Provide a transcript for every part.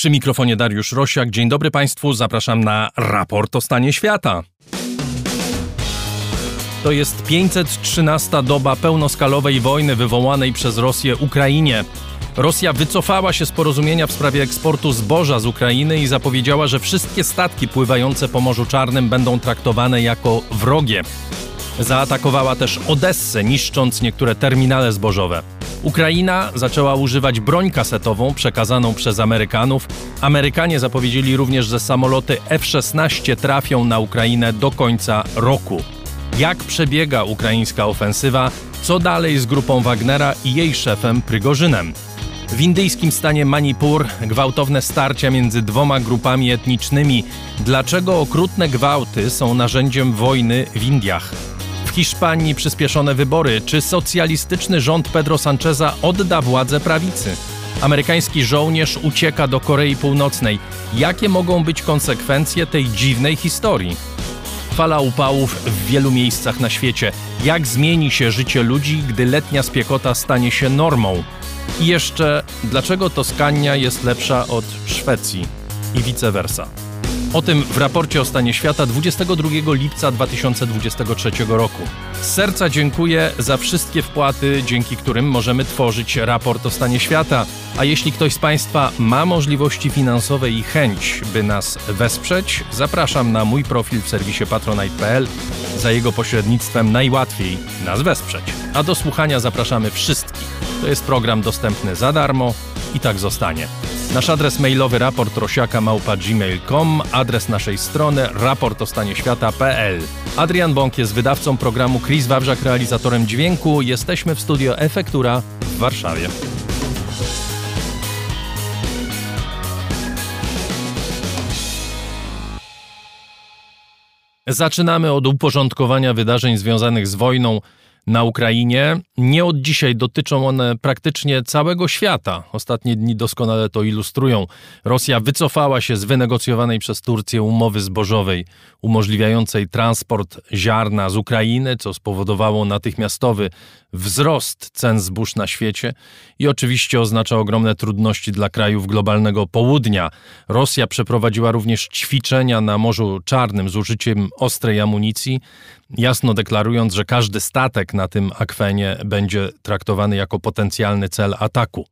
Przy mikrofonie Dariusz Rosiak. Dzień dobry Państwu, zapraszam na raport o stanie świata. To jest 513 doba pełnoskalowej wojny wywołanej przez Rosję Ukrainie. Rosja wycofała się z porozumienia w sprawie eksportu zboża z Ukrainy i zapowiedziała, że wszystkie statki pływające po Morzu Czarnym będą traktowane jako wrogie. Zaatakowała też Odessę, niszcząc niektóre terminale zbożowe. Ukraina zaczęła używać broń kasetową przekazaną przez Amerykanów. Amerykanie zapowiedzieli również, że samoloty F-16 trafią na Ukrainę do końca roku. Jak przebiega ukraińska ofensywa? Co dalej z grupą Wagnera i jej szefem Prygorzynem? W indyjskim stanie Manipur gwałtowne starcia między dwoma grupami etnicznymi. Dlaczego okrutne gwałty są narzędziem wojny w Indiach? W Hiszpanii przyspieszone wybory. Czy socjalistyczny rząd Pedro Sancheza odda władzę prawicy? Amerykański żołnierz ucieka do Korei Północnej. Jakie mogą być konsekwencje tej dziwnej historii? Fala upałów w wielu miejscach na świecie. Jak zmieni się życie ludzi, gdy letnia spiekota stanie się normą? I jeszcze, dlaczego Toskania jest lepsza od Szwecji i vice versa? O tym w raporcie o stanie świata 22 lipca 2023 roku. Z serca dziękuję za wszystkie wpłaty, dzięki którym możemy tworzyć raport o stanie świata. A jeśli ktoś z Państwa ma możliwości finansowe i chęć, by nas wesprzeć, zapraszam na mój profil w serwisie patronite.pl. Za jego pośrednictwem najłatwiej nas wesprzeć. A do słuchania zapraszamy wszystkich. To jest program dostępny za darmo i tak zostanie. Nasz adres mailowy raport adres naszej strony raportostanieświata.pl. Adrian Bąk jest wydawcą programu, Chris Wawrzak realizatorem dźwięku. Jesteśmy w studio Efektura w Warszawie. Zaczynamy od uporządkowania wydarzeń związanych z wojną na Ukrainie. Nie od dzisiaj dotyczą one praktycznie całego świata. Ostatnie dni doskonale to ilustrują. Rosja wycofała się z wynegocjowanej przez Turcję umowy zbożowej umożliwiającej transport ziarna z Ukrainy, co spowodowało natychmiastowy wzrost cen zbóż na świecie i oczywiście oznacza ogromne trudności dla krajów globalnego południa. Rosja przeprowadziła również ćwiczenia na Morzu Czarnym z użyciem ostrej amunicji, jasno deklarując, że każdy statek na tym akwenie będzie traktowany jako potencjalny cel ataku.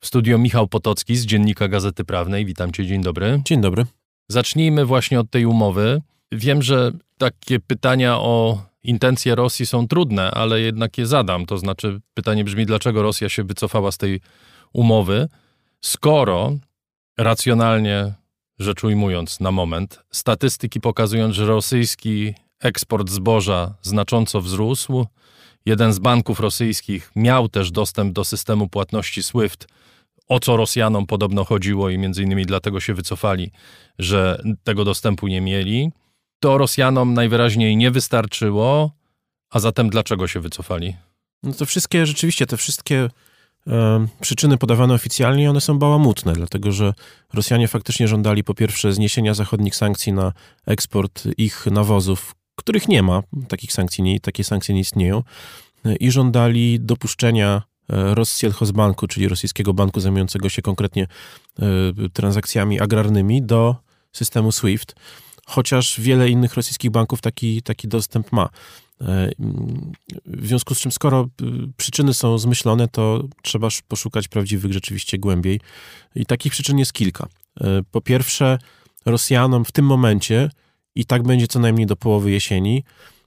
W studio Michał Potocki z Dziennika Gazety Prawnej. Witam cię, dzień dobry. Dzień dobry. Zacznijmy właśnie od tej umowy. Wiem, że takie pytania o intencje Rosji są trudne, ale jednak je zadam. To znaczy, pytanie brzmi, dlaczego Rosja się wycofała z tej umowy, skoro racjonalnie rzecz ujmując na moment, statystyki pokazują, że rosyjski eksport zboża znacząco wzrósł. Jeden z banków rosyjskich miał też dostęp do systemu płatności SWIFT, o co Rosjanom podobno chodziło i między innymi dlatego się wycofali, że tego dostępu nie mieli. To Rosjanom najwyraźniej nie wystarczyło, a zatem dlaczego się wycofali? No to wszystkie, rzeczywiście, te wszystkie e, przyczyny podawane oficjalnie, one są bałamutne, dlatego że Rosjanie faktycznie żądali po pierwsze zniesienia zachodnich sankcji na eksport ich nawozów, których nie ma, takich sankcji nie, takie sankcje nie istnieją, i żądali dopuszczenia e, Rossjelhozbanku, czyli rosyjskiego banku zajmującego się konkretnie e, transakcjami agrarnymi, do systemu SWIFT, chociaż wiele innych rosyjskich banków taki, taki dostęp ma. E, w związku z czym, skoro przyczyny są zmyślone, to trzeba poszukać prawdziwych rzeczywiście głębiej. I takich przyczyn jest kilka. Po pierwsze, Rosjanom w tym momencie i tak będzie co najmniej do połowy jesieni.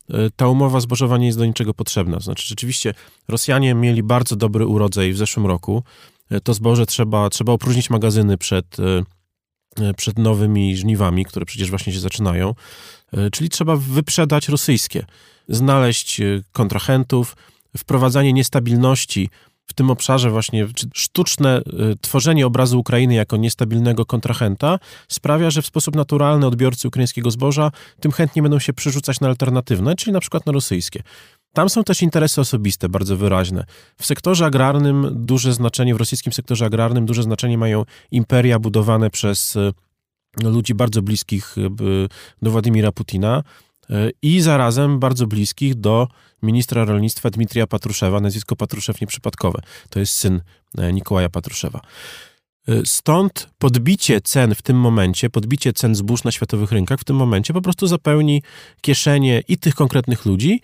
E, ta umowa zbożowa nie jest do niczego potrzebna. Znaczy, rzeczywiście Rosjanie mieli bardzo dobry urodzaj w zeszłym roku. E, to zboże trzeba, trzeba opróżnić magazyny przed, e, przed nowymi żniwami, które przecież właśnie się zaczynają. Czyli trzeba wyprzedać rosyjskie, znaleźć kontrahentów, wprowadzanie niestabilności w tym obszarze właśnie sztuczne y, tworzenie obrazu Ukrainy jako niestabilnego kontrahenta sprawia, że w sposób naturalny odbiorcy ukraińskiego zboża tym chętnie będą się przerzucać na alternatywne, czyli na przykład na rosyjskie. Tam są też interesy osobiste bardzo wyraźne. W sektorze agrarnym duże znaczenie, w rosyjskim sektorze agrarnym duże znaczenie mają imperia budowane przez y, ludzi bardzo bliskich y, do Władimira Putina, i zarazem bardzo bliskich do ministra rolnictwa Dmitrija Patruszewa, nazwisko Patruszew nieprzypadkowe. To jest syn e, Nikołaja Patruszewa. Stąd podbicie cen w tym momencie, podbicie cen zbóż na światowych rynkach w tym momencie po prostu zapełni kieszenie i tych konkretnych ludzi,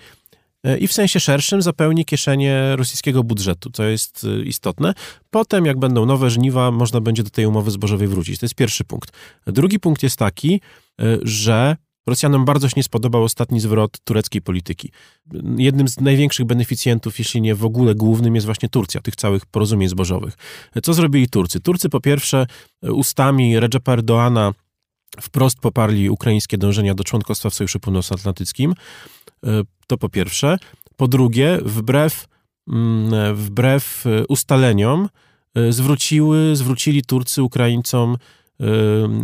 i w sensie szerszym zapełni kieszenie rosyjskiego budżetu, co jest istotne. Potem, jak będą nowe żniwa, można będzie do tej umowy zbożowej wrócić. To jest pierwszy punkt. Drugi punkt jest taki, że Rosjanom bardzo się nie spodobał ostatni zwrot tureckiej polityki. Jednym z największych beneficjentów, jeśli nie w ogóle głównym, jest właśnie Turcja, tych całych porozumień zbożowych. Co zrobili Turcy? Turcy po pierwsze ustami Recepa Erdoana wprost poparli ukraińskie dążenia do członkostwa w Sojuszu Północnoatlantyckim. To po pierwsze. Po drugie, wbrew, mm, wbrew ustaleniom zwróciły, zwrócili Turcy Ukraińcom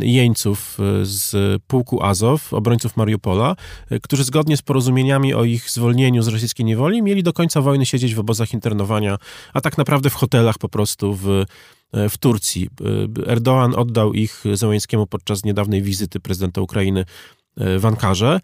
jeńców y, z pułku Azow, obrońców Mariupola, y, którzy zgodnie z porozumieniami o ich zwolnieniu z rosyjskiej niewoli mieli do końca wojny siedzieć w obozach internowania, a tak naprawdę w hotelach po prostu w, y, w Turcji. Erdoğan oddał ich Zełańskiemu podczas niedawnej wizyty prezydenta Ukrainy w Ankarze.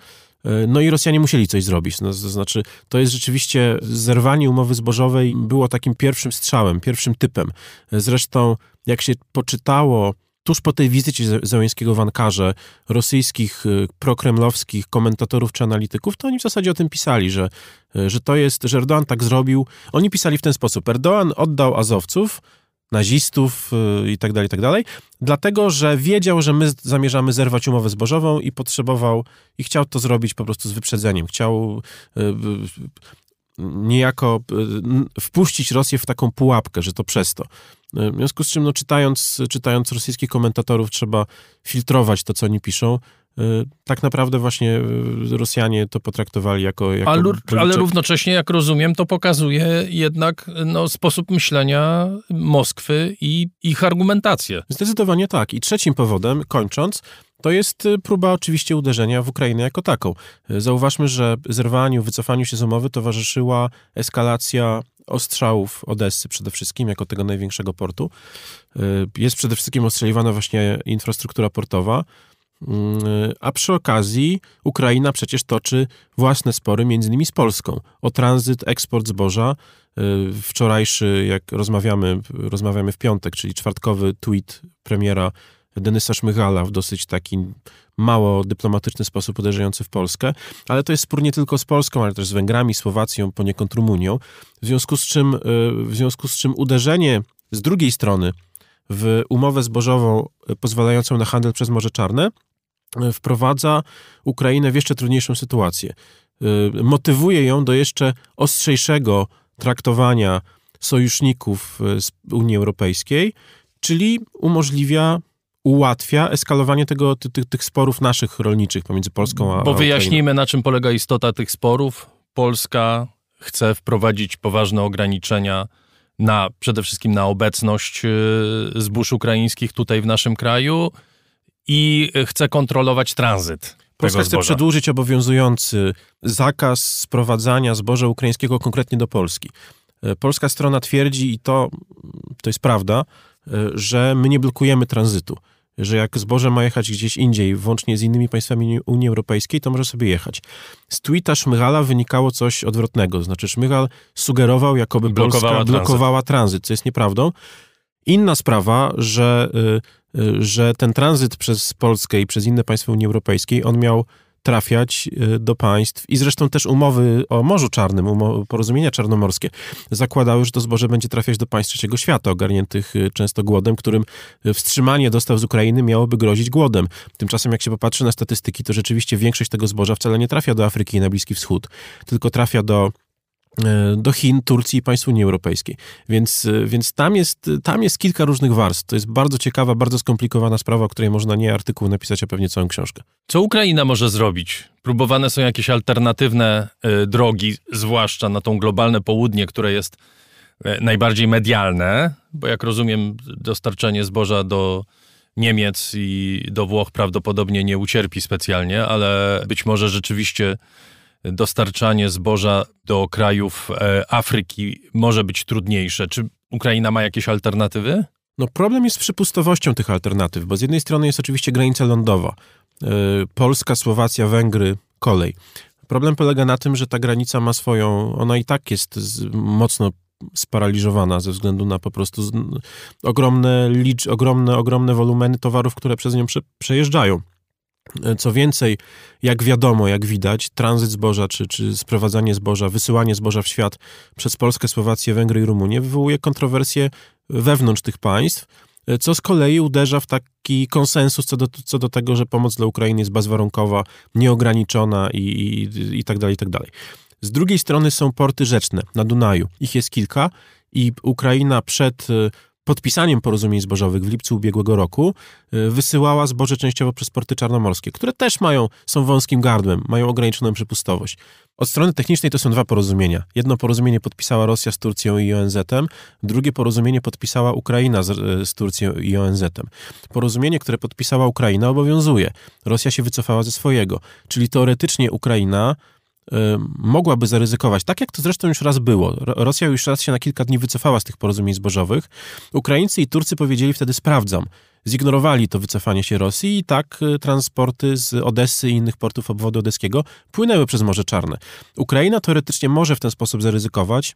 No i Rosjanie musieli coś zrobić. No, to znaczy, to jest rzeczywiście zerwanie umowy zbożowej było takim pierwszym strzałem, pierwszym typem. Zresztą, jak się poczytało tuż po tej wizycie Zełęńskiego w Ankarze rosyjskich y, prokremlowskich komentatorów czy analityków, to oni w zasadzie o tym pisali, że, y, że to jest, że Erdoğan tak zrobił. Oni pisali w ten sposób. Erdoğan oddał Azowców, nazistów y, i tak dalej, i tak dalej, dlatego, że wiedział, że my zamierzamy zerwać umowę zbożową i potrzebował, i chciał to zrobić po prostu z wyprzedzeniem. Chciał niejako wpuścić Rosję w taką pułapkę, że to przez to. W związku z czym, no, czytając, czytając rosyjskich komentatorów, trzeba filtrować to, co oni piszą. E, tak naprawdę właśnie e, Rosjanie to potraktowali jako... jako ale, ale równocześnie, jak rozumiem, to pokazuje jednak no, sposób myślenia Moskwy i ich argumentację. Zdecydowanie tak. I trzecim powodem, kończąc, to jest próba oczywiście uderzenia w Ukrainę jako taką. Zauważmy, że zerwaniu, wycofaniu się z umowy towarzyszyła eskalacja ostrzałów Odessy przede wszystkim, jako tego największego portu. Y, jest przede wszystkim ostrzeliwana właśnie infrastruktura portowa, a przy okazji Ukraina przecież toczy własne spory, między innymi z Polską, o tranzyt, eksport zboża. Wczorajszy, jak rozmawiamy, rozmawiamy w piątek, czyli czwartkowy tweet premiera Denysa Szmychala w dosyć taki mało dyplomatyczny sposób uderzający w Polskę, ale to jest spór nie tylko z Polską, ale też z Węgrami, Słowacją, poniekąd Rumunią, w związku z czym, y, w związku z czym uderzenie z drugiej strony w umowę zbożową y, pozwalającą na handel przez Morze Czarne y, wprowadza Ukrainę w jeszcze trudniejszą sytuację. Motywuje ją do jeszcze ostrzejszego traktowania sojuszników z Unii Europejskiej, czyli umożliwia ułatwia eskalowanie tego, tych, tych sporów naszych rolniczych pomiędzy Polską a Bo wyjaśnijmy, na czym polega istota tych sporów. Polska chce wprowadzić poważne ograniczenia na przede wszystkim na obecność y, zbóż ukraińskich tutaj w naszym kraju i chce kontrolować tranzyt. Polska chce przedłużyć obowiązujący zakaz sprowadzania zboża ukraińskiego konkretnie do Polski. E, polska strona twierdzi, i to, to jest prawda, e, że my nie blokujemy tranzytu że jak zboże ma jechać gdzieś indziej, włącznie z innymi państwami Unii Europejskiej, to może sobie jechać. Z tweeta Szmygala wynikało coś odwrotnego, znaczy Szmygal sugerował, jakoby blokowała Polska blokowała tranzyt. tranzyt, co jest nieprawdą. Inna sprawa, że, y, y, że ten tranzyt przez Polskę i przez inne państwa Unii Europejskiej, on miał trafiać y, do państw i zresztą też umowy o Morzu Czarnym, porozumienia czarnomorskie zakładały, że to zboże będzie trafiać do państw trzeciego świata, ogarniętych y, często głodem, którym y, wstrzymanie dostaw z Ukrainy miałoby grozić głodem. Tymczasem jak się popatrzy na statystyki, to rzeczywiście większość tego zboża wcale nie trafia do Afryki i na Bliski Wschód, tylko trafia do do Chin, Turcji i państw Unii Europejskiej. Więc, e, więc tam, jest, tam jest kilka różnych warstw. To jest bardzo ciekawa, bardzo skomplikowana sprawa, o której można nie artykuł napisać, a pewnie całą książkę. Co Ukraina może zrobić? Próbowane są jakieś alternatywne y, drogi, zwłaszcza na tą globalne południe, które jest najbardziej medialne, bo jak rozumiem, dostarczenie zboża do Niemiec i do Włoch prawdopodobnie nie ucierpi specjalnie, ale być może rzeczywiście dostarczanie zboża do krajów e, Afryki może być trudniejsze. Czy Ukraina ma jakieś alternatywy? No problem jest z przypustowością tych alternatyw, bo z jednej strony jest oczywiście granica lądowa. E, Polska, Słowacja, Węgry, kolej. Problem polega na tym, że ta granica ma swoją, ona i tak jest mocno sparaliżowana ze względu na po prostu ogromne, licz, ogromne, ogromne wolumeny towarów, które przez nią prze, przejeżdżają. Co więcej, jak wiadomo, jak widać, tranzyt zboża czy, czy sprowadzanie zboża, wysyłanie zboża w świat przez Polskę, Słowację, Węgry i Rumunię wywołuje kontrowersje wewnątrz tych państw, co z kolei uderza w taki konsensus co do, co do tego, że pomoc dla Ukrainy jest bezwarunkowa, nieograniczona i, i, i tak dalej, i tak dalej. Z drugiej strony są porty rzeczne na Dunaju. Ich jest kilka i Ukraina przed podpisaniem porozumień zbożowych w lipcu ubiegłego roku y, wysyłała zboże częściowo przez porty czarnomorskie, które też mają, są wąskim gardłem, mają ograniczoną przepustowość. Od strony technicznej to są dwa porozumienia. Jedno porozumienie podpisała Rosja z Turcją i ONZ-em, drugie porozumienie podpisała Ukraina z, y, z Turcją i ONZ-em. Porozumienie, które podpisała Ukraina obowiązuje. Rosja się wycofała ze swojego, czyli teoretycznie Ukraina mogłaby zaryzykować, tak jak to zresztą już raz było. Rosja już raz się na kilka dni wycofała z tych porozumień zbożowych. Ukraińcy i Turcy powiedzieli wtedy sprawdzam. Zignorowali to wycofanie się Rosji i tak y, transporty z Odessy i innych portów obwodu odeskiego płynęły przez Morze Czarne. Ukraina teoretycznie może w ten sposób zaryzykować,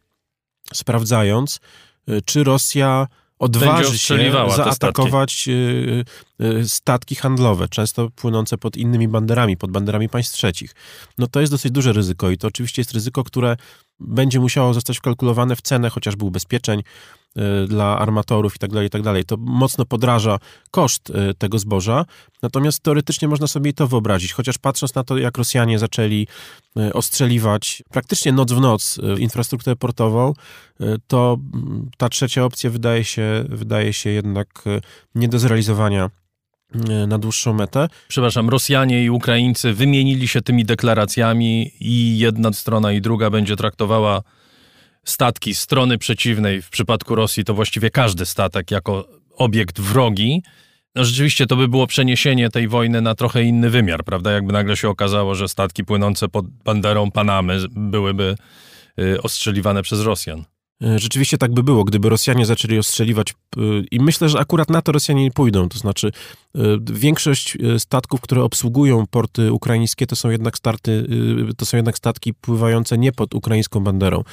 sprawdzając, y, czy Rosja odważy się zaatakować statki. Y, y, statki handlowe, często płynące pod innymi banderami, pod banderami państw trzecich. No to jest dosyć duże ryzyko i to oczywiście jest ryzyko, które będzie musiało zostać wkalkulowane w cenę chociażby ubezpieczeń, Y, dla armatorów i tak dalej, i tak dalej. To mocno podraża koszt y, tego zboża, natomiast teoretycznie można sobie to wyobrazić, chociaż patrząc na to, jak Rosjanie zaczęli y, ostrzeliwać praktycznie noc w noc infrastrukturę portową, to mm, ta trzecia opcja wydaje się, wydaje się jednak nie do zrealizowania na dłuższą metę. Przepraszam, Rosjanie i Ukraińcy wymienili się tymi deklaracjami i jedna strona i druga będzie traktowała statki strony przeciwnej, w przypadku Rosji to właściwie każdy statek jako obiekt wrogi, no rzeczywiście to by było przeniesienie tej wojny na trochę inny wymiar, prawda? Jakby nagle się okazało, że statki płynące pod banderą Panamy byłyby y, ostrzeliwane przez Rosjan. E, rzeczywiście tak by było, gdyby Rosjanie zaczęli ostrzeliwać e, i myślę, że akurat na to Rosjanie nie pójdą, to znaczy e, większość statków, które obsługują porty ukraińskie, to są jednak starty, to są jednak statki pływające nie pod ukraińską banderą.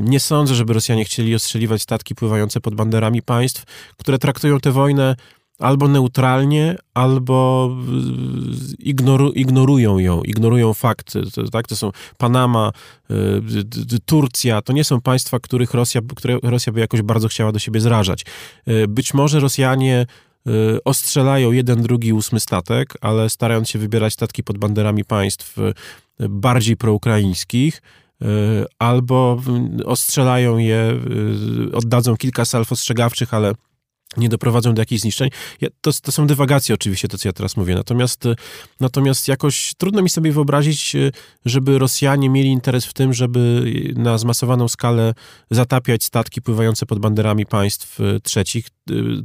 Nie sądzę, żeby Rosjanie chcieli ostrzeliwać statki pływające pod banderami państw, które traktują tę wojnę albo neutralnie, albo ignoru, ignorują ją, ignorują fakty. To, tak? to są Panama, y, Turcja, to nie są państwa, których Rosja, które Rosja by jakoś bardzo chciała do siebie zrażać. Y, być może Rosjanie y, ostrzelają jeden, drugi, ósmy statek, ale starając się wybierać statki pod banderami państw bardziej proukraińskich, albo ostrzelają je, oddadzą kilka salw ostrzegawczych, ale nie doprowadzą do jakichś zniszczeń. Ja, to, to, są dywagacje oczywiście, to co ja teraz mówię. Natomiast, y, natomiast jakoś trudno mi sobie wyobrazić, y, żeby Rosjanie mieli interes w tym, żeby na zmasowaną skalę zatapiać statki pływające pod banderami państw y, trzecich,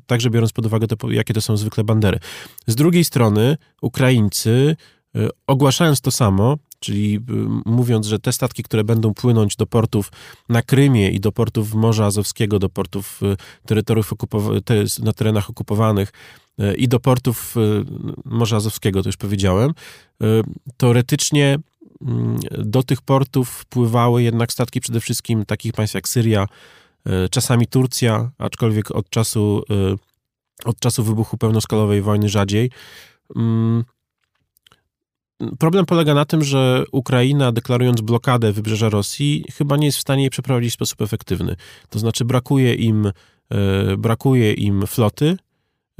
także biorąc pod uwagę to, jakie to są zwykle bandery. Z drugiej strony Ukraińcy ogłaszając to samo, czyli y, mówiąc, że te statki, które będą płynąć do portów na Krymie i do portów Morza Azowskiego, do portów y, terytoriów na terenach okupowanych y, i do portów Morza Azowskiego, to już powiedziałem, teoretycznie mm, do tych portów wpływały jednak statki przede wszystkim takich państw jak Syria, czasami Turcja, aczkolwiek od czasu, od czasu wybuchu pełnoskalowej wojny rzadziej. Problem polega na tym, że Ukraina, deklarując blokadę wybrzeża Rosji, chyba nie jest w stanie jej przeprowadzić w sposób efektywny. To znaczy, brakuje im, e, brakuje im floty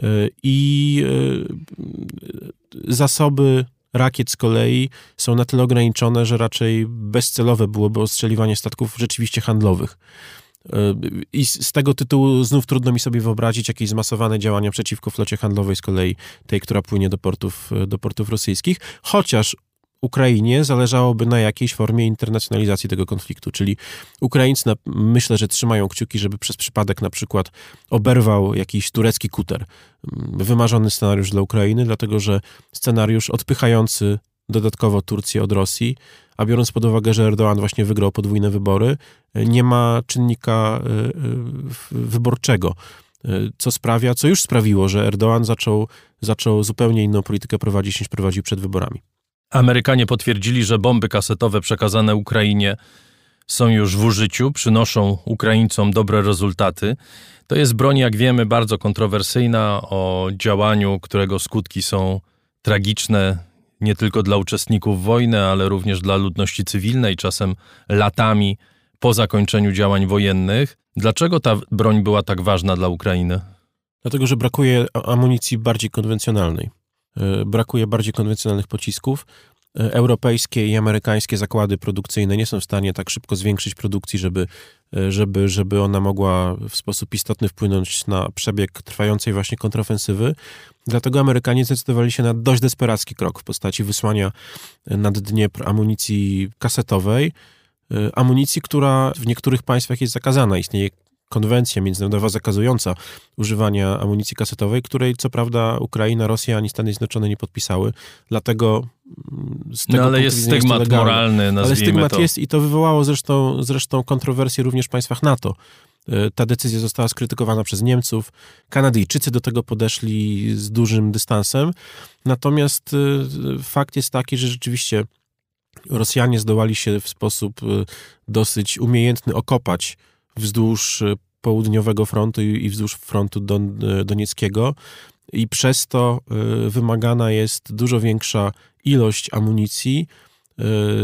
e, i e, zasoby rakiet z kolei są na tyle ograniczone, że raczej bezcelowe byłoby ostrzeliwanie statków rzeczywiście handlowych. I z tego tytułu znów trudno mi sobie wyobrazić jakieś zmasowane działania przeciwko flocie handlowej z kolei tej, która płynie do portów, do portów rosyjskich, chociaż Ukrainie zależałoby na jakiejś formie internacjonalizacji tego konfliktu, czyli Ukraińcy na, myślę, że trzymają kciuki, żeby przez przypadek na przykład oberwał jakiś turecki kuter. Wymarzony scenariusz dla Ukrainy, dlatego że scenariusz odpychający dodatkowo Turcję od Rosji, a biorąc pod uwagę, że Erdoğan właśnie wygrał podwójne wybory, nie ma czynnika e, e, wyborczego, e, co sprawia, co już sprawiło, że Erdoğan zaczął, zaczął zupełnie inną politykę prowadzić niż prowadził przed wyborami. Amerykanie potwierdzili, że bomby kasetowe przekazane Ukrainie są już w użyciu, przynoszą Ukraińcom dobre rezultaty. To jest broń, jak wiemy, bardzo kontrowersyjna o działaniu, którego skutki są tragiczne nie tylko dla uczestników wojny, ale również dla ludności cywilnej, czasem latami po zakończeniu działań wojennych. Dlaczego ta broń była tak ważna dla Ukrainy? Dlatego, że brakuje amunicji bardziej konwencjonalnej. E, brakuje bardziej konwencjonalnych pocisków. E, europejskie i amerykańskie zakłady produkcyjne nie są w stanie tak szybko zwiększyć produkcji, żeby, e, żeby, żeby ona mogła w sposób istotny wpłynąć na przebieg trwającej właśnie kontrofensywy. Dlatego Amerykanie zdecydowali się na dość desperacki krok w postaci wysłania nad Dniepr amunicji kasetowej, amunicji, która w niektórych państwach jest zakazana. Istnieje konwencja międzynarodowa zakazująca używania amunicji kasetowej, której co prawda Ukraina, Rosja ani Stany Zjednoczone nie podpisały. Dlatego mm, z tego no, ale jest stygmat jest moralny, Ale stygmat to. jest i to wywołało zresztą, zresztą kontrowersje również w państwach NATO. E, ta decyzja została skrytykowana przez Niemców. Kanadyjczycy do tego podeszli z dużym dystansem. Natomiast e, fakt jest taki, że rzeczywiście Rosjanie zdołali się w sposób e, dosyć umiejętny okopać wzdłuż południowego frontu i wzdłuż frontu don, donieckiego i przez to wymagana jest dużo większa ilość amunicji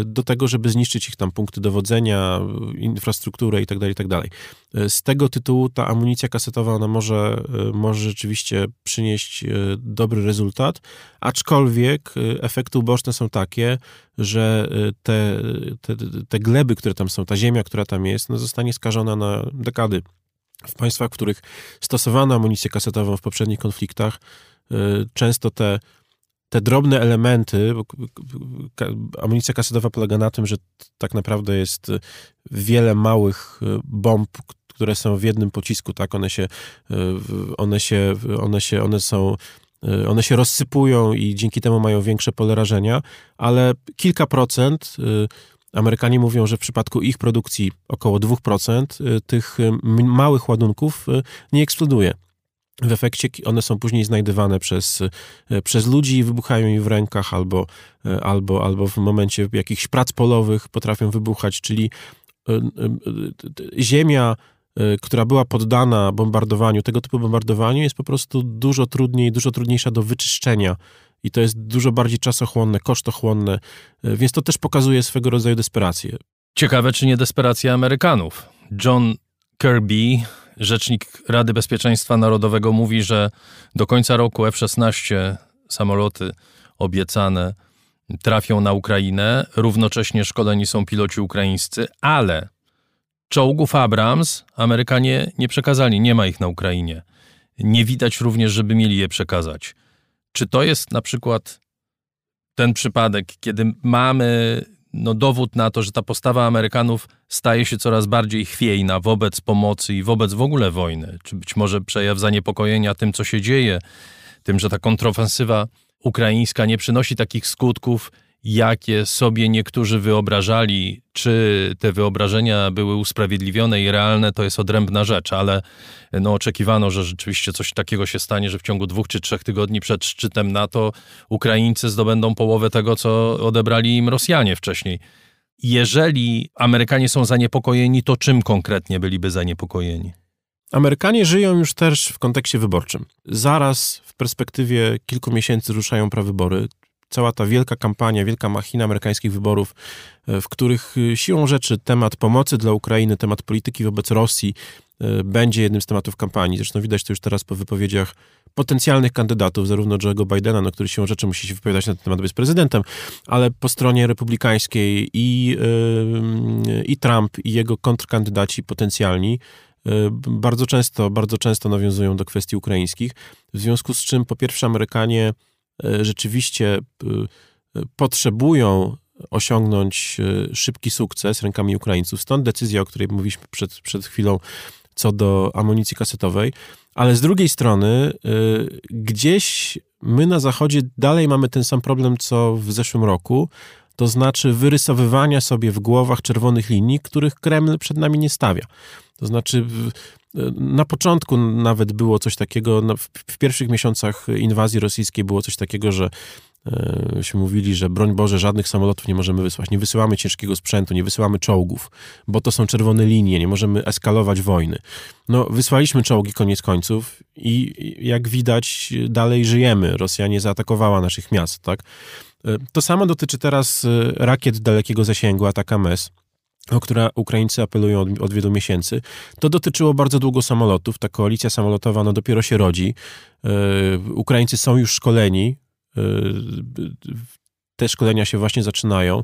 do tego, żeby zniszczyć ich tam punkty dowodzenia, infrastrukturę itd., tak itd. Tak z tego tytułu ta amunicja kasetowa ona może, może rzeczywiście przynieść dobry rezultat, aczkolwiek efekty uboczne są takie, że te, te, te gleby, które tam są, ta ziemia, która tam jest, no zostanie skażona na dekady. W państwach, w których stosowano amunicję kasetową w poprzednich konfliktach, często te te drobne elementy, amunicja kasetowa polega na tym, że tak naprawdę jest wiele małych e, bomb, które są w jednym pocisku, tak, one się, e, one się, one się, one są one się rozsypują i dzięki temu mają większe pole rażenia, ale kilka procent, Amerykanie mówią, że w przypadku ich produkcji około 2% tych małych ładunków nie eksploduje. W efekcie one są później znajdywane przez, e, przez ludzi i wybuchają im w rękach, albo, e, albo, albo w momencie jakichś prac polowych potrafią wybuchać, czyli e, ziemia, która była poddana bombardowaniu, tego typu bombardowaniu, jest po prostu dużo trudniej, dużo trudniejsza do wyczyszczenia i to jest dużo bardziej czasochłonne, kosztochłonne, więc to też pokazuje swego rodzaju desperację. Ciekawe, czy nie desperacja Amerykanów. John Kirby Rzecznik Rady Bezpieczeństwa Narodowego mówi, że do końca roku F-16 samoloty obiecane trafią na Ukrainę. Równocześnie szkoleni są piloci ukraińscy, ale czołgów Abrams Amerykanie nie przekazali, nie ma ich na Ukrainie. Nie widać również, żeby mieli je przekazać. Czy to jest na przykład ten przypadek, kiedy mamy no, dowód na to, że ta postawa Amerykanów staje się coraz bardziej chwiejna wobec pomocy i wobec w ogóle wojny, czy być może przejaw zaniepokojenia tym, co się dzieje, tym, że ta kontrofensywa ukraińska nie przynosi takich skutków, jakie sobie niektórzy wyobrażali, czy te wyobrażenia były usprawiedliwione i realne, to jest odrębna rzecz, ale no, oczekiwano, że rzeczywiście coś takiego się stanie, że w ciągu dwóch czy trzech tygodni przed szczytem NATO Ukraińcy zdobędą połowę tego, co odebrali im Rosjanie wcześniej. Jeżeli Amerykanie są zaniepokojeni, to czym konkretnie byliby zaniepokojeni? Amerykanie żyją już też w kontekście wyborczym. Zaraz w perspektywie kilku miesięcy ruszają prawybory cała ta wielka kampania, wielka machina amerykańskich wyborów, e, w których e, siłą rzeczy temat pomocy dla Ukrainy, temat polityki wobec Rosji e, będzie jednym z tematów kampanii. Zresztą widać to już teraz po wypowiedziach potencjalnych kandydatów, zarówno Joe'ego Bidena, no, który siłą rzeczy musi się wypowiadać na ten temat, by jest prezydentem, ale po stronie republikańskiej i, yy, i Trump, i jego kontrkandydaci potencjalni bardzo często, bardzo często nawiązują do kwestii ukraińskich, w związku z czym po pierwsze Amerykanie rzeczywiście e, potrzebują osiągnąć e, szybki sukces rękami Ukraińców. Stąd decyzja, o której mówiliśmy przed, przed chwilą co do amunicji kasetowej. Ale z drugiej strony, gdzieś my na Zachodzie dalej mamy ten sam problem, co w zeszłym roku, to znaczy wyrysowywania sobie w głowach czerwonych linii, których Kreml przed nami nie stawia. To znaczy, na początku nawet było coś takiego, w pierwszych miesiącach inwazji rosyjskiej było coś takiego, że Myśmy mówili, że broń Boże, żadnych samolotów nie możemy wysłać. Nie wysyłamy ciężkiego sprzętu, nie wysyłamy czołgów, bo to są czerwone linie, nie możemy eskalować wojny. No, wysłaliśmy czołgi koniec końców i jak widać, dalej żyjemy. Rosja nie zaatakowała naszych miast, tak? To samo dotyczy teraz rakiet dalekiego zasięgu, Atakames o które Ukraińcy apelują od, od, wielu miesięcy. To dotyczyło bardzo długo samolotów. Ta koalicja samolotowa no, dopiero się rodzi. Yy, Ukraińcy są już szkoleni. Yy, te szkolenia się właśnie zaczynają.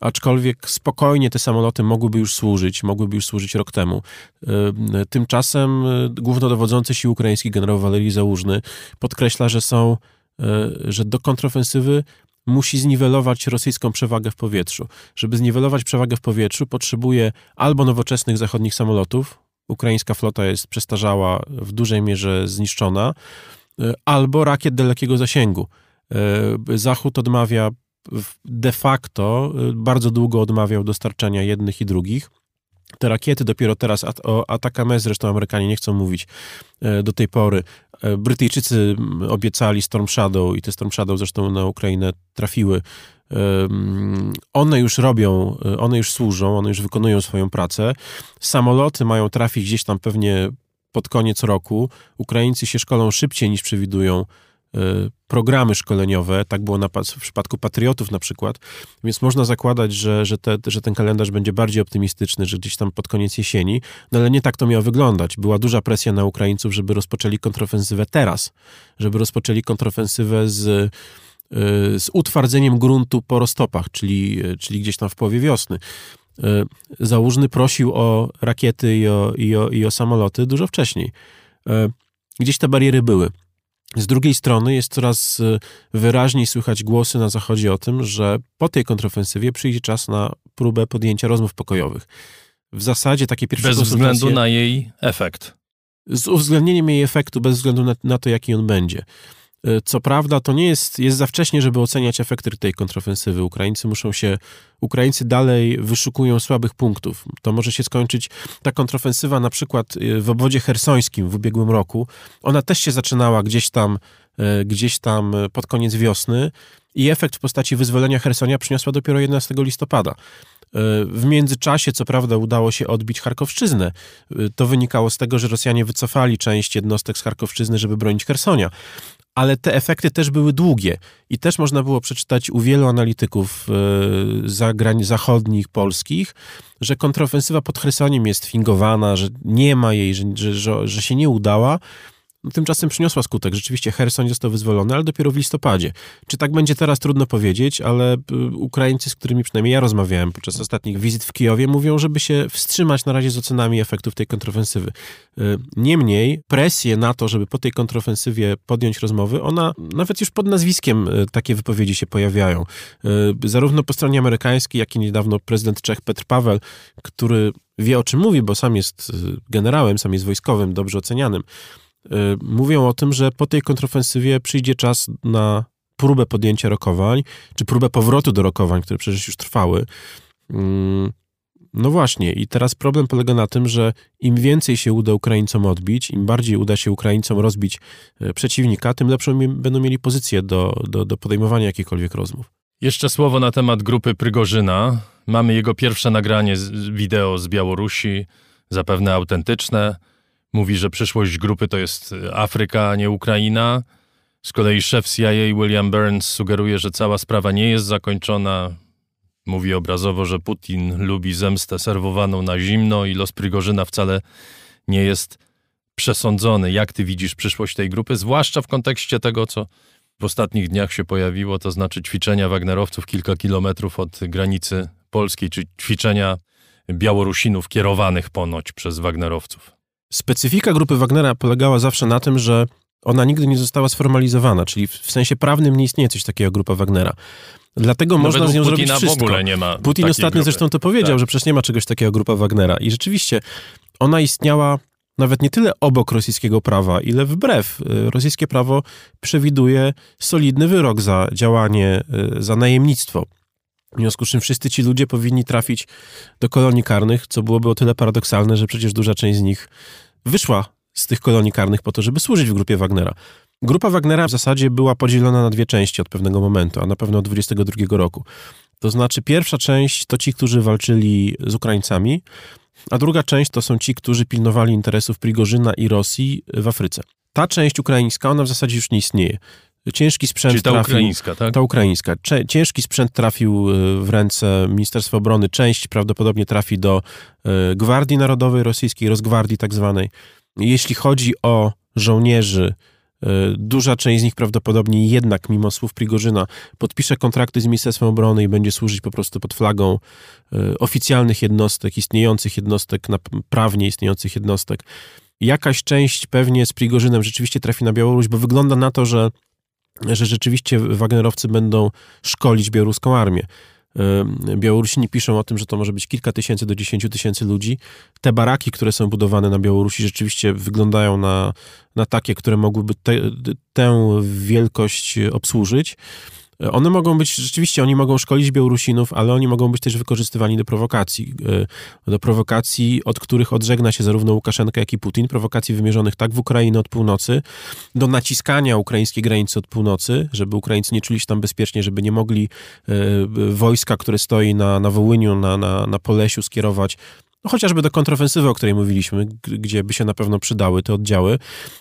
Aczkolwiek spokojnie te samoloty mogłyby już służyć, mogłyby już służyć rok temu. Yy, tymczasem głównodowodzący sił ukraińskich generał Walerii Załużny podkreśla, że są, że do kontrofensywy musi zniwelować rosyjską przewagę w powietrzu. Żeby zniwelować przewagę w powietrzu, potrzebuje albo nowoczesnych zachodnich samolotów, ukraińska flota jest przestarzała, w dużej mierze zniszczona, e, albo rakiet dalekiego zasięgu. E, Zachód odmawia de facto, e, bardzo długo odmawiał dostarczania jednych i drugich. Te rakiety dopiero teraz, o Atakame zresztą Amerykanie nie chcą mówić do tej pory, Brytyjczycy obiecali Storm Shadow i te Storm Shadow zresztą na Ukrainę trafiły. One już robią, e, one już służą, one już wykonują swoją pracę. Samoloty mają trafić gdzieś tam pewnie pod koniec roku. Ukraińcy się szkolą szybciej niż przewidują programy szkoleniowe, tak było na, w przypadku patriotów na przykład, więc można zakładać, że, że, te, że ten kalendarz będzie bardziej optymistyczny, że gdzieś tam pod koniec jesieni, no ale nie tak to miało wyglądać. Była duża presja na Ukraińców, żeby rozpoczęli kontrofensywę teraz, żeby rozpoczęli kontrofensywę z, y, z utwardzeniem gruntu po roztopach, czyli, czyli gdzieś tam w połowie wiosny. Y, Załużny prosił o rakiety i o, i o, i o samoloty dużo wcześniej. Gdzieś te bariery były. Z drugiej strony jest coraz e, wyraźniej słychać głosy na Zachodzie o tym, że po tej kontrofensywie przyjdzie czas na próbę podjęcia rozmów pokojowych. W zasadzie takie pierwsze Bez względu na jej efekt. Z uwzględnieniem jej efektu, bez względu na, na to, jaki on będzie. E, co prawda, to nie jest, jest za wcześnie, żeby oceniać efekty tej kontrofensywy. Ukraińcy muszą się, Ukraińcy dalej wyszukują słabych punktów. To może się skończyć, ta kontrofensywa na przykład e, w obwodzie hersońskim w ubiegłym roku, ona też się zaczynała gdzieś tam, e, gdzieś tam pod koniec wiosny i efekt w postaci wyzwolenia Hersonia przyniosła dopiero 11 listopada. W międzyczasie, co prawda, udało się odbić Charkowszczyznę. To wynikało z tego, że Rosjanie wycofali część jednostek z Charkowszczyzny, żeby bronić Hersonia ale te efekty też były długie i też można było przeczytać u wielu analityków e, zachodnich, polskich, że kontrofensywa pod Chersoniem jest fingowana, że nie ma jej, że, że, że się nie udała, tymczasem przyniosła skutek. Rzeczywiście Herson został wyzwolony, ale dopiero w listopadzie. Czy tak będzie teraz, trudno powiedzieć, ale y, Ukraińcy, z którymi przynajmniej ja rozmawiałem podczas ostatnich wizyt w Kijowie, mówią, żeby się wstrzymać na razie z ocenami efektów tej kontrofensywy. Y, niemniej presję na to, żeby po tej kontrofensywie podjąć rozmowy, ona nawet już pod nazwiskiem y, takie wypowiedzi się pojawiają. Zarówno po stronie amerykańskiej, jak i niedawno prezydent Czech Petr Paweł, który wie o czym mówi, bo sam jest generałem, sam jest wojskowym, dobrze ocenianym, mówią o tym, że po tej kontrofensywie przyjdzie czas na próbę podjęcia rokowań, czy próbę powrotu do rokowań, które przecież już trwały. Mm, no właśnie, i teraz problem polega na tym, że im więcej się uda Ukraińcom odbić, im bardziej uda się Ukraińcom rozbić y, przeciwnika, tym lepszą będą mieli pozycję do, do, do podejmowania jakichkolwiek rozmów. Jeszcze słowo na temat grupy Prygorzyna. Mamy jego pierwsze nagranie wideo z Białorusi, zapewne autentyczne. Mówi, że przyszłość grupy to jest Afryka, a nie Ukraina. Z kolei szef CIA William Burns sugeruje, że cała sprawa nie jest zakończona. Mówi obrazowo, że Putin lubi zemstę serwowaną na zimno i los Prigorzyna wcale nie jest przesądzony. Jak ty widzisz przyszłość tej grupy, zwłaszcza w kontekście tego, co w ostatnich dniach się pojawiło, to znaczy ćwiczenia Wagnerowców kilka kilometrów od granicy polskiej, czy ćwiczenia Białorusinów kierowanych ponoć przez Wagnerowców? Specyfika grupy Wagnera polegała zawsze na tym, że ona nigdy nie została sformalizowana, czyli w sensie prawnym nie istnieje coś takiego jak grupa Wagnera. Dlatego no można z nią Putina zrobić wszystko. w ogóle nie ma Putin ostatnio grupy. zresztą to powiedział, tak. że przecież nie ma czegoś takiego jak grupa Wagnera. I rzeczywiście ona istniała nawet nie tyle obok rosyjskiego prawa, ile wbrew. Y, rosyjskie prawo przewiduje solidny wyrok za działanie, y, za najemnictwo. W związku z czym wszyscy ci ludzie powinni trafić do kolonii karnych, co byłoby o tyle paradoksalne, że przecież duża część z nich wyszła z tych kolonii karnych po to, żeby służyć w grupie Wagnera. Grupa Wagnera w zasadzie była podzielona na dwie części od pewnego momentu, a na pewno od 22 roku. To znaczy, pierwsza część to ci, którzy walczyli z Ukraińcami, a druga część to są ci, którzy pilnowali interesów Prigorzyna i Rosji w Afryce. Ta część ukraińska, ona w zasadzie już nie istnieje. Ciężki sprzęt Czyli ta trafił, ukraińska, tak? Ta ukraińska. Ciężki sprzęt trafił y, w ręce Ministerstwa Obrony. Część prawdopodobnie trafi do y, Gwardii Narodowej Rosyjskiej, Rozgwardii tak zwanej. Jeśli chodzi o żołnierzy, y, duża część z nich prawdopodobnie jednak, mimo słów Prigorzyna, podpisze kontrakty z Ministerstwem Obrony i będzie służyć po prostu pod flagą oficjalnych jednostek, istniejących jednostek, prawnie istniejących jednostek. Jakaś część pewnie z Prigorzynem rzeczywiście trafi na Białoruś, bo wygląda na to, że że rzeczywiście Wagnerowcy będą szkolić białoruską armię. Białorusini piszą o tym, że to może być kilka tysięcy do dziesięciu tysięcy ludzi. Te baraki, które są budowane na Białorusi, rzeczywiście wyglądają na, na takie, które mogłyby te, tę wielkość obsłużyć. One mogą być, rzeczywiście oni mogą szkolić Białorusinów, ale oni mogą być też wykorzystywani do prowokacji. E, do prowokacji, od których odżegna się zarówno Łukaszenka, jak i Putin. Prowokacji wymierzonych tak w Ukrainę od północy, do naciskania ukraińskiej granicy od północy, żeby Ukraińcy nie czuli się tam bezpiecznie, żeby nie mogli e, wojska, które stoi na, na Wołyniu, na, na, na Polesiu skierować no chociażby do kontrofensywy, o której mówiliśmy, gdzie by się na pewno przydały te oddziały,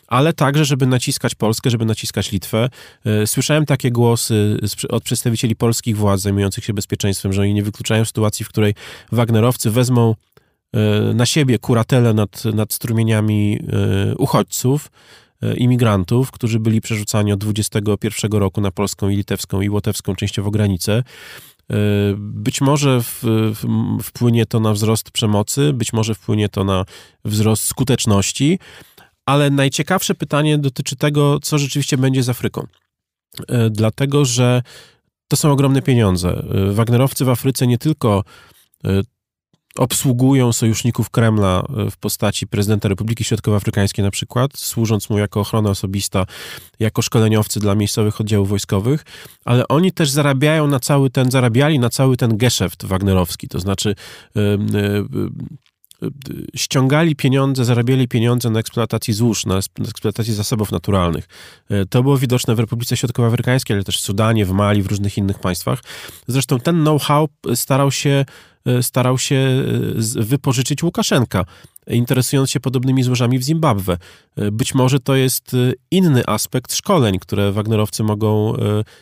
ale także, żeby naciskać Polskę, żeby naciskać Litwę. E, słyszałem takie głosy od przedstawicieli polskich władz zajmujących się bezpieczeństwem, że oni nie wykluczają sytuacji, w której Wagnerowcy wezmą e, na siebie kuratelę nad, nad strumieniami e, uchodźców, imigrantów, którzy byli przerzucani od 21 roku na polską i litewską i łotewską częściowo granicę. E, być może wpłynie to na wzrost przemocy, być może wpłynie to na wzrost skuteczności, ale najciekawsze pytanie dotyczy tego, co rzeczywiście będzie z Afryką. E, dlatego, że to są ogromne pieniądze. E, Wagnerowcy w Afryce nie tylko obsługują sojuszników Kremla e, w postaci prezydenta Republiki Środkowoafrykańskiej na przykład, służąc mu jako ochrona osobista, jako szkoleniowcy dla miejscowych oddziałów wojskowych, ale oni też zarabiają na cały ten, zarabiali na cały ten geszeft wagnerowski, to znaczy yy, yy, ściągali pieniądze, zarabiali pieniądze na eksploatacji złóż, na eksploatacji zasobów naturalnych. To było widoczne w Republice Środkowoafrykańskiej, ale też w Sudanie, w Mali, w różnych innych państwach. Zresztą ten know-how starał się starał się e, wypożyczyć Łukaszenka, interesując się podobnymi złożami w Zimbabwe. E, być może to jest inny aspekt szkoleń, które Wagnerowcy mogą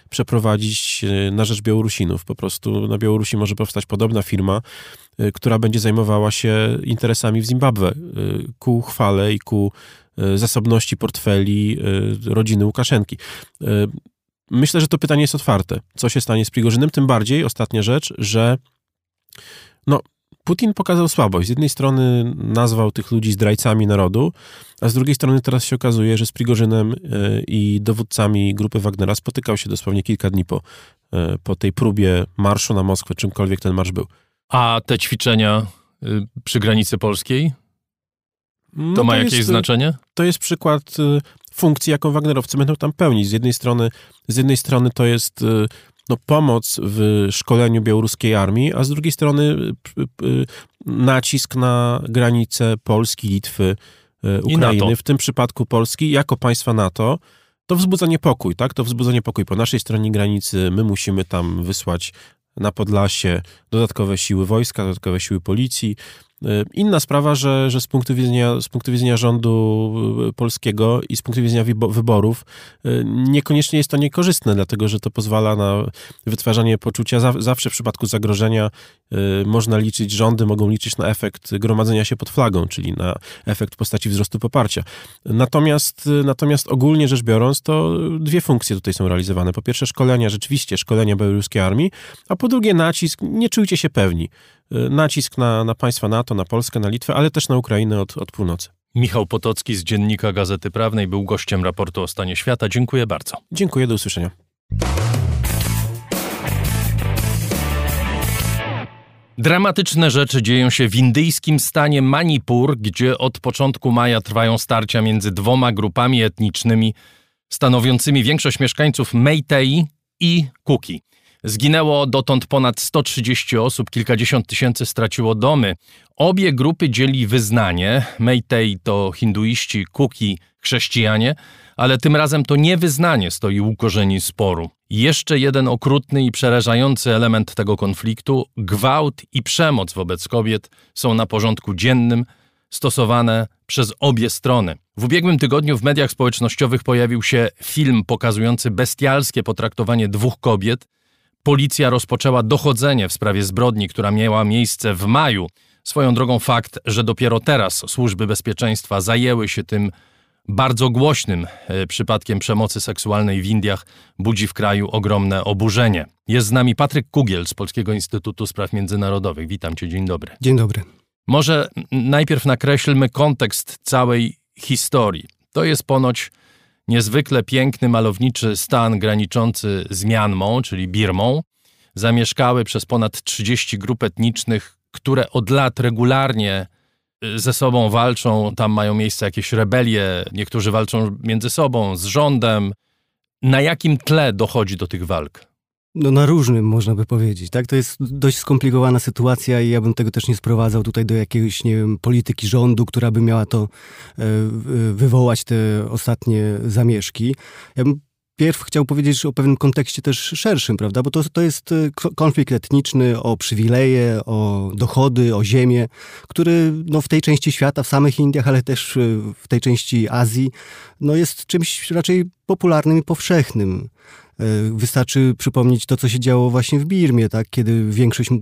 przeprowadzić na rzecz Białorusinów. Po prostu na Białorusi może powstać podobna firma, która będzie zajmowała się interesami w Zimbabwe ku chwale i ku zasobności portfeli rodziny Łukaszenki. Myślę, że to pytanie jest otwarte. Co się stanie z Prigorzynem? Tym bardziej, ostatnia rzecz, że no, Putin pokazał słabość. Z jednej strony nazwał tych ludzi zdrajcami narodu, a z drugiej strony teraz się okazuje, że z Prigorzynem e, i dowódcami grupy Wagnera spotykał się dosłownie kilka dni po, e, po tej próbie marszu na Moskwę, czymkolwiek ten marsz był. A te ćwiczenia y, przy granicy polskiej? To, no to ma jakieś jest, znaczenie? To jest przykład y, funkcji, jaką Wagnerowcy będą tam pełnić. Z jednej strony, z jednej strony to jest y, no, pomoc w szkoleniu białoruskiej armii, a z drugiej strony nacisk na granice Polski, Litwy, e, Ukrainy, w tym przypadku Polski, jako państwa NATO, to wzbudza niepokój, tak? To wzbudza niepokój. Po naszej stronie granicy my musimy tam wysłać na Podlasie dodatkowe siły wojska, dodatkowe siły policji, inna sprawa, że, że z, punktu widzenia, z punktu widzenia rządu e, polskiego i z punktu widzenia wyborów e, niekoniecznie jest to niekorzystne, dlatego że to pozwala na wytwarzanie poczucia zawsze w przypadku zagrożenia można liczyć, rządy mogą liczyć na efekt gromadzenia się pod flagą, czyli na efekt w postaci wzrostu poparcia. Natomiast, natomiast ogólnie rzecz biorąc, to dwie funkcje tutaj są realizowane. Po pierwsze szkolenia, rzeczywiście szkolenia białoruskiej armii, a po drugie nacisk, nie czujcie się pewni. Y, nacisk na, na państwa NATO, na Polskę, na Litwę, ale też na Ukrainę od, od północy. Michał Potocki z Dziennika Gazety Prawnej był gościem raportu o stanie świata. Dziękuję bardzo. Dziękuję, do usłyszenia. Dramatyczne rzeczy dzieją się w indyjskim stanie Manipur, gdzie od początku maja trwają starcia między dwoma grupami etnicznymi stanowiącymi większość mieszkańców Meitei i Kuki. Zginęło dotąd ponad 130 osób, kilkadziesiąt tysięcy straciło domy. Obie grupy dzieli wyznanie. Meitei to hinduiści, Kuki chrześcijanie, ale tym razem to nie wyznanie stoi u korzeni sporu. Jeszcze jeden okrutny i przerażający element tego konfliktu gwałt i przemoc wobec kobiet są na porządku dziennym, stosowane przez obie strony. W ubiegłym tygodniu w mediach społecznościowych pojawił się film pokazujący bestialskie potraktowanie dwóch kobiet. Policja rozpoczęła dochodzenie w sprawie zbrodni, która miała miejsce w maju. Swoją drogą fakt, że dopiero teraz służby bezpieczeństwa zajęły się tym bardzo głośnym e, przypadkiem przemocy seksualnej w Indiach budzi w kraju ogromne oburzenie. Jest z nami Patryk Kugiel z Polskiego Instytutu Spraw Międzynarodowych. Witam cię, dzień dobry. Dzień dobry. Może najpierw nakreślmy kontekst całej historii. To jest ponoć niezwykle piękny, malowniczy stan graniczący z Mianmą, czyli Birmą. Zamieszkały przez ponad 30 grup etnicznych, które od lat regularnie y, ze sobą walczą. Tam mają miejsce jakieś rebelie, niektórzy walczą między sobą, z rządem. Na jakim tle dochodzi do tych walk? No, na różnym, można by powiedzieć. Tak? To jest dość skomplikowana sytuacja i ja bym tego też nie sprowadzał tutaj do jakiejś, nie wiem, polityki rządu, która by miała to e, wywołać te ostatnie zamieszki. Ja bym pierw chciał powiedzieć o pewnym kontekście też szerszym, prawda? Bo to, to jest e, konflikt etniczny o przywileje, o dochody, o ziemię, który no, w tej części świata, w samych Indiach, ale też e, w tej części Azji, no, jest czymś raczej popularnym i powszechnym. E, wystarczy przypomnieć to, co się działo właśnie w Birmie, tak? kiedy większość e,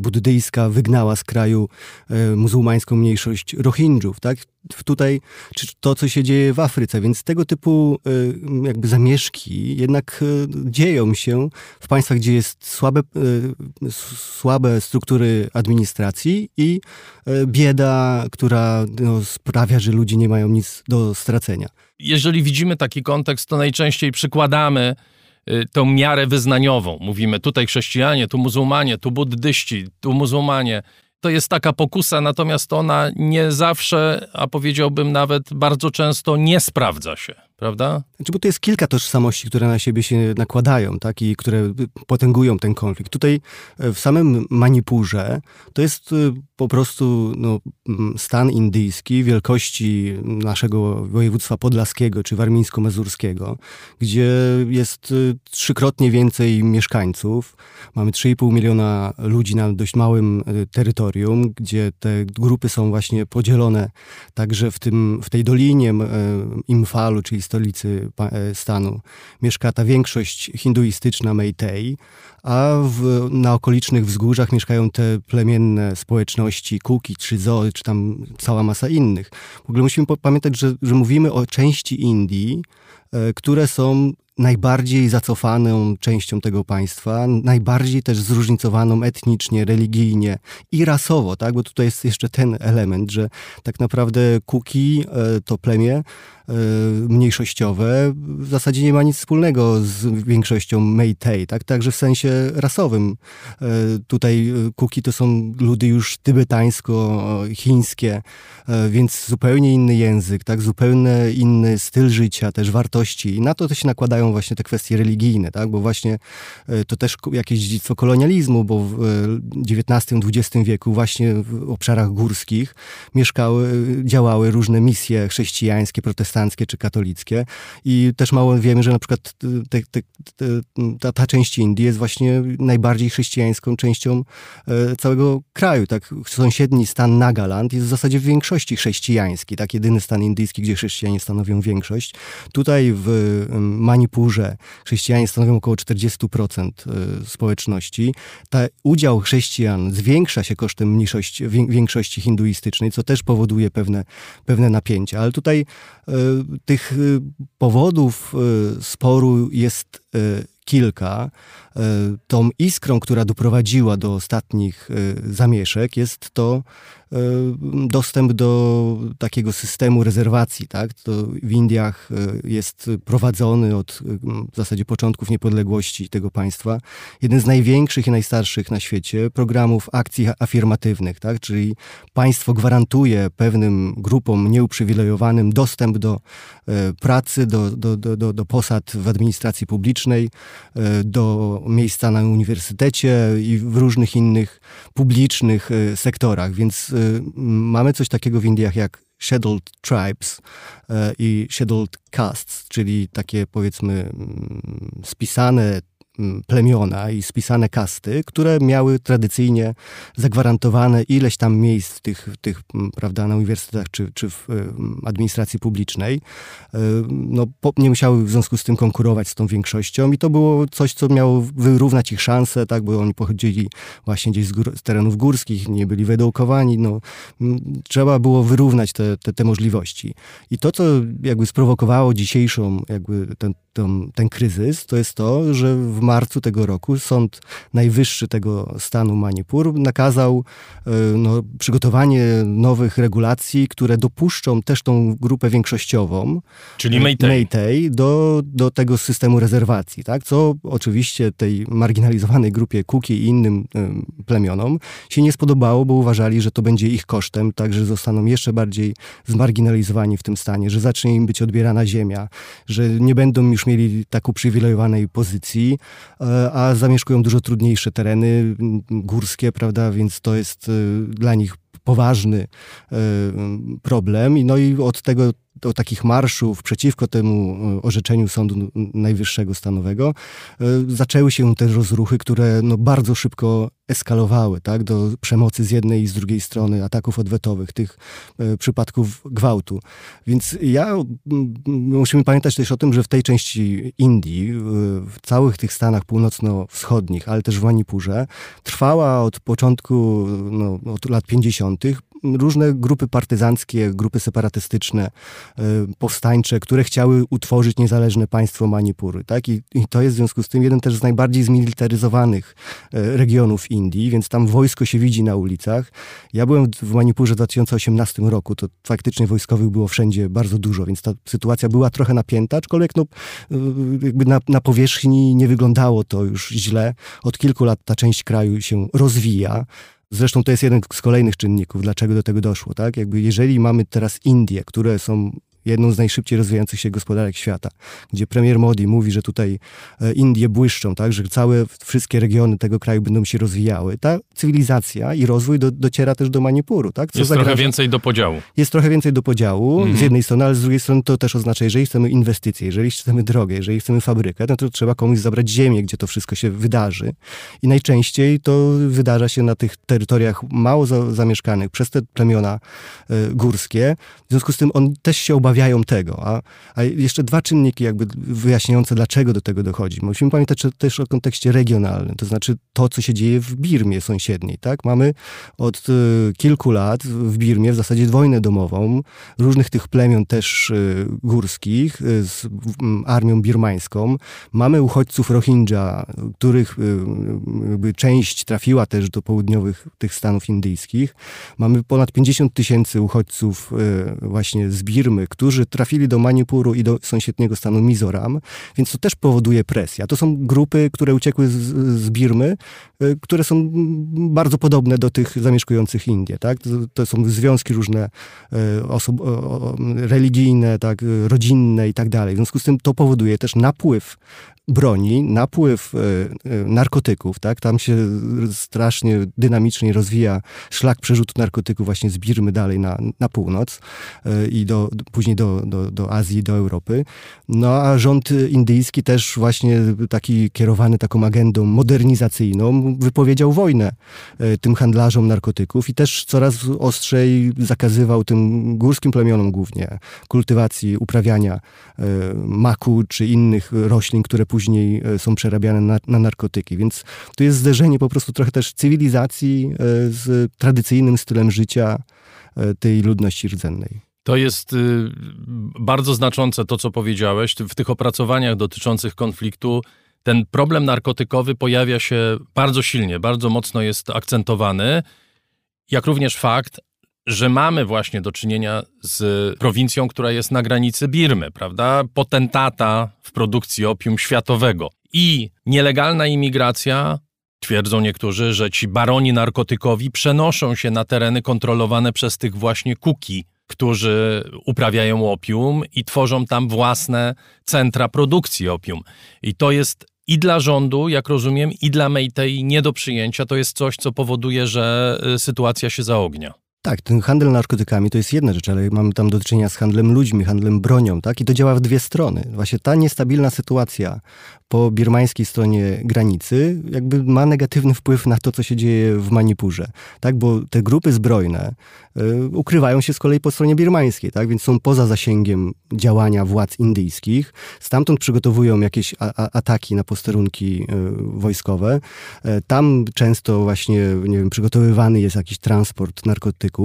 buddyjska wygnała z kraju e, muzułmańską mniejszość Rohingjów. Tak? Tutaj, czy to, co się dzieje w Afryce, więc tego typu jakby zamieszki jednak dzieją się w państwach, gdzie jest słabe, słabe struktury administracji i bieda, która no, sprawia, że ludzie nie mają nic do stracenia jeżeli widzimy taki kontekst, to najczęściej przykładamy y, tą miarę wyznaniową. Mówimy tutaj chrześcijanie, tu muzułmanie, tu buddyści, tu muzułmanie. To jest taka pokusa, natomiast ona nie zawsze, a powiedziałbym nawet bardzo często nie sprawdza się prawda? Znaczy, bo to jest kilka tożsamości, które na siebie się nakładają, tak, i które potęgują ten konflikt. Tutaj e, w samym Manipurze to jest e, po prostu no, stan indyjski wielkości naszego województwa podlaskiego czy warmińsko-mazurskiego, gdzie jest e, trzykrotnie więcej mieszkańców. Mamy 3,5 miliona ludzi na dość małym terytorium, gdzie te grupy są właśnie podzielone także w, tym, w tej dolinie Imfalu, czyli stolicy e, stanu, mieszka ta większość hinduistyczna Meitei, a w, na okolicznych wzgórzach mieszkają te plemienne społeczności Kuki, czy Zoe, czy tam cała masa innych. W ogóle musimy pamiętać, że, że mówimy o części Indii, e, które są najbardziej zacofaną częścią tego państwa, najbardziej też zróżnicowaną etnicznie, religijnie i rasowo, tak? Bo tutaj jest jeszcze ten element, że tak naprawdę Kuki, e, to plemię, mniejszościowe w zasadzie nie ma nic wspólnego z większością Meitei, tak? Także w sensie rasowym. E, tutaj e, Kuki to są ludy już tybetańsko-chińskie, więc zupełnie inny język, tak? Zupełnie inny styl życia, też wartości. I na to, to się nakładają właśnie te kwestie religijne, tak? Bo właśnie to też jakieś dziedzictwo kolonializmu, bo w XIX-XX wieku właśnie w obszarach górskich mieszkały, działały różne misje chrześcijańskie, protestanckie, protestanckie czy katolickie. I też mało wiemy, że na przykład te, te, te, ta, ta część Indii jest właśnie najbardziej chrześcijańską częścią e, całego kraju. Tak? Sąsiedni stan Nagaland jest w zasadzie w większości chrześcijański. Tak? Jedyny stan indyjski, gdzie chrześcijanie stanowią większość. Tutaj w Manipurze chrześcijanie stanowią około 40% e, społeczności. Ta udział chrześcijan zwiększa się kosztem mniejszości, większości hinduistycznej, co też powoduje pewne, pewne napięcia. Ale tutaj tych powodów y, sporu jest y, kilka. Tą iskrą, która doprowadziła do ostatnich zamieszek, jest to E, dostęp do takiego systemu rezerwacji. Tak? To w Indiach e, jest prowadzony od e, w zasadzie początków niepodległości tego państwa jeden z największych i najstarszych na świecie programów akcji afirmatywnych, tak? czyli państwo gwarantuje pewnym grupom nieuprzywilejowanym dostęp do pracy, do, do, do, do posad w administracji publicznej do miejsca na uniwersytecie i w różnych innych publicznych sektorach. Więc mamy coś takiego w Indiach jak Scheduled Tribes i Scheduled Castes, czyli takie powiedzmy mm, spisane plemiona i spisane kasty, które miały tradycyjnie zagwarantowane ileś tam miejsc tych, tych mm, prawda, na uniwersytetach czy, czy w mm, administracji publicznej. E, no, nie musiały w związku z tym konkurować z tą większością i to było coś, co miało wyrównać ich szanse, tak, bo oni pochodzili właśnie gdzieś z, gór, z terenów górskich, nie byli wyedukowani, no, trzeba było wyrównać te, te, te możliwości. I to, co jakby sprowokowało dzisiejszą jakby ten, ten, ten kryzys, to jest to, że w marcu tego roku Sąd Najwyższy tego stanu Manipur nakazał e, no, przygotowanie nowych regulacji, które dopuszczą też tą grupę większościową, czyli Meitei, Meitei do, do tego systemu rezerwacji, tak? co oczywiście tej marginalizowanej grupie Kuki i innym y, plemionom się nie spodobało, bo uważali, że to będzie ich kosztem, tak, że zostaną jeszcze bardziej zmarginalizowani w tym stanie, że zacznie im być odbierana ziemia, że nie będą już mieli tak uprzywilejowanej pozycji, E, a zamieszkują dużo trudniejsze tereny górskie, prawda, więc to jest e, dla nich poważny e, problem. No i od tego do takich marszów przeciwko temu orzeczeniu Sądu Najwyższego Stanowego zaczęły się te rozruchy, które no bardzo szybko eskalowały tak, do przemocy z jednej i z drugiej strony, ataków odwetowych, tych e, przypadków gwałtu. Więc ja musimy pamiętać też o tym, że w tej części Indii, w całych tych Stanach północno-wschodnich, ale też w Manipurze, trwała od początku, no, od lat 50 różne grupy partyzanckie, grupy separatystyczne, e, powstańcze, które chciały utworzyć niezależne państwo Manipury. Tak? I, I, to jest w związku z tym jeden też z najbardziej zmilitaryzowanych e, regionów Indii, więc tam wojsko się widzi na ulicach. Ja byłem w Manipurze w 2018 roku, to faktycznie wojskowych było wszędzie bardzo dużo, więc ta sytuacja była trochę napięta, aczkolwiek no, e, jakby na, na powierzchni nie wyglądało to już źle. Od kilku lat ta część kraju się rozwija. Zresztą to jest jeden z kolejnych czynników, dlaczego do tego doszło. Tak? Jakby jeżeli mamy teraz Indie, które są jedną z najszybciej rozwijających się gospodarek świata, gdzie premier Modi mówi, że tutaj e, Indie błyszczą, tak, że całe, wszystkie regiony tego kraju będą się rozwijały. Ta cywilizacja i rozwój do, dociera też do Manipuru. Tak? Co jest zagraża? trochę więcej do podziału. Jest trochę więcej do podziału mhm. z jednej strony, ale z drugiej strony to też oznacza, jeżeli chcemy inwestycje, jeżeli chcemy drogę, jeżeli chcemy fabrykę, no to trzeba komuś zabrać ziemię, gdzie to wszystko się wydarzy. I najczęściej to wydarza się na tych terytoriach mało za, zamieszkanych przez te plemiona y, górskie. W związku z tym on też się obawia obawiają tego. A, a jeszcze dwa czynniki jakby wyjaśniające, dlaczego do tego dochodzi. Musimy pamiętać też o kontekście regionalnym, to znaczy to, co się dzieje w Birmie sąsiedniej. Tak? Mamy od y, kilku lat w Birmie w zasadzie wojnę domową, różnych tych plemion też y, górskich y, z armią birmańską. Mamy uchodźców Rohingya, których y, część trafiła też do południowych tych stanów indyjskich. Mamy ponad 50 tysięcy uchodźców y, właśnie z Birmy, którzy którzy trafili do Manipuru i do sąsiedniego stanu Mizoram, więc to też powoduje presję. To są grupy, które uciekły z, z Birmy, y, które są bardzo podobne do tych zamieszkujących Indie. Tak? To, to są związki różne y, osób, religijne, tak, rodzinne i tak dalej. W związku z tym to powoduje też napływ broni, napływ narkotyków, tak? Tam się strasznie dynamicznie rozwija szlak przerzutu narkotyków właśnie z Birmy dalej na, na północ i do, później do, do, do Azji, do Europy. No a rząd indyjski też właśnie taki kierowany taką agendą modernizacyjną wypowiedział wojnę tym handlarzom narkotyków i też coraz ostrzej zakazywał tym górskim plemionom głównie kultywacji, uprawiania maku czy innych roślin, które później e, są przerabiane na, na narkotyki. Więc to jest zderzenie po prostu trochę też cywilizacji e, z tradycyjnym stylem życia e, tej ludności rdzennej. To jest y, bardzo znaczące to, co powiedziałeś. W tych opracowaniach dotyczących konfliktu ten problem narkotykowy pojawia się bardzo silnie, bardzo mocno jest akcentowany, jak również fakt, że mamy właśnie do czynienia z prowincją, która jest na granicy Birmy, prawda? Potentata w produkcji opium światowego. I nielegalna imigracja, twierdzą niektórzy, że ci baroni narkotykowi przenoszą się na tereny kontrolowane przez tych właśnie kuki, którzy uprawiają opium i tworzą tam własne centra produkcji opium. I to jest i dla rządu, jak rozumiem, i dla Meitei nie do przyjęcia. To jest coś, co powoduje, że y, sytuacja się zaognia. Tak, ten handel narkotykami to jest jedna rzecz, ale mamy tam do czynienia z handlem ludźmi, handlem bronią, tak? I to działa w dwie strony. Właśnie ta niestabilna sytuacja po birmańskiej stronie granicy jakby ma negatywny wpływ na to, co się dzieje w Manipurze, tak? Bo te grupy zbrojne y, ukrywają się z kolei po stronie birmańskiej, tak? Więc są poza zasięgiem działania władz indyjskich. Stamtąd przygotowują jakieś ataki na posterunki y, wojskowe. Y, tam często właśnie, nie wiem, przygotowywany jest jakiś transport narkotyków,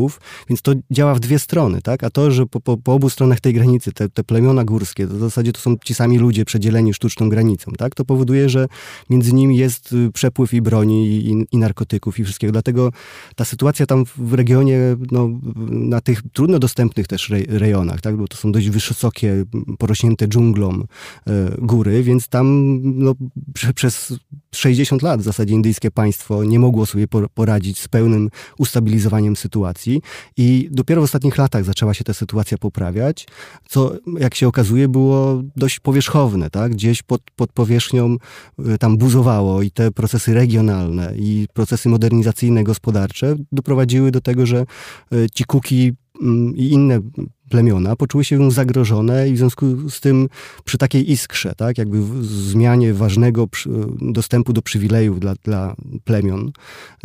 więc to działa w dwie strony, tak? A to, że po, po, po obu stronach tej granicy te, te plemiona górskie, to w zasadzie to są ci sami ludzie przedzieleni sztuczną granicą, tak? To powoduje, że między nimi jest y, przepływ i broni, i, i narkotyków, i wszystkiego. Dlatego ta sytuacja tam w regionie, no, na tych trudno dostępnych też rejonach, tak? Bo to są dość wysokie, porośnięte dżunglą e, góry, więc tam no, przez 60 lat w zasadzie indyjskie państwo nie mogło sobie poradzić z pełnym ustabilizowaniem sytuacji i dopiero w ostatnich latach zaczęła się ta sytuacja poprawiać, co jak się okazuje było dość powierzchowne, tak? Gdzieś pod, pod powierzchnią y, tam buzowało i te procesy regionalne i procesy modernizacyjne, gospodarcze doprowadziły do tego, że y, ci kuki i inne plemiona poczuły się zagrożone i w związku z tym przy takiej iskrze, tak, jakby zmianie ważnego dostępu do przywilejów dla, dla plemion,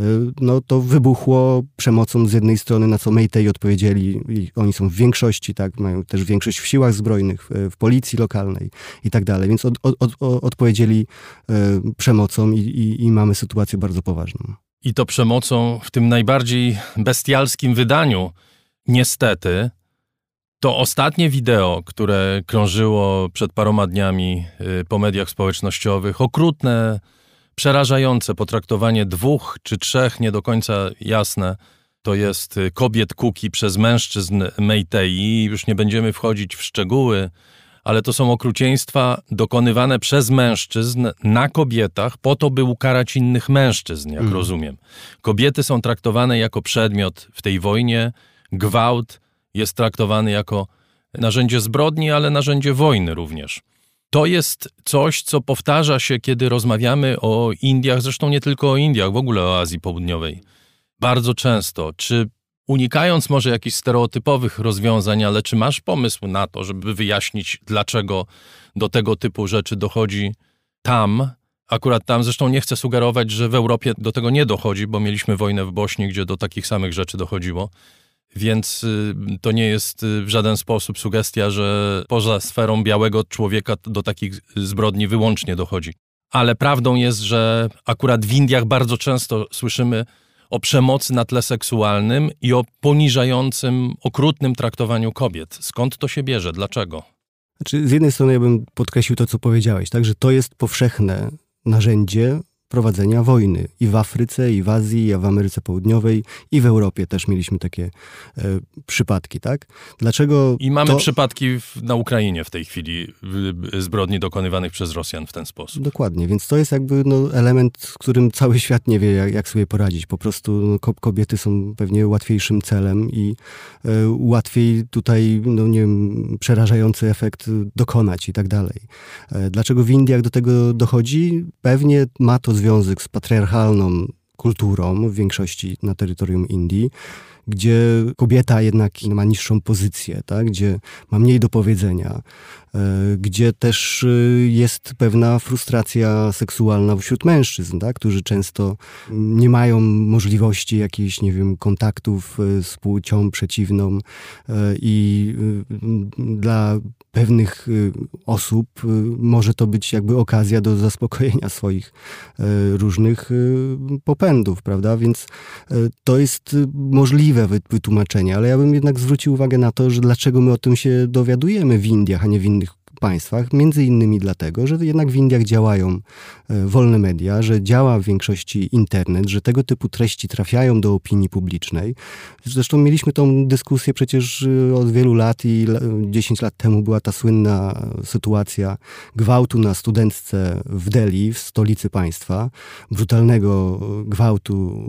y, no to wybuchło przemocą z jednej strony, na co Meitei odpowiedzieli i oni są w większości, tak, mają też większość w siłach zbrojnych, w, policji lokalnej i tak dalej, więc od, od, od, odpowiedzieli y, przemocą i, i, i mamy sytuację bardzo poważną. I to przemocą w tym najbardziej bestialskim wydaniu, niestety, to ostatnie wideo, które krążyło przed paroma dniami y, po mediach społecznościowych, okrutne, przerażające potraktowanie dwóch czy trzech, nie do końca jasne, to jest y, kobiet Kuki przez mężczyzn Meitei. Już nie będziemy wchodzić w szczegóły, ale to są okrucieństwa dokonywane przez mężczyzn na kobietach po to, by ukarać innych mężczyzn, jak mm. rozumiem. Kobiety są traktowane jako przedmiot w tej wojnie, gwałt, jest traktowany jako narzędzie zbrodni, ale narzędzie wojny również. To jest coś, co powtarza się, kiedy rozmawiamy o Indiach, zresztą nie tylko o Indiach, w ogóle o Azji Południowej. Bardzo często. Czy unikając może jakichś stereotypowych rozwiązań, ale czy masz pomysł na to, żeby wyjaśnić, dlaczego do tego typu rzeczy dochodzi tam, akurat tam, zresztą nie chcę sugerować, że w Europie do tego nie dochodzi, bo mieliśmy wojnę w Bośni, gdzie do takich samych rzeczy dochodziło. Więc y, to nie jest y, w żaden sposób sugestia, że poza sferą białego człowieka do takich zbrodni wyłącznie dochodzi. Ale prawdą jest, że akurat w Indiach bardzo często słyszymy o przemocy na tle seksualnym i o poniżającym, okrutnym traktowaniu kobiet. Skąd to się bierze? Dlaczego? Znaczy, z jednej strony ja bym podkreślił to, co powiedziałeś, tak, że to jest powszechne narzędzie prowadzenia wojny. I w Afryce, i w Azji, i w Ameryce Południowej, i w Europie też mieliśmy takie e, przypadki, tak? Dlaczego I mamy to... przypadki w, na Ukrainie w tej chwili zbrodni dokonywanych przez Rosjan w ten sposób. Dokładnie, więc to jest jakby no, element, z którym cały świat nie wie, jak, jak sobie poradzić. Po prostu no, kobiety są pewnie łatwiejszym celem i e, łatwiej tutaj, no nie wiem, przerażający efekt dokonać i tak dalej. E, dlaczego w Indiach do tego dochodzi? Pewnie ma to związek z patriarchalną kulturą w większości na terytorium Indii, gdzie kobieta jednak ma niższą pozycję, tak? gdzie ma mniej do powiedzenia, e, gdzie też e, jest pewna frustracja seksualna wśród mężczyzn, tak? którzy często nie mają możliwości jakichś, nie wiem, kontaktów e, z płcią przeciwną i dla pewnych osób może to być jakby okazja do zaspokojenia swoich różnych popędów, prawda? Więc to jest możliwe wytłumaczenie, ale ja bym jednak zwrócił uwagę na to, że dlaczego my o tym się dowiadujemy w Indiach, a nie w innych państwach, między innymi dlatego, że jednak w Indiach działają e, wolne media, że działa w większości internet, że tego typu treści trafiają do opinii publicznej. Zresztą mieliśmy tą dyskusję przecież e, od wielu lat i 10 lat temu była ta słynna sytuacja gwałtu na studentce w Delhi, w stolicy państwa, brutalnego gwałtu,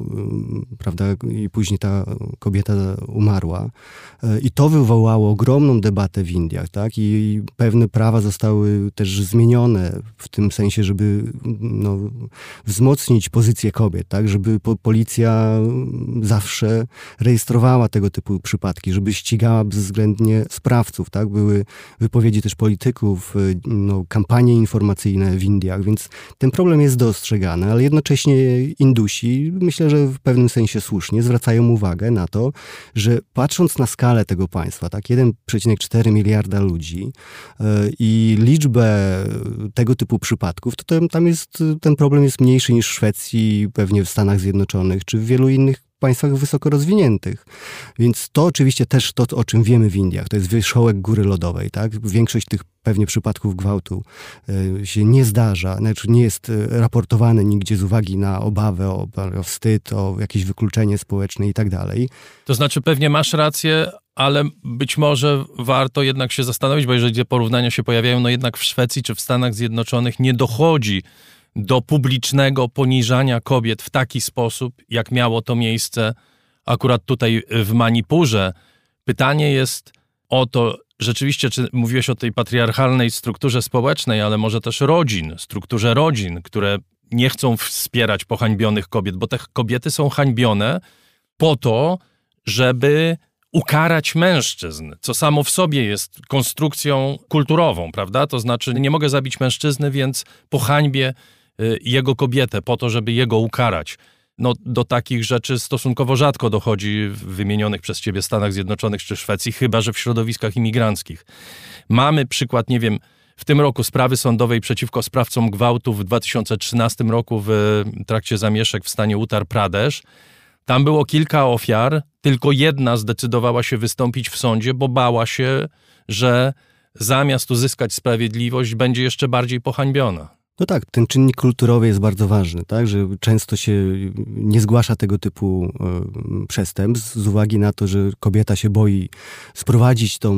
e, prawda, i później ta kobieta umarła. I to wywołało ogromną debatę w Indiach, tak, i pewne prawa zostały też zmienione w tym sensie, żeby no, wzmocnić pozycję kobiet, tak? żeby po, policja zawsze rejestrowała tego typu przypadki, żeby ścigała bezwzględnie sprawców. Tak? Były wypowiedzi też polityków, no, kampanie informacyjne w Indiach, więc ten problem jest dostrzegany, ale jednocześnie Indusi, myślę, że w pewnym sensie słusznie, zwracają uwagę na to, że patrząc na skalę tego państwa, tak, 1,4 miliarda ludzi yy, i liczbę tego typu przypadków, to tam, tam jest, ten problem jest mniejszy niż w Szwecji, pewnie w Stanach Zjednoczonych, czy w wielu innych państwach wysoko rozwiniętych. Więc to oczywiście też to, o czym wiemy w Indiach, to jest wierzchołek góry lodowej. Tak? Większość tych pewnie przypadków gwałtu y, się nie zdarza, znaczy nie jest y, raportowane nigdzie z uwagi na obawę o, o wstyd, o jakieś wykluczenie społeczne i tak dalej. To znaczy pewnie masz rację, ale być może warto jednak się zastanowić, bo jeżeli te porównania się pojawiają, no jednak w Szwecji czy w Stanach Zjednoczonych nie dochodzi do publicznego poniżania kobiet w taki sposób, jak miało to miejsce akurat tutaj w Manipurze. Pytanie jest o to, rzeczywiście, czy mówiłeś o tej patriarchalnej strukturze społecznej, ale może też rodzin, strukturze rodzin, które nie chcą wspierać pohańbionych kobiet, bo te kobiety są hańbione po to, żeby ukarać mężczyzn, co samo w sobie jest konstrukcją kulturową, prawda? To znaczy, nie mogę zabić mężczyzny, więc po hańbie jego kobietę, po to, żeby jego ukarać. No, do takich rzeczy stosunkowo rzadko dochodzi w wymienionych przez ciebie Stanach Zjednoczonych czy Szwecji, chyba że w środowiskach imigranckich. Mamy przykład, nie wiem, w tym roku sprawy sądowej przeciwko sprawcom gwałtu w 2013 roku w trakcie zamieszek w stanie Uttar Pradesh. Tam było kilka ofiar, tylko jedna zdecydowała się wystąpić w sądzie, bo bała się, że zamiast uzyskać sprawiedliwość, będzie jeszcze bardziej pohańbiona. No tak, ten czynnik kulturowy jest bardzo ważny, tak, że często się nie zgłasza tego typu y, przestępstw z uwagi na to, że kobieta się boi sprowadzić tą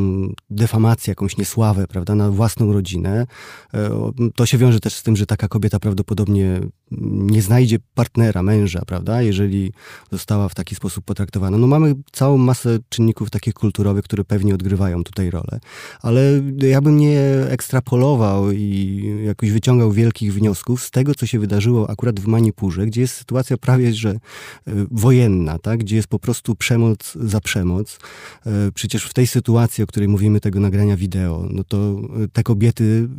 defamację, jakąś niesławę, prawda, na własną rodzinę. Y, to się wiąże też z tym, że taka kobieta prawdopodobnie nie znajdzie partnera, męża, prawda, jeżeli została w taki sposób potraktowana. No mamy całą masę czynników takich kulturowych, które pewnie odgrywają tutaj rolę, ale ja bym nie ekstrapolował i jakoś wyciągał wielkich wniosków z tego, co się wydarzyło akurat w Manipurze, gdzie jest sytuacja prawie że e, wojenna, tak? gdzie jest po prostu przemoc za przemoc. E, przecież w tej sytuacji, o której mówimy, tego nagrania wideo, no to e, te kobiety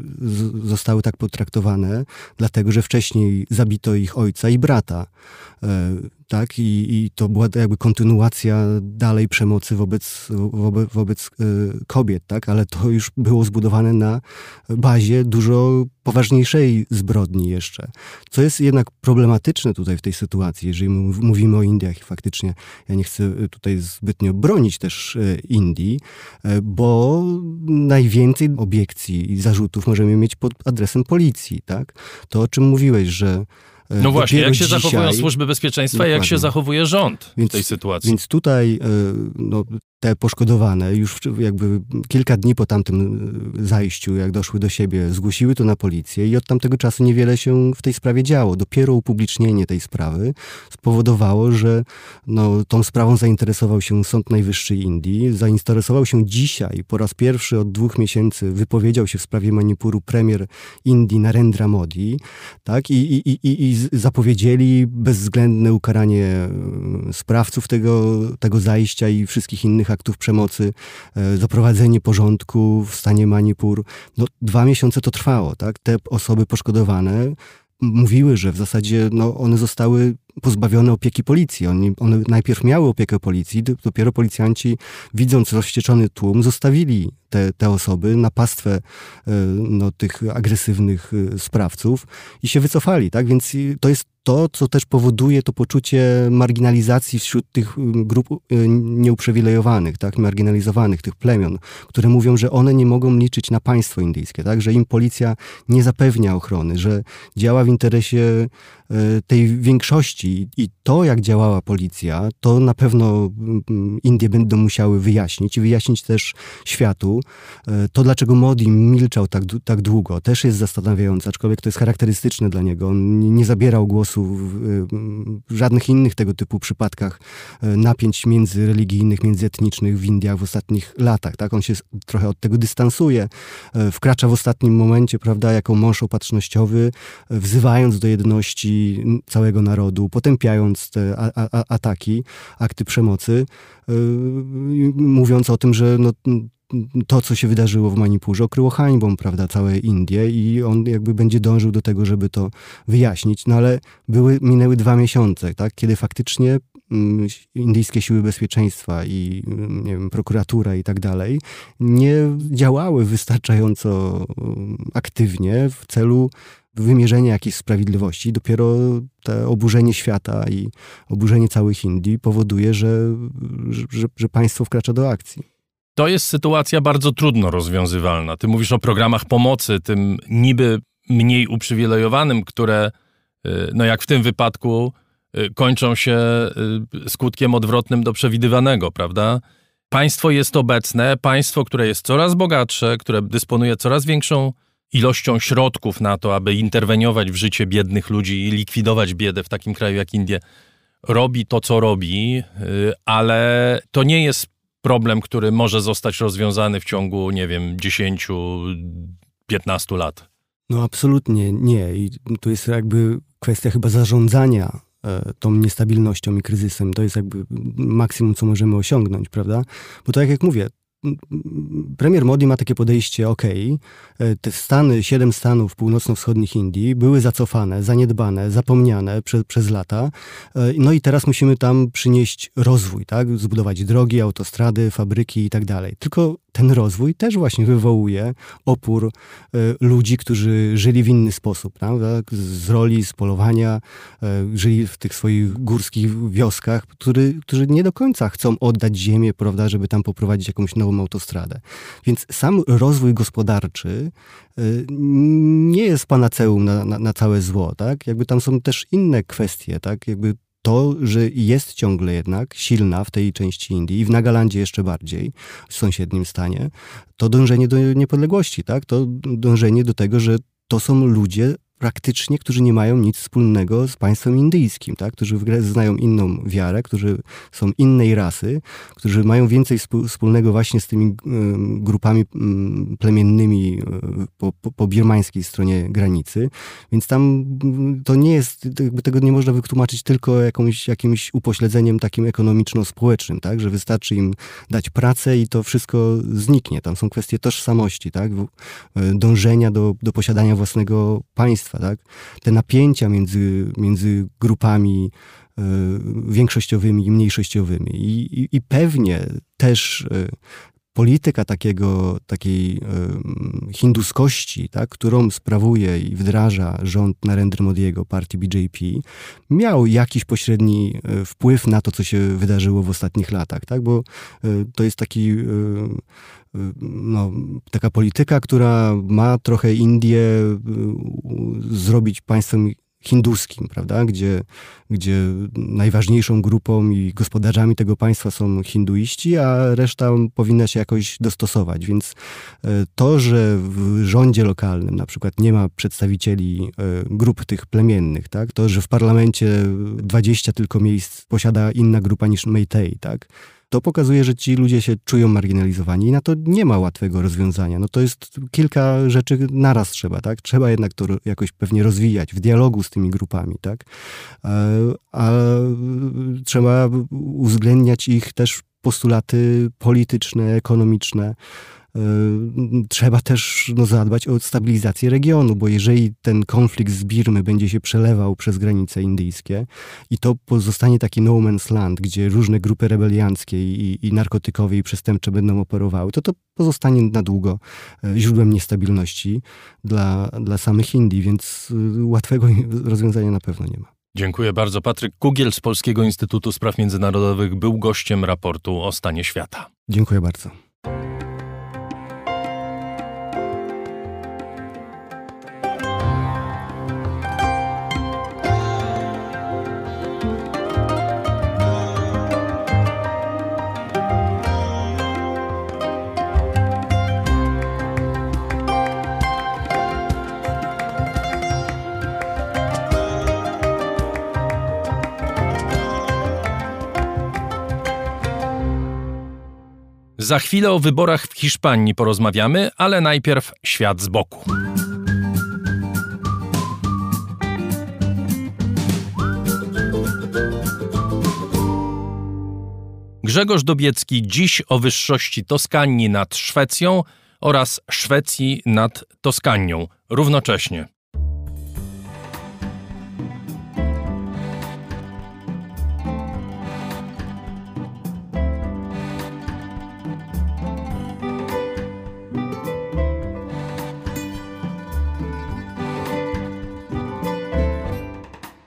zostały tak potraktowane, dlatego że wcześniej zabito ich ojca i brata tak? I, I to była jakby kontynuacja dalej przemocy wobec, wobec, wobec kobiet, tak? Ale to już było zbudowane na bazie dużo poważniejszej zbrodni jeszcze. Co jest jednak problematyczne tutaj w tej sytuacji, jeżeli mówimy o Indiach i faktycznie ja nie chcę tutaj zbytnio bronić też e, Indii, e, bo najwięcej obiekcji i zarzutów możemy mieć pod adresem policji, tak? To o czym mówiłeś, że no właśnie, jak się dzisiaj, zachowują służby bezpieczeństwa i jak się zachowuje rząd więc, w tej sytuacji? Więc tutaj e, no, te poszkodowane już jakby kilka dni po tamtym e, zajściu, jak doszły do siebie, zgłosiły to na policję i od tamtego czasu niewiele się w tej sprawie działo. Dopiero upublicznienie tej sprawy spowodowało, że no, tą sprawą zainteresował się Sąd Najwyższy Indii, zainteresował się dzisiaj, po raz pierwszy od dwóch miesięcy wypowiedział się w sprawie Manipuru premier Indii Narendra Modi, tak, i, i, i, i zapowiedzieli bezwzględne ukaranie e, sprawców tego, tego zajścia i wszystkich innych aktów przemocy, e, zaprowadzenie porządku w stanie Manipur. No, dwa miesiące to trwało, tak? Te osoby poszkodowane mówiły, że w zasadzie no, one zostały pozbawione opieki policji. Oni, one najpierw miały opiekę policji, dopiero policjanci, widząc rozścieczony tłum, zostawili te, te osoby na pastwę e, no, tych agresywnych e, sprawców i się wycofali. Tak? Więc to jest to, co też powoduje to poczucie marginalizacji wśród tych grup e, nieuprzywilejowanych, tak, marginalizowanych, tych plemion, które mówią, że one nie mogą liczyć na państwo indyjskie, tak, że im policja nie zapewnia ochrony, że działa w interesie tej większości i to, jak działała policja, to na pewno Indie będą musiały wyjaśnić i wyjaśnić też światu, E, to, dlaczego Modi milczał tak, tak długo, też jest zastanawiające, aczkolwiek to jest charakterystyczne dla niego. On nie zabierał głosu w, żadnych innych tego typu przypadkach e, napięć międzyreligijnych, międzyetnicznych w Indiach w ostatnich latach. Tak? On się trochę od tego dystansuje, e, wkracza w ostatnim momencie, prawda, jako mąż opatrznościowy, wzywając do jedności całego narodu, potępiając te a, a, ataki, akty przemocy, mówiąc o tym, że no, to, co się wydarzyło w Manipurze, okryło hańbą, prawda, całe Indie i on jakby będzie dążył do tego, żeby to wyjaśnić. No ale były, minęły dwa miesiące, tak, kiedy faktycznie mm, indyjskie siły bezpieczeństwa i mm, nie wiem, prokuratura i tak dalej nie działały wystarczająco mm, aktywnie w celu wymierzenia jakiejś sprawiedliwości. Dopiero to oburzenie świata i oburzenie całych Indii powoduje, że, że, że państwo wkracza do akcji. To jest sytuacja bardzo trudno rozwiązywalna. Ty mówisz o programach pomocy, tym niby mniej uprzywilejowanym, które, y, no jak w tym wypadku, y, kończą się y, skutkiem odwrotnym do przewidywanego, prawda? Państwo jest obecne, państwo, które jest coraz bogatsze, które dysponuje coraz większą ilością środków na to, aby interweniować w życie biednych ludzi i likwidować biedę w takim kraju jak Indie, robi to, co robi, ale to nie jest problem, który może zostać rozwiązany w ciągu, nie wiem, 10-15 lat? No absolutnie nie. I tu jest jakby kwestia chyba zarządzania e, tą niestabilnością i kryzysem. To jest jakby maksimum, co możemy osiągnąć, prawda? Bo tak jak mówię, premier Modi ma takie podejście, ok, e, te stany, siedem stanów północno-wschodnich Indii były zacofane, zaniedbane, zapomniane prze, przez lata, e, no i teraz musimy tam przynieść rozwój, tak, zbudować drogi, autostrady, fabryki i tak dalej. Tylko ten rozwój też właśnie wywołuje opór e, ludzi, którzy żyli w inny sposób, prawda? z roli, z polowania, e, żyli w tych swoich górskich wioskach, który, którzy nie do końca chcą oddać ziemię, prawda, żeby tam poprowadzić jakąś nową autostradę. Więc sam rozwój gospodarczy e, nie jest panaceum na, na, na całe zło, tak? Jakby tam są też inne kwestie, tak? Jakby to, że jest ciągle jednak silna w tej części Indii i w Nagalandzie jeszcze bardziej, w sąsiednim stanie, to dążenie do niepodległości, tak? To dążenie do tego, że to są ludzie praktycznie, którzy nie mają nic wspólnego z państwem indyjskim, tak? którzy znają inną wiarę, którzy są innej rasy, którzy mają więcej wspólnego właśnie z tymi grupami plemiennymi e, po, po, po birmańskiej stronie granicy. Więc tam to nie jest, tego nie można wytłumaczyć tylko jakąś, jakimś upośledzeniem takim ekonomiczno-społecznym, tak? że wystarczy im dać pracę i to wszystko zniknie. Tam są kwestie tożsamości, tak? E, dążenia do, do posiadania własnego państwa, państwa, tak? Te napięcia między, między grupami y, większościowymi i mniejszościowymi. I, i, i pewnie też y, polityka takiego, takiej y, hinduskości, tak, którą sprawuje i wdraża rząd Narendra Modiego, partii BJP, miał jakiś pośredni wpływ na to, co się wydarzyło w ostatnich latach, tak, bo to jest taki no, taka polityka, która ma trochę Indię y, zrobić państwem hinduskim, prawda? Gdzie, gdzie najważniejszą grupą i gospodarzami tego państwa są hinduiści, a reszta powinna się jakoś dostosować. Więc y, to, że w rządzie lokalnym na przykład nie ma przedstawicieli y, grup tych plemiennych, tak? to, że w parlamencie 20 tylko miejsc posiada inna grupa niż Meitei, tak? To pokazuje, że ci ludzie się czują marginalizowani i na to nie ma łatwego rozwiązania. No to jest kilka rzeczy naraz trzeba, tak? Trzeba jednak to jakoś pewnie rozwijać w dialogu z tymi grupami, tak? A, a trzeba uwzględniać ich też postulaty polityczne, ekonomiczne, trzeba też no, zadbać o stabilizację regionu, bo jeżeli ten konflikt z Birmy będzie się przelewał przez granice indyjskie i to pozostanie taki no man's land, gdzie różne grupy rebelianckie i, i narkotykowe i przestępcze będą operowały, to to pozostanie na długo y, źródłem niestabilności dla, dla samych Indii, więc y, łatwego rozwiązania na pewno nie ma. Dziękuję bardzo. Patryk Kugiel z Polskiego Instytutu Spraw Międzynarodowych był gościem raportu o stanie świata. Dziękuję bardzo. Za chwilę o wyborach w Hiszpanii porozmawiamy, ale najpierw świat z boku. Grzegorz Dobiecki dziś o wyższości Toskanii nad Szwecją oraz Szwecji nad Toskanią równocześnie.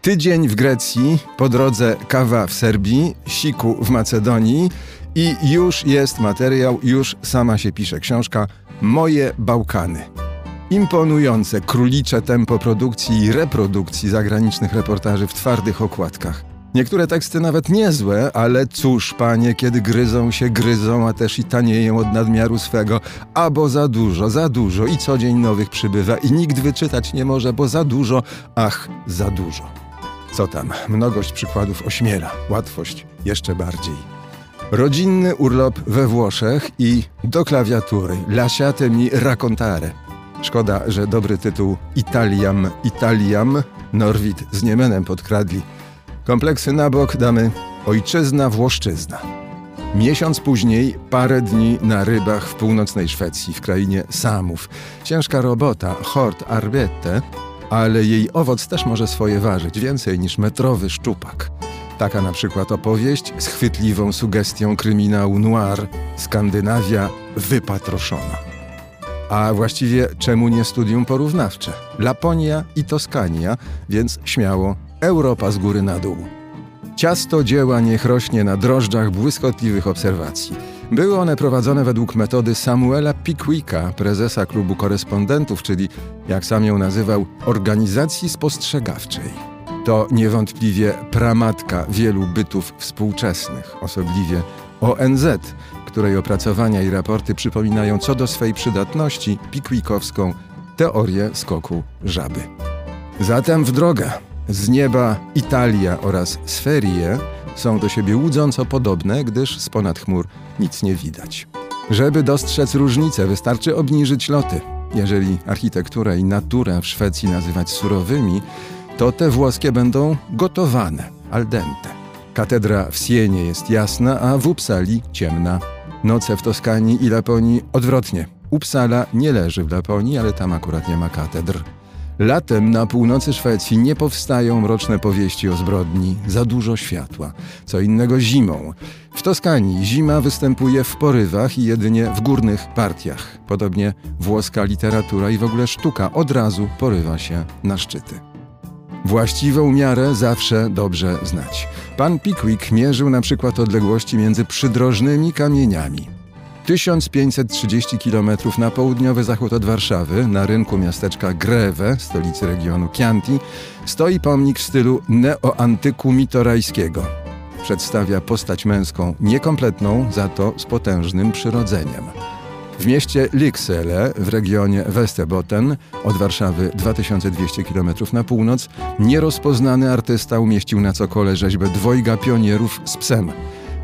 Tydzień w Grecji, po drodze kawa w Serbii, siku w Macedonii i już jest materiał, już sama się pisze książka Moje Bałkany. Imponujące królicze tempo produkcji i reprodukcji zagranicznych reportaży w twardych okładkach. Niektóre teksty nawet niezłe, ale cóż, panie, kiedy gryzą się, gryzą, a też i tanieją od nadmiaru swego, albo za dużo, za dużo i co dzień nowych przybywa i nikt wyczytać nie może, bo za dużo, ach, za dużo. Co tam, mnogość przykładów ośmiela, łatwość jeszcze bardziej. Rodzinny urlop we Włoszech i do klawiatury Lasciate mi raccontare. Szkoda, że dobry tytuł Italiam, Italiam Norwid z Niemenem podkradli. Kompleksy na bok damy Ojczyzna, Włoszczyzna. Miesiąc później, parę dni na rybach w północnej Szwecji, w krainie Samów. Ciężka robota, hort arbete, ale jej owoc też może swoje ważyć, więcej niż metrowy szczupak. Taka na przykład opowieść z chwytliwą sugestią kryminału noir Skandynawia wypatroszona. A właściwie czemu nie studium porównawcze? Laponia i Toskania, więc śmiało Europa z góry na dół. Ciasto dzieła niech rośnie na drożdżach błyskotliwych obserwacji. Były one prowadzone według metody Samuela Pickwicka, prezesa klubu korespondentów, czyli, jak sam ją nazywał, organizacji spostrzegawczej. To niewątpliwie pramatka wielu bytów współczesnych, osobliwie ONZ, której opracowania i raporty przypominają co do swej przydatności Pickwickowską teorię skoku żaby. Zatem w drogę. Z nieba Italia oraz Sferie są do siebie łudząco podobne, gdyż z ponad chmur nic nie widać. Żeby dostrzec różnice, wystarczy obniżyć loty. Jeżeli architekturę i naturę w Szwecji nazywać surowymi, to te włoskie będą gotowane, al dente. Katedra w Sienie jest jasna, a w Uppsali ciemna. Noce w Toskanii i Laponii odwrotnie. Uppsala nie leży w Laponii, ale tam akurat nie ma katedr. Latem na północy Szwecji nie powstają mroczne powieści o zbrodni, za dużo światła. Co innego zimą. W Toskanii zima występuje w porywach i jedynie w górnych partiach. Podobnie włoska literatura i w ogóle sztuka od razu porywa się na szczyty. Właściwą miarę zawsze dobrze znać. Pan Pickwick mierzył na przykład odległości między przydrożnymi kamieniami. 1530 km na południowy zachód od Warszawy, na rynku miasteczka Greve, stolicy regionu Chianti, stoi pomnik w stylu neoantyku mitorajskiego. Przedstawia postać męską niekompletną, za to z potężnym przyrodzeniem. W mieście Lyksele w regionie Westerbotten, od Warszawy 2200 km na północ, nierozpoznany artysta umieścił na cokole rzeźbę dwojga pionierów z psem.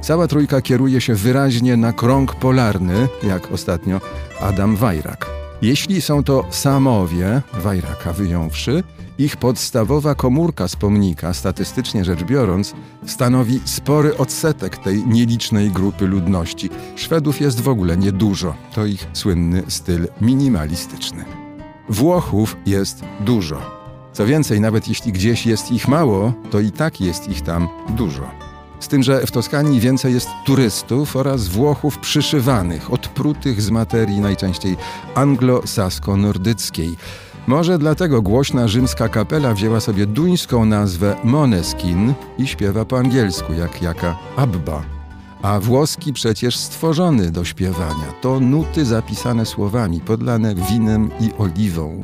Cała trójka kieruje się wyraźnie na krąg polarny, jak ostatnio Adam Wajrak. Jeśli są to samowie, Wajraka wyjąwszy, ich podstawowa komórka z pomnika, statystycznie rzecz biorąc, stanowi spory odsetek tej nielicznej grupy ludności. Szwedów jest w ogóle niedużo, to ich słynny styl minimalistyczny. Włochów jest dużo. Co więcej, nawet jeśli gdzieś jest ich mało, to i tak jest ich tam dużo. Z tym, że w Toskanii więcej jest turystów oraz Włochów przyszywanych, odprutych z materii najczęściej anglosasko-nordyckiej. Może dlatego głośna rzymska kapela wzięła sobie duńską nazwę Moneskin i śpiewa po angielsku, jak jaka Abba. A włoski przecież stworzony do śpiewania. To nuty zapisane słowami, podlane winem i oliwą.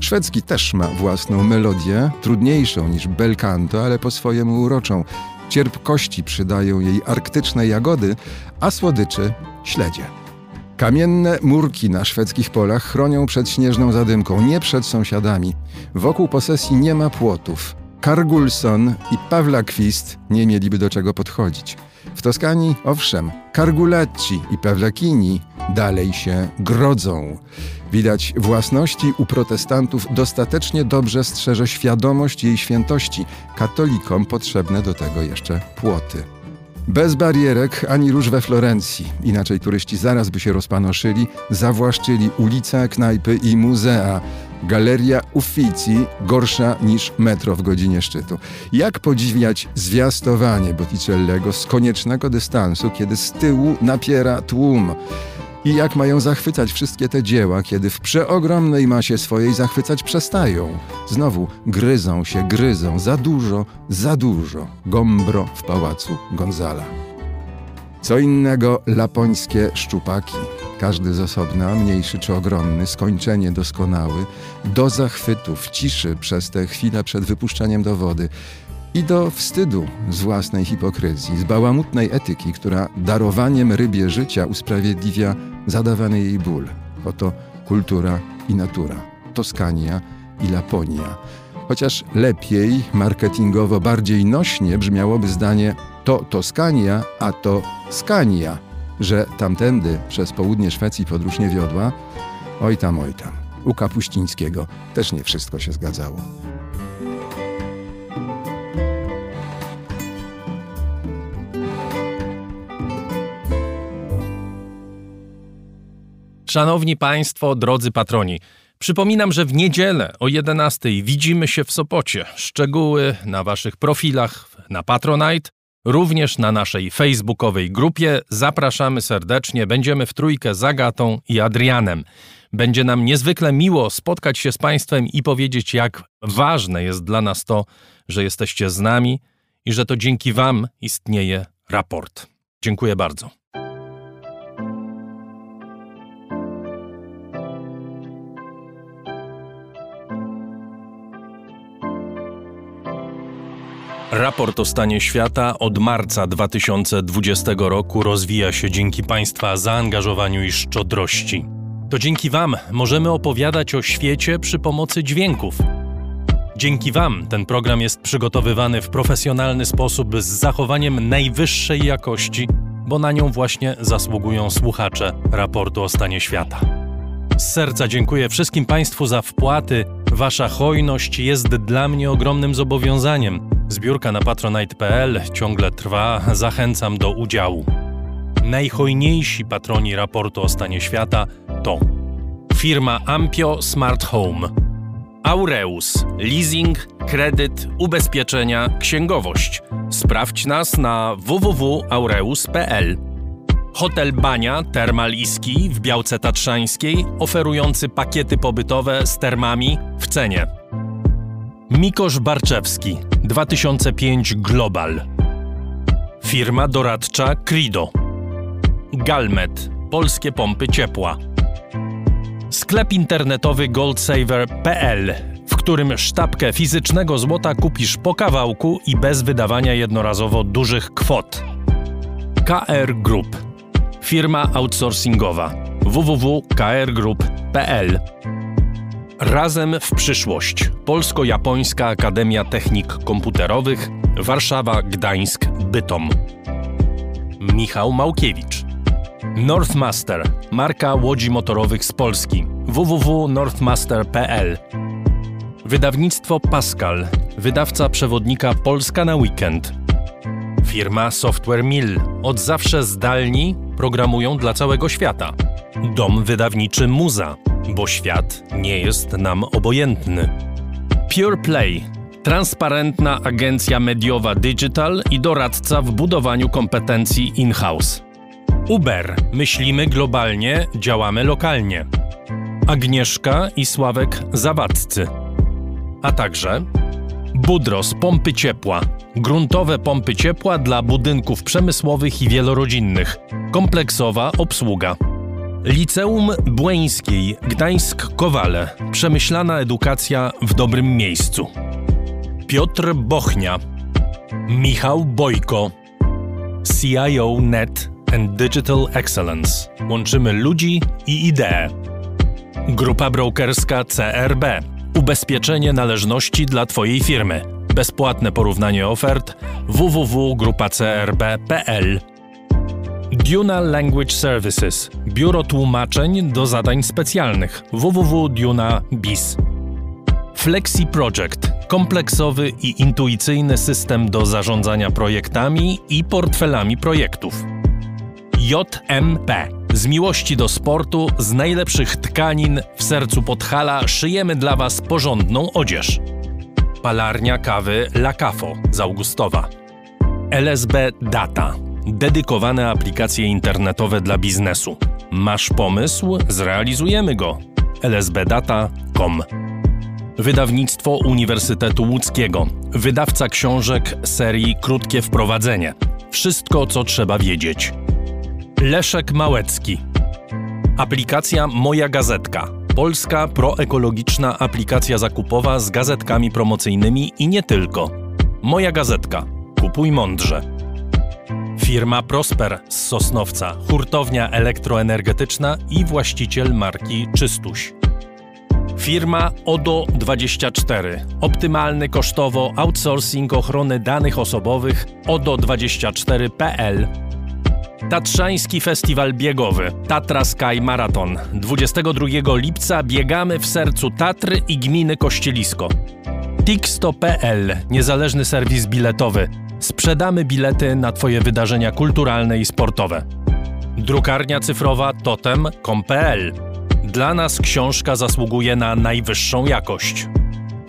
Szwedzki też ma własną melodię, trudniejszą niż bel canto, ale po swojemu uroczą. Cierpkości przydają jej arktyczne jagody, a słodyczy śledzie. Kamienne murki na szwedzkich polach chronią przed śnieżną zadymką, nie przed sąsiadami. Wokół posesji nie ma płotów. Kargulson i Pawlakwist nie mieliby do czego podchodzić. W Toskanii, owszem, Kargulacci i Pawlakini dalej się grodzą. Widać, własności u protestantów dostatecznie dobrze strzeże świadomość jej świętości. Katolikom potrzebne do tego jeszcze płoty. Bez barierek ani róż we Florencji, inaczej turyści zaraz by się rozpanoszyli, zawłaszczyli ulice, knajpy i muzea. Galeria Uffizi gorsza niż metro w godzinie szczytu. Jak podziwiać zwiastowanie Botticellego z koniecznego dystansu, kiedy z tyłu napiera tłum? I jak mają zachwycać wszystkie te dzieła, kiedy w przeogromnej masie swojej zachwycać przestają? Znowu gryzą się, gryzą, za dużo, za dużo. Gombro w pałacu Gonzala. Co innego lapońskie szczupaki. Każdy z osobna, mniejszy czy ogromny, skończenie doskonały, do zachwytu, w ciszy przez te chwile przed wypuszczeniem do wody i do wstydu z własnej hipokryzji, z bałamutnej etyki, która darowaniem rybie życia usprawiedliwia zadawany jej ból. Oto kultura i natura, Toskania i Laponia. Chociaż lepiej, marketingowo bardziej nośnie brzmiałoby zdanie to Toskania, a to Skania, że tamtędy przez południe Szwecji podróż nie wiodła. Oj tam, oj tam. U Kapuścińskiego też nie wszystko się zgadzało. Szanowni Państwo, drodzy patroni, przypominam, że w niedzielę o 11 widzimy się w Sopocie. Szczegóły na Waszych profilach na Patronite, również na naszej facebookowej grupie. Zapraszamy serdecznie. Będziemy w trójkę z Agatą i Adrianem. Będzie nam niezwykle miło spotkać się z Państwem i powiedzieć, jak ważne jest dla nas to, że jesteście z nami i że to dzięki Wam istnieje raport. Dziękuję bardzo. Raport o stanie świata od marca 2020 roku rozwija się dzięki Państwa zaangażowaniu i szczodrości. To dzięki Wam możemy opowiadać o świecie przy pomocy dźwięków. Dzięki Wam ten program jest przygotowywany w profesjonalny sposób z zachowaniem najwyższej jakości, bo na nią właśnie zasługują słuchacze raportu o stanie świata. Z serca dziękuję wszystkim Państwu za wpłaty. Wasza hojność jest dla mnie ogromnym zobowiązaniem. Zbiórka na patronite.pl ciągle trwa, zachęcam do udziału. Najhojniejsi patroni raportu o stanie świata to firma Ampio Smart Home, Aureus, leasing, kredyt, ubezpieczenia, księgowość. Sprawdź nas na www.aureus.pl. Hotel Bania Termal Iski w Białce Tatrzańskiej, oferujący pakiety pobytowe z termami w cenie. Mikosz Barczewski 2005 Global Firma doradcza Crido Galmet Polskie pompy ciepła Sklep internetowy goldsaver.pl w którym sztabkę fizycznego złota kupisz po kawałku i bez wydawania jednorazowo dużych kwot. KR Group Firma outsourcingowa www.krgroup.pl Razem w przyszłość. Polsko-Japońska Akademia Technik Komputerowych, Warszawa, Gdańsk, Bytom. Michał Małkiewicz. Northmaster, marka łodzi motorowych z Polski. www.northmaster.pl Wydawnictwo Pascal, wydawca przewodnika Polska na weekend. Firma Software Mill, od zawsze zdalni programują dla całego świata. Dom wydawniczy Muza, bo świat nie jest nam obojętny. Pure Play transparentna agencja mediowa digital i doradca w budowaniu kompetencji in-house. Uber myślimy globalnie, działamy lokalnie. Agnieszka i Sławek Zawadzcy. A także Budros pompy ciepła. Gruntowe pompy ciepła dla budynków przemysłowych i wielorodzinnych. Kompleksowa obsługa. Liceum Błeńskiej Gdańsk-Kowale. Przemyślana edukacja w dobrym miejscu. Piotr Bochnia. Michał Bojko. CIO Net and Digital Excellence. Łączymy ludzi i idee. Grupa brokerska CRB. Ubezpieczenie należności dla Twojej firmy. Bezpłatne porównanie ofert www.grupacrb.pl Duna Language Services Biuro tłumaczeń do zadań specjalnych www.duna.biz Flexi Project kompleksowy i intuicyjny system do zarządzania projektami i portfelami projektów. JMP z miłości do sportu, z najlepszych tkanin w sercu Podhala szyjemy dla Was porządną odzież. Palarnia kawy La Cafo z Augustowa. LSB Data. Dedykowane aplikacje internetowe dla biznesu. Masz pomysł? Zrealizujemy go. lsbdata.com Wydawnictwo Uniwersytetu Łódzkiego. Wydawca książek serii Krótkie Wprowadzenie. Wszystko, co trzeba wiedzieć. Leszek Małecki. Aplikacja Moja Gazetka. Polska proekologiczna aplikacja zakupowa z gazetkami promocyjnymi i nie tylko. Moja Gazetka. Kupuj mądrze. Firma Prosper z Sosnowca, hurtownia elektroenergetyczna i właściciel marki Czystuś. Firma ODO24. Optymalny kosztowo outsourcing ochrony danych osobowych ODO24.pl. Tatrzański Festiwal Biegowy Tatra Sky Marathon. 22 lipca biegamy w sercu Tatry i gminy Kościelisko. Tixto.pl. Niezależny serwis biletowy. Sprzedamy bilety na Twoje wydarzenia kulturalne i sportowe. Drukarnia cyfrowa totem.com.pl dla nas książka zasługuje na najwyższą jakość.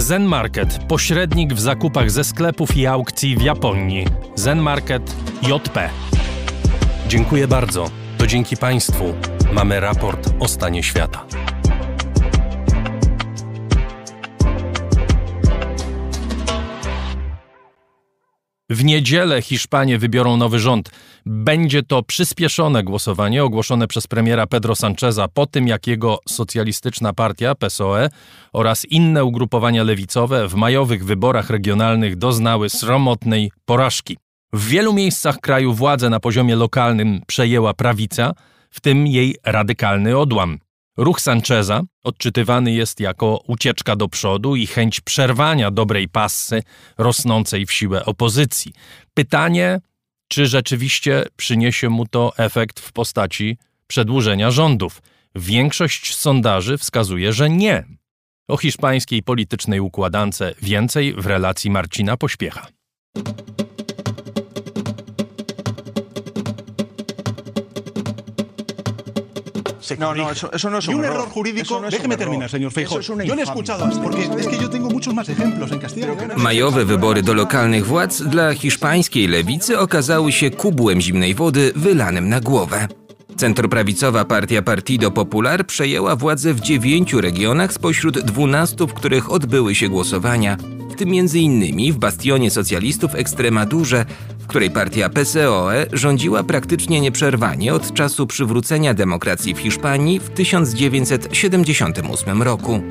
Zen Market, pośrednik w zakupach ze sklepów i aukcji w Japonii. Zen Market JP. Dziękuję bardzo. To dzięki Państwu mamy raport o stanie świata. W niedzielę Hiszpanie wybiorą nowy rząd. Będzie to przyspieszone głosowanie ogłoszone przez premiera Pedro Sancheza po tym, jak jego socjalistyczna partia PSOE oraz inne ugrupowania lewicowe w majowych wyborach regionalnych doznały sromotnej porażki. W wielu miejscach kraju władzę na poziomie lokalnym przejęła prawica, w tym jej radykalny odłam. Ruch Sancheza odczytywany jest jako ucieczka do przodu i chęć przerwania dobrej passy rosnącej w siłę opozycji. Pytanie, czy rzeczywiście przyniesie mu to efekt w postaci przedłużenia rządów? Większość sondaży wskazuje, że nie. O hiszpańskiej politycznej układance więcej w relacji Marcina Pośpiecha. No, no, eso, eso no es un, y un error, error jurídico. No déjeme terminar, señor Feijóo. Yo le he escuchado porque es que yo tengo muchos más ejemplos en Castilla. Majowe wybory do lokalnych władz dla hiszpańskiej lewicy okazały się kubłem zimnej wody wylanym na głowę. Centroprawicowa partia Partido Popular przejęła władzę w dziewięciu regionach spośród dwunastu, w których odbyły się głosowania, tym m.in. w bastionie socjalistów Ekstremadurze, w której partia PSOE rządziła praktycznie nieprzerwanie od czasu przywrócenia demokracji w Hiszpanii w 1978 roku.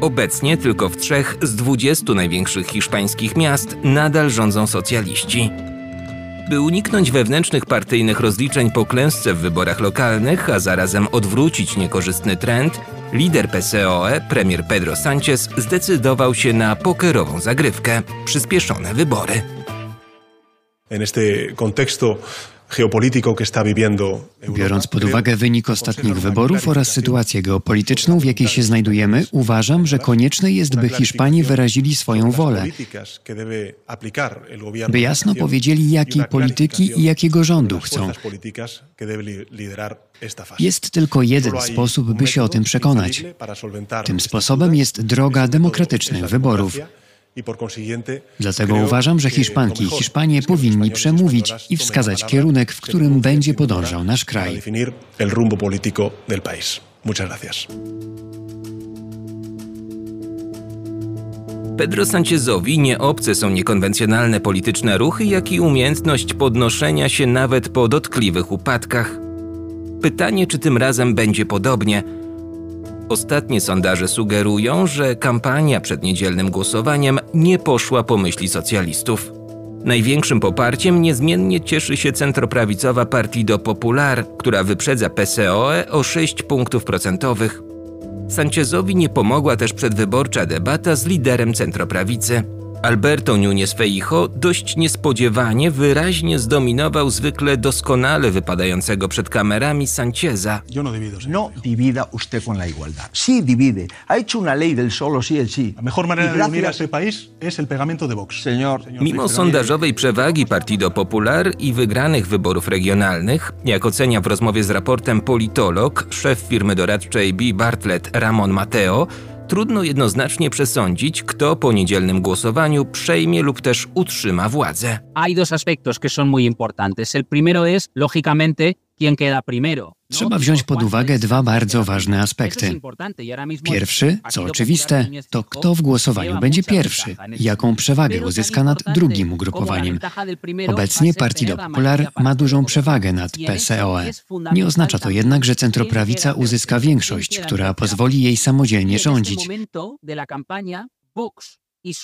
Obecnie tylko w trzech z dwudziestu największych hiszpańskich miast nadal rządzą socjaliści. By uniknąć wewnętrznych partyjnych rozliczeń po klęsce w wyborach lokalnych, a zarazem odwrócić niekorzystny trend, lider PSOE, premier Pedro Sánchez, zdecydował się na pokerową zagrywkę przyspieszone wybory. En este contexto Biorąc pod uwagę wynik ostatnich wyborów oraz sytuację geopolityczną, w jakiej się znajdujemy, uważam, że konieczne jest, by Hiszpanie wyrazili swoją wolę, by jasno powiedzieli, jakiej polityki i jakiego rządu chcą. Jest tylko jeden sposób, by się o tym przekonać. Tym sposobem jest droga demokratycznych wyborów. Dlatego uważam, że Hiszpanki i Hiszpanie powinni przemówić i wskazać kierunek, w którym będzie podążał nasz kraj. Pedro Sanchezowi nie obce są niekonwencjonalne polityczne ruchy, jak i umiejętność podnoszenia się nawet po dotkliwych upadkach. Pytanie, czy tym razem będzie podobnie. Ostatnie sondaże sugerują, że kampania przed niedzielnym głosowaniem nie poszła po myśli socjalistów. Największym poparciem niezmiennie cieszy się centroprawicowa Partido Popular, która wyprzedza PSOE o 6 punktów procentowych. Sanchezowi nie pomogła też przedwyborcza debata z liderem centroprawicy. Alberto Núñez Feijo dość niespodziewanie wyraźnie zdominował zwykle doskonale wypadającego przed kamerami Sancheza. Yo no divido, señor. No divida usted con la igualdad. Sí divide. Ha hecho una ley del solo sí el sí. La mejor manera Y de unir a ese país es el pegamento de Vox. Señor, Mimo sondażowej przewagi Partido Popular i wygranych wyborów regionalnych, jak ocenia w rozmowie z raportem politolog, szef firmy doradczej B. Bartlett Ramon Mateo, trudno jednoznacznie przesądzić, kto po niedzielnym głosowaniu przejmie lub też utrzyma władzę. hay dos aspectos que son muy importantes. El primero es, lógicamente, quién queda primero. ¿no? Trzeba wziąć pod uwagę dwa bardzo ważne aspekty. y Pierwszy, co oczywiste, to kto w głosowaniu będzie pierwszy jaką przewagę uzyska nad drugim ugrupowaniem. Obecnie Partido Popular ma dużą przewagę nad Y PSOE. es fundamental Nie oznacza to jednak, że centroprawica uzyska większość, queda która pozwoli jej Y samodzielnie rządzić. y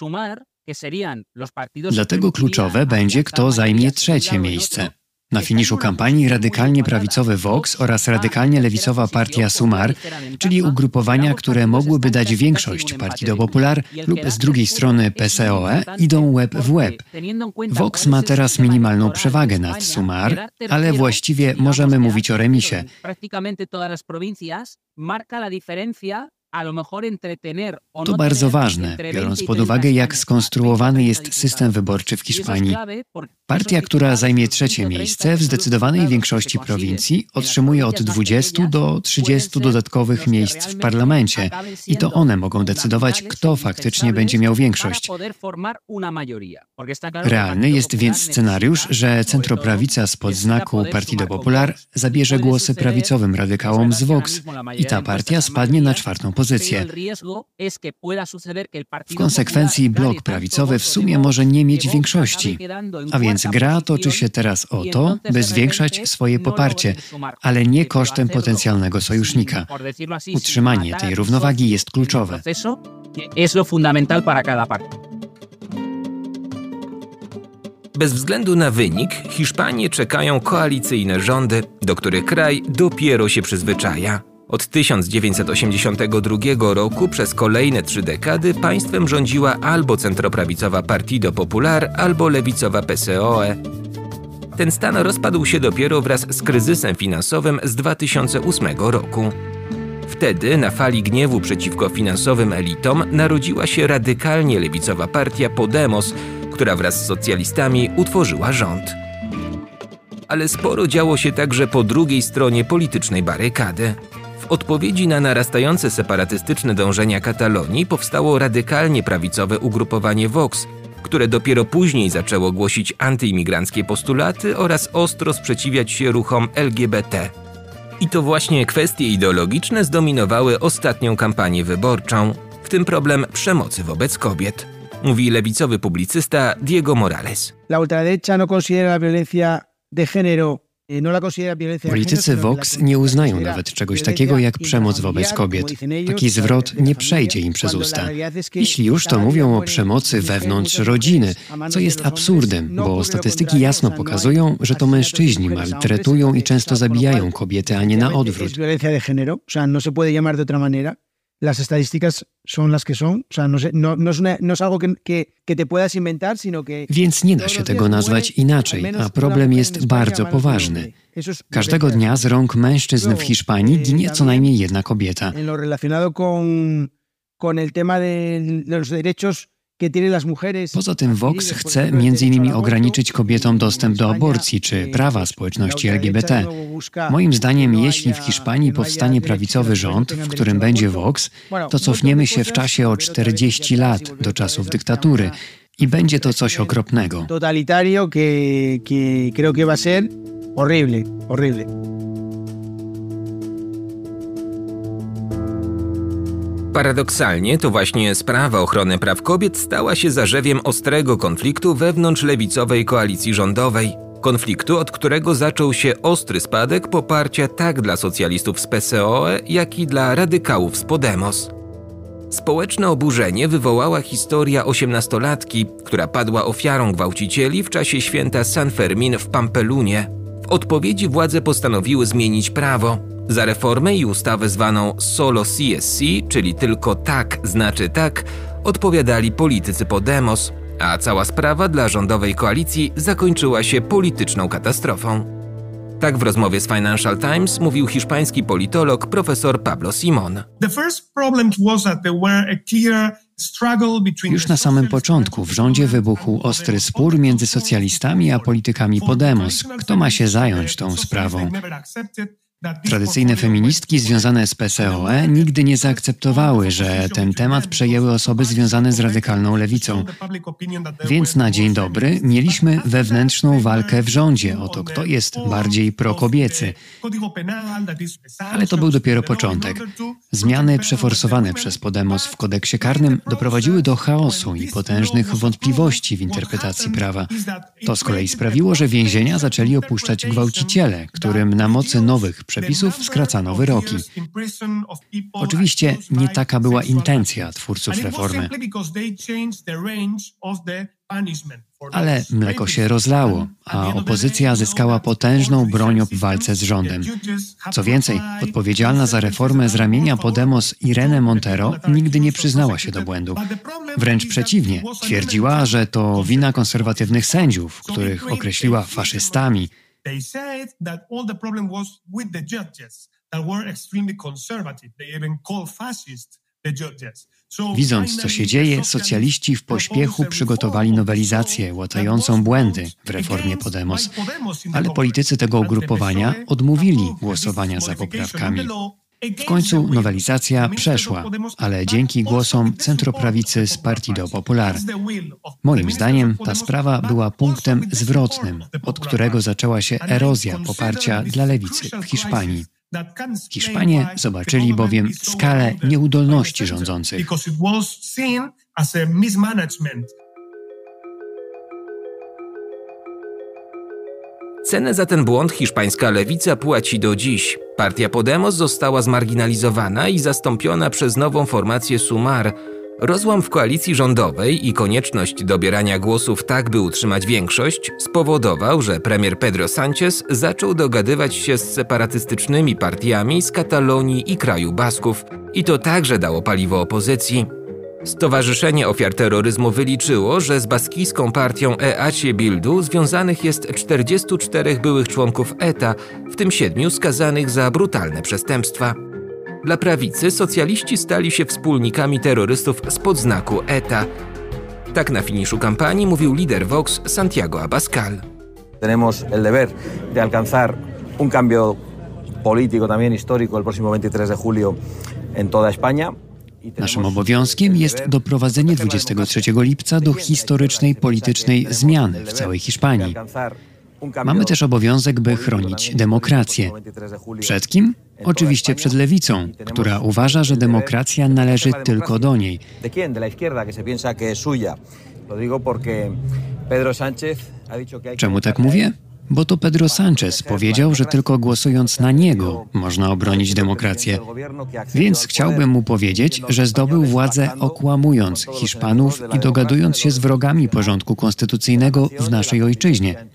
Dlatego kluczowe będzie, kto zajmie trzecie miejsce. Na finiszu kampanii radykalnie prawicowy Vox oraz radykalnie lewicowa partia Sumar, czyli ugrupowania, które mogłyby dać większość Partido Popular lub z drugiej strony PSOE, idą łeb w łeb. Vox ma teraz minimalną przewagę nad Sumar, ale właściwie możemy mówić o remisie. To no bardzo ważne, biorąc 20 y pod 30 uwagę, jak escaños, skonstruowany 30 jest diputados. system wyborczy w Y Hiszpanii. Partia, która zajmie trzecie 130 miejsce w de zdecydowanej większości prowincji otrzymuje od provincias más 20 do pequeñas 30 pueden ser dodatkowych miejsc w parlamencie i to one mogą decydować, kto e faktycznie będzie miał większość. Realny jest więc scenariusz, że centroprawica spod znaku Partido Popular zabierze głosy prawicowym radykałom z Vox i ta partia spadnie na czwartą pozycję. El W konsekwencji blok prawicowy w sumie może nie mieć większości. A więc gra toczy się teraz o y to, by zwiększać swoje no poparcie, ale nie kosztem potencjalnego sojusznika. Utrzymanie tej równowagi jest kluczowe. Bez względu na wynik, Hiszpanię czekają koalicyjne rządy, do których kraj dopiero się przyzwyczaja. Od 1982 roku przez kolejne trzy dekady państwem rządziła albo centroprawicowa Partido Popular, albo lewicowa PSOE. Ten stan rozpadł się dopiero wraz z kryzysem finansowym z 2008 roku. Wtedy, na fali gniewu przeciwko finansowym elitom, narodziła się radykalnie lewicowa partia Podemos, która wraz z socjalistami utworzyła rząd. Ale sporo działo się także po drugiej stronie politycznej barykady. W odpowiedzi na narastające separatystyczne dążenia Katalonii powstało radykalnie prawicowe ugrupowanie Vox, które dopiero później zaczęło głosić antyimigranckie postulaty oraz ostro sprzeciwiać się ruchom LGBT. I to właśnie kwestie ideologiczne zdominowały ostatnią kampanię wyborczą, w tym problem przemocy wobec kobiet. Mówi lewicowy publicysta Diego Morales. La ultraderecha no considera la violencia de género eh, no Politycy Vox nie uznają nawet czegoś takiego jak przemoc wobec kobiet. Taki zwrot nie przejdzie im przez usta. Jeśli już, to mówią o przemocy wewnątrz rodziny, co jest absurdem, No bo statystyki jasno no pokazują, że to mężczyźni maltretują i często zabijają kobiety, a nie na odwrót. Las estadísticas son las que son, o sea, no, no, no, es, una- no es algo que, que, que te puedas inventar, sino que Więc nie da się tego nazwać inaczej, a problem jest bardzo poważny. Każdego dnia z rąk mężczyzn w Hiszpanii ginie co najmniej jedna kobieta. En lo relacionado con, con el tema de los derechos Poza tym Vox adquiridos, por chce aborto, ograniczyć kobietom en dostęp do aborcji czy eh, prawa społeczności LGBT. busca Moim zdaniem, no jeśli w Hiszpanii no powstanie prawicowy rząd, w którym będzie. Vox, to cofniemy się w czasie o volver otra vez 40 hacia atrás lat y do czasów dyktatury i będzie to coś okropnego. totalitario que, que creo que va a ser horrible, horrible. Paradoksalnie to właśnie sprawa ochrony praw kobiet stała się zarzewiem ostrego konfliktu wewnątrz lewicowej koalicji rządowej. Konfliktu, od którego zaczął się ostry spadek poparcia tak dla socjalistów z PSOE, jak i dla radykałów z Podemos. Społeczne oburzenie wywołała historia osiemnastolatki, która padła ofiarą gwałcicieli w czasie święta San Fermin w Pampelunie. W odpowiedzi władze postanowiły zmienić prawo. Za reformę i ustawę zwaną Solo CSC, czyli tylko tak znaczy tak, odpowiadali politycy Podemos, a cała sprawa dla rządowej koalicji zakończyła się polityczną katastrofą. Tak w rozmowie z Financial Times mówił hiszpański politolog profesor Pablo Simon. Już na samym początku w rządzie wybuchł ostry spór między socjalistami a politykami Podemos. Kto ma się zająć tą sprawą? Tradycyjne feministki związane z PSOE nigdy nie zaakceptowały, że ten temat przejęły osoby związane z radykalną lewicą. Więc na dzień dobry mieliśmy wewnętrzną walkę w rządzie o to, kto jest bardziej prokobiecy. Ale to był dopiero początek. Zmiany przeforsowane przez Podemos w kodeksie karnym doprowadziły do chaosu i potężnych wątpliwości w interpretacji prawa. To z kolei sprawiło, że więzienia zaczęli opuszczać gwałciciele, którym na mocy nowych przepisów skracano wyroki. Oczywiście nie taka była intencja twórców reformy. Ale mleko się rozlało, a opozycja zyskała potężną broń w walce z rządem. Co więcej, odpowiedzialna za reformę z ramienia Podemos Irene Montero nigdy nie przyznała się do błędu. Wręcz przeciwnie, twierdziła, że to wina konserwatywnych sędziów, których określiła faszystami, they said that all the problem was with the judges that were extremely conservative. They even called fascist. Widząc, co się dzieje, socjaliści w pośpiechu przygotowali nowelizację łatającą błędy w reformie Podemos, ale politycy tego ugrupowania odmówili głosowania za poprawkami. W końcu nowelizacja przeszła, ale dzięki głosom centroprawicy z Partido Popular. Moim zdaniem ta sprawa była punktem zwrotnym, od którego zaczęła się erozja poparcia dla lewicy w Hiszpanii. Hiszpanie zobaczyli bowiem skalę nieudolności rządzących. Cenę za ten błąd hiszpańska lewica płaci do dziś. Partia Podemos została zmarginalizowana i zastąpiona przez nową formację Sumar. Rozłam w koalicji rządowej i konieczność dobierania głosów tak, by utrzymać większość, spowodował, że premier Pedro Sánchez zaczął dogadywać się z separatystycznymi partiami z Katalonii i kraju Basków. I to także dało paliwo opozycji. Stowarzyszenie Ofiar Terroryzmu wyliczyło, że z baskijską partią EACie Bildu związanych jest 44 byłych członków ETA, w tym siedmiu skazanych za brutalne przestępstwa. Dla prawicy socjaliści stali się wspólnikami terrorystów spod znaku ETA. Tak na finiszu kampanii mówił lider Vox Santiago Abascal. Tenemos el deber de alcanzar un cambio político también histórico el próximo 23 de julio en toda España. Naszym obowiązkiem jest doprowadzenie 23 lipca do historycznej politycznej zmiany w całej Hiszpanii. Mamy też obowiązek, by chronić demokrację. Przed kim? Oczywiście przed lewicą, która uważa, że demokracja należy tylko do niej. Czemu tak mówię? Bo to Pedro Sánchez powiedział, że tylko głosując na niego można obronić demokrację. Więc chciałbym mu powiedzieć, że zdobył władzę okłamując Hiszpanów i dogadując się z wrogami porządku konstytucyjnego w naszej ojczyźnie.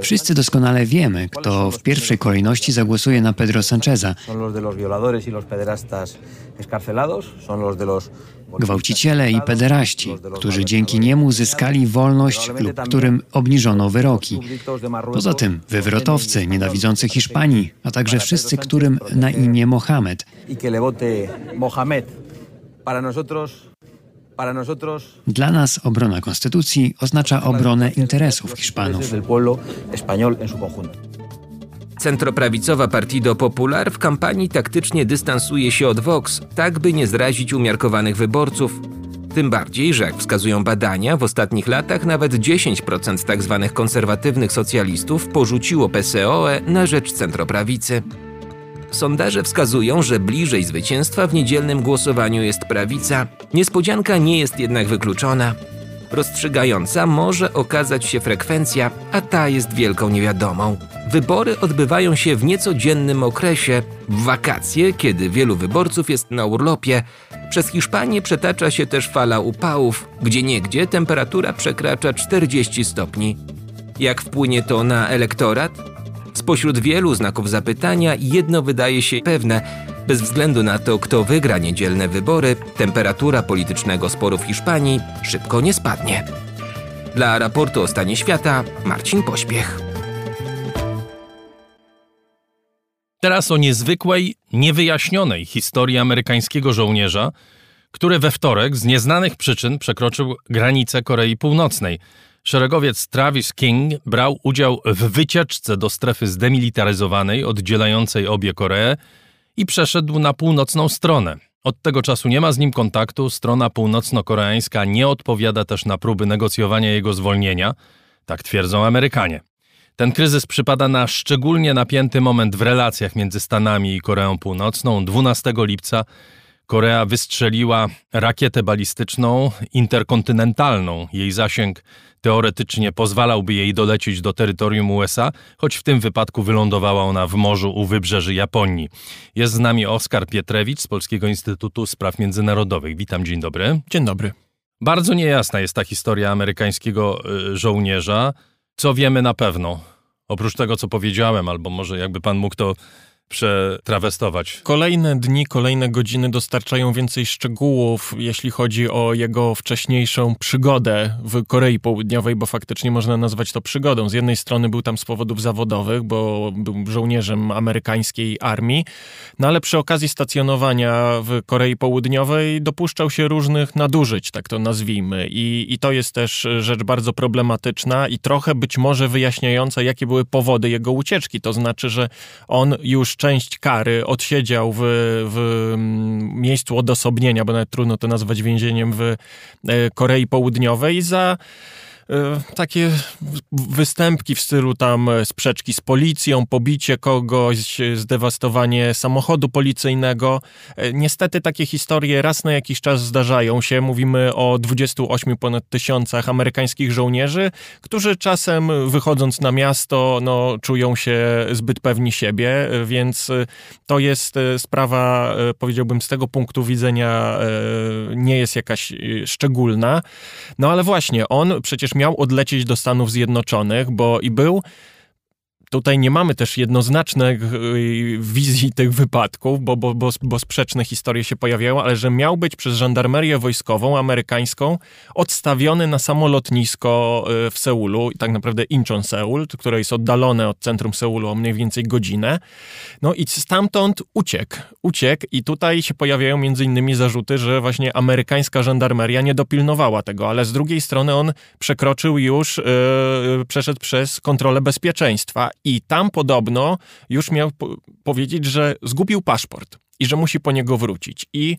Wszyscy doskonale wiemy, kto w pierwszej kolejności zagłosuje na Pedro Sancheza. Gwałciciele i pederaści, którzy dzięki niemu zyskali wolność lub którym obniżono wyroki. Poza tym wywrotowcy nienawidzący Hiszpanii, a także wszyscy, którym na imię Mohamed. Dla nas obrona konstytucji oznacza obronę interesów Hiszpanów. Centroprawicowa Partido Popular w kampanii taktycznie dystansuje się od Vox, tak by nie zrazić umiarkowanych wyborców. Tym bardziej, że jak wskazują badania, w ostatnich latach nawet 10% tzw. Tak konserwatywnych socjalistów porzuciło PSOE na rzecz centroprawicy. Sondaże wskazują, że bliżej zwycięstwa w niedzielnym głosowaniu jest prawica. Niespodzianka nie jest jednak wykluczona. Rozstrzygająca może okazać się frekwencja, a ta jest wielką niewiadomą. Wybory odbywają się w niecodziennym okresie, w wakacje, kiedy wielu wyborców jest na urlopie. Przez Hiszpanię przetacza się też fala upałów, gdzie niegdzie temperatura przekracza 40 stopni. Jak wpłynie to na elektorat? Spośród wielu znaków zapytania jedno wydaje się pewne. Bez względu na to, kto wygra niedzielne wybory, temperatura politycznego sporu w Hiszpanii szybko nie spadnie. Dla raportu o stanie świata Marcin Pośpiech. Teraz o niezwykłej, niewyjaśnionej historii amerykańskiego żołnierza, który we wtorek z nieznanych przyczyn przekroczył granicę Korei Północnej – Szeregowiec Travis King brał udział w wycieczce do strefy zdemilitaryzowanej oddzielającej obie Koree i przeszedł na północną stronę. Od tego czasu nie ma z nim kontaktu, strona północno-koreańska nie odpowiada też na próby negocjowania jego zwolnienia, tak twierdzą Amerykanie. Ten kryzys przypada na szczególnie napięty moment w relacjach między Stanami i Koreą Północną. 12 lipca Korea wystrzeliła rakietę balistyczną interkontynentalną. Jej zasięg teoretycznie pozwalałby jej dolecieć do terytorium USA, choć w tym wypadku wylądowała ona w morzu u wybrzeży Japonii. Jest z nami Oskar Pietrewicz z Polskiego Instytutu Spraw Międzynarodowych. Witam, dzień dobry. Dzień dobry. Bardzo niejasna jest ta historia amerykańskiego y, żołnierza. Co wiemy na pewno? Oprócz tego, co powiedziałem, albo może jakby pan mógł to przetrawestować. Kolejne dni, kolejne godziny dostarczają więcej szczegółów, jeśli chodzi o jego wcześniejszą przygodę w Korei Południowej, bo faktycznie można nazwać to przygodą. Z jednej strony był tam z powodów zawodowych, bo był żołnierzem amerykańskiej armii, no ale przy okazji stacjonowania w Korei Południowej dopuszczał się różnych nadużyć, tak to nazwijmy. I, i to jest też rzecz bardzo problematyczna i trochę być może wyjaśniająca, jakie były powody jego ucieczki. To znaczy, że on już część kary odsiedział w, w mm, miejscu odosobnienia, bo nawet trudno to nazwać więzieniem w e, Korei Południowej za takie występki w stylu tam sprzeczki z policją, pobicie kogoś, zdewastowanie samochodu policyjnego. E, niestety takie historie raz na jakiś czas zdarzają się. Mówimy o 28 ponad tysiącach amerykańskich żołnierzy, którzy czasem wychodząc na miasto, no, czują się zbyt pewni siebie, więc to jest sprawa, powiedziałbym, z tego punktu widzenia nie jest jakaś szczególna. No ale właśnie, on przecież miał odlecieć do Stanów Zjednoczonych, bo i był Tutaj nie mamy też jednoznacznych y, wizji tych wypadków, bo, bo, bo, bo sprzeczne historie się pojawiają, ale że miał być przez żandarmerię wojskową amerykańską odstawiony na samo lotnisko y, w Seulu, tak naprawdę Incheon Seul, które jest oddalone od centrum Seulu o mniej więcej godzinę. No i stamtąd uciekł. Uciekł i tutaj się pojawiają między innymi zarzuty, że właśnie amerykańska żandarmeria nie dopilnowała tego, ale z drugiej strony on przekroczył już, yy, przeszedł przez kontrolę bezpieczeństwa i tam podobno już miał po powiedzieć, że zgubił paszport i że musi po niego wrócić. I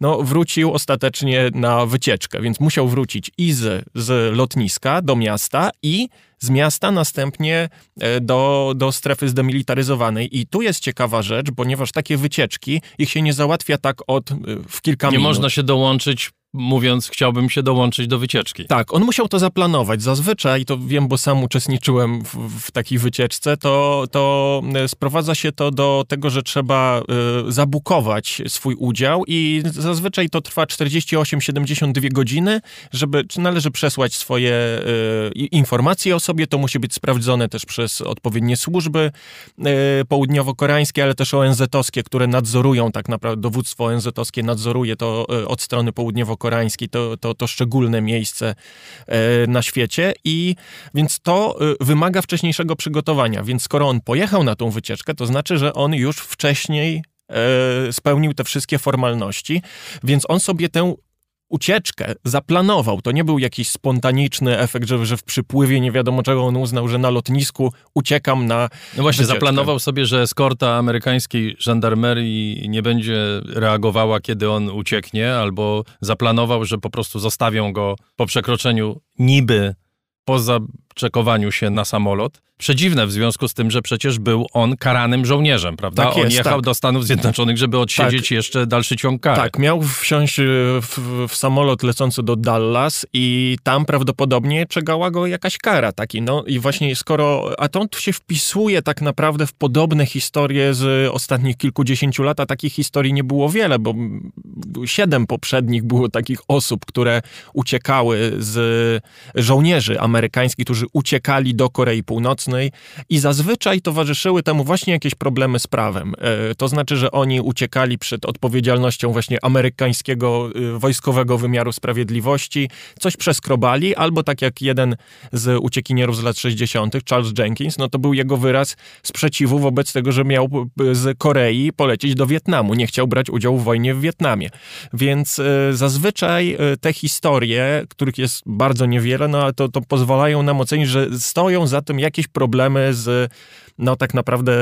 no, wrócił ostatecznie na wycieczkę, więc musiał wrócić i z, z lotniska do miasta i z miasta następnie e, do, do strefy zdemilitaryzowanej. I tu jest ciekawa rzecz, ponieważ takie wycieczki, ich się nie załatwia tak od e, w kilka nie minut. Nie można się dołączyć mówiąc, chciałbym się dołączyć do wycieczki. Tak, on musiał to zaplanować. Zazwyczaj, to wiem, bo sam uczestniczyłem w, w takiej wycieczce, to, to e, sprowadza się to do tego, że trzeba y, zabukować swój udział i zazwyczaj to trwa 48-72 godziny, żeby, czy należy przesłać swoje y, informacje o sobie, to musi być sprawdzone też przez odpowiednie służby y, południowo-koreańskie, ale też ONZ-owskie, które nadzorują tak naprawdę, dowództwo ONZ-owskie nadzoruje to od strony południowo-koreańskiej koreański to, to, to szczególne miejsce e, na świecie i więc to e, wymaga wcześniejszego przygotowania. Więc skoro on pojechał na tą wycieczkę, to znaczy, że on już wcześniej e, spełnił te wszystkie formalności, więc on sobie tę ucieczkę zaplanował. To nie był jakiś spontaniczny efekt, że, że w przypływie nie wiadomo czego on uznał, że na lotnisku uciekam na. No właśnie, wycieczkę. zaplanował sobie, że eskorta amerykańskiej żandarmerii nie będzie reagowała, kiedy on ucieknie, albo zaplanował, że po prostu zostawią go po przekroczeniu niby po zaczekowaniu się na samolot przedziwne w związku z tym, że przecież był on karanym żołnierzem, prawda? Tak jest, on jechał tak. do Stanów Zjednoczonych, żeby odsiedzieć tak. jeszcze dalszy ciąg kary. Tak, miał wsiąść e, w, w, samolot lecący do Dallas i tam prawdopodobnie czekała go jakaś kara taki, no i właśnie skoro, a to się wpisuje tak naprawdę w podobne historie z ostatnich kilkudziesięciu lat, a takich historii nie było wiele, bo siedem poprzednich było takich osób, które uciekały z żołnierzy amerykańskich, którzy uciekali do Korei Północnej, i zazwyczaj towarzyszyły temu właśnie jakieś problemy z prawem. E, to znaczy, że oni uciekali przed odpowiedzialnością właśnie amerykańskiego y, wojskowego wymiaru sprawiedliwości, coś przeskrobali, albo tak jak jeden z uciekinierów z lat 60., Charles Jenkins, no to był jego wyraz sprzeciwu wobec tego, że miał z Korei polecieć do Wietnamu. Nie chciał brać udziału w wojnie w Wietnamie. Więc e, zazwyczaj te historie, których jest bardzo niewiele, no ale to, to pozwalają nam ocenić, że stoją za tym jakieś problemy z no tak naprawdę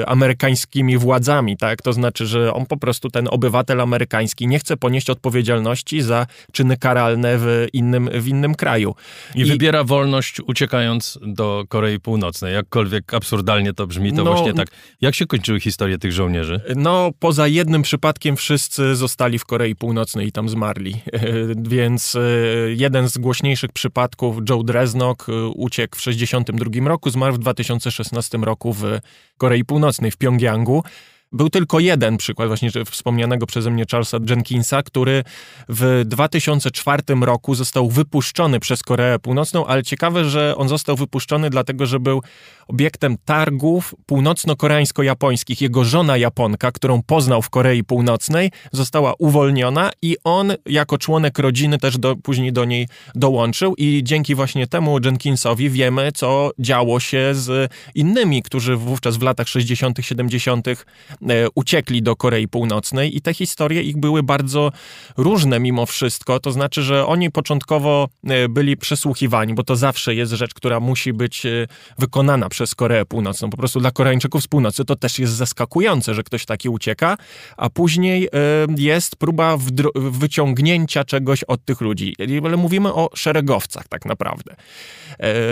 y, amerykańskimi władzami, tak? To znaczy, że on po prostu, ten obywatel amerykański nie chce ponieść odpowiedzialności za czyny karalne w innym, w innym kraju. I, I wybiera wolność uciekając do Korei Północnej. Jakkolwiek absurdalnie to brzmi, to no, właśnie tak. Jak się kończyły historie tych żołnierzy? No, poza jednym przypadkiem wszyscy zostali w Korei Północnej i tam zmarli. Więc y, jeden z głośniejszych przypadków, Joe Dreznok, y, uciekł w 1962 roku, zmarł w 2016 roku roku w Korei Północnej, w Pjongjangu. Był tylko jeden przykład właśnie wspomnianego przeze mnie Charlesa Jenkinsa, który w 2004 roku został wypuszczony przez Koreę Północną, ale ciekawe, że on został wypuszczony dlatego, że był obiektem targów północno-koreańsko-japońskich. Jego żona Japonka, którą poznał w Korei Północnej, została uwolniona i on jako członek rodziny też do, później do niej dołączył i dzięki właśnie temu Jenkinsowi wiemy, co działo się z innymi, którzy wówczas w latach 60., 70. E, uciekli do Korei Północnej i te historie ich były bardzo różne mimo wszystko. To znaczy, że oni początkowo e, byli przesłuchiwani, bo to zawsze jest rzecz, która musi być e, wykonana przez Koreę Północną. Po prostu dla Koreańczyków z północy to też jest zaskakujące, że ktoś taki ucieka, a później jest próba wyciągnięcia czegoś od tych ludzi. Ale mówimy o szeregowcach tak naprawdę,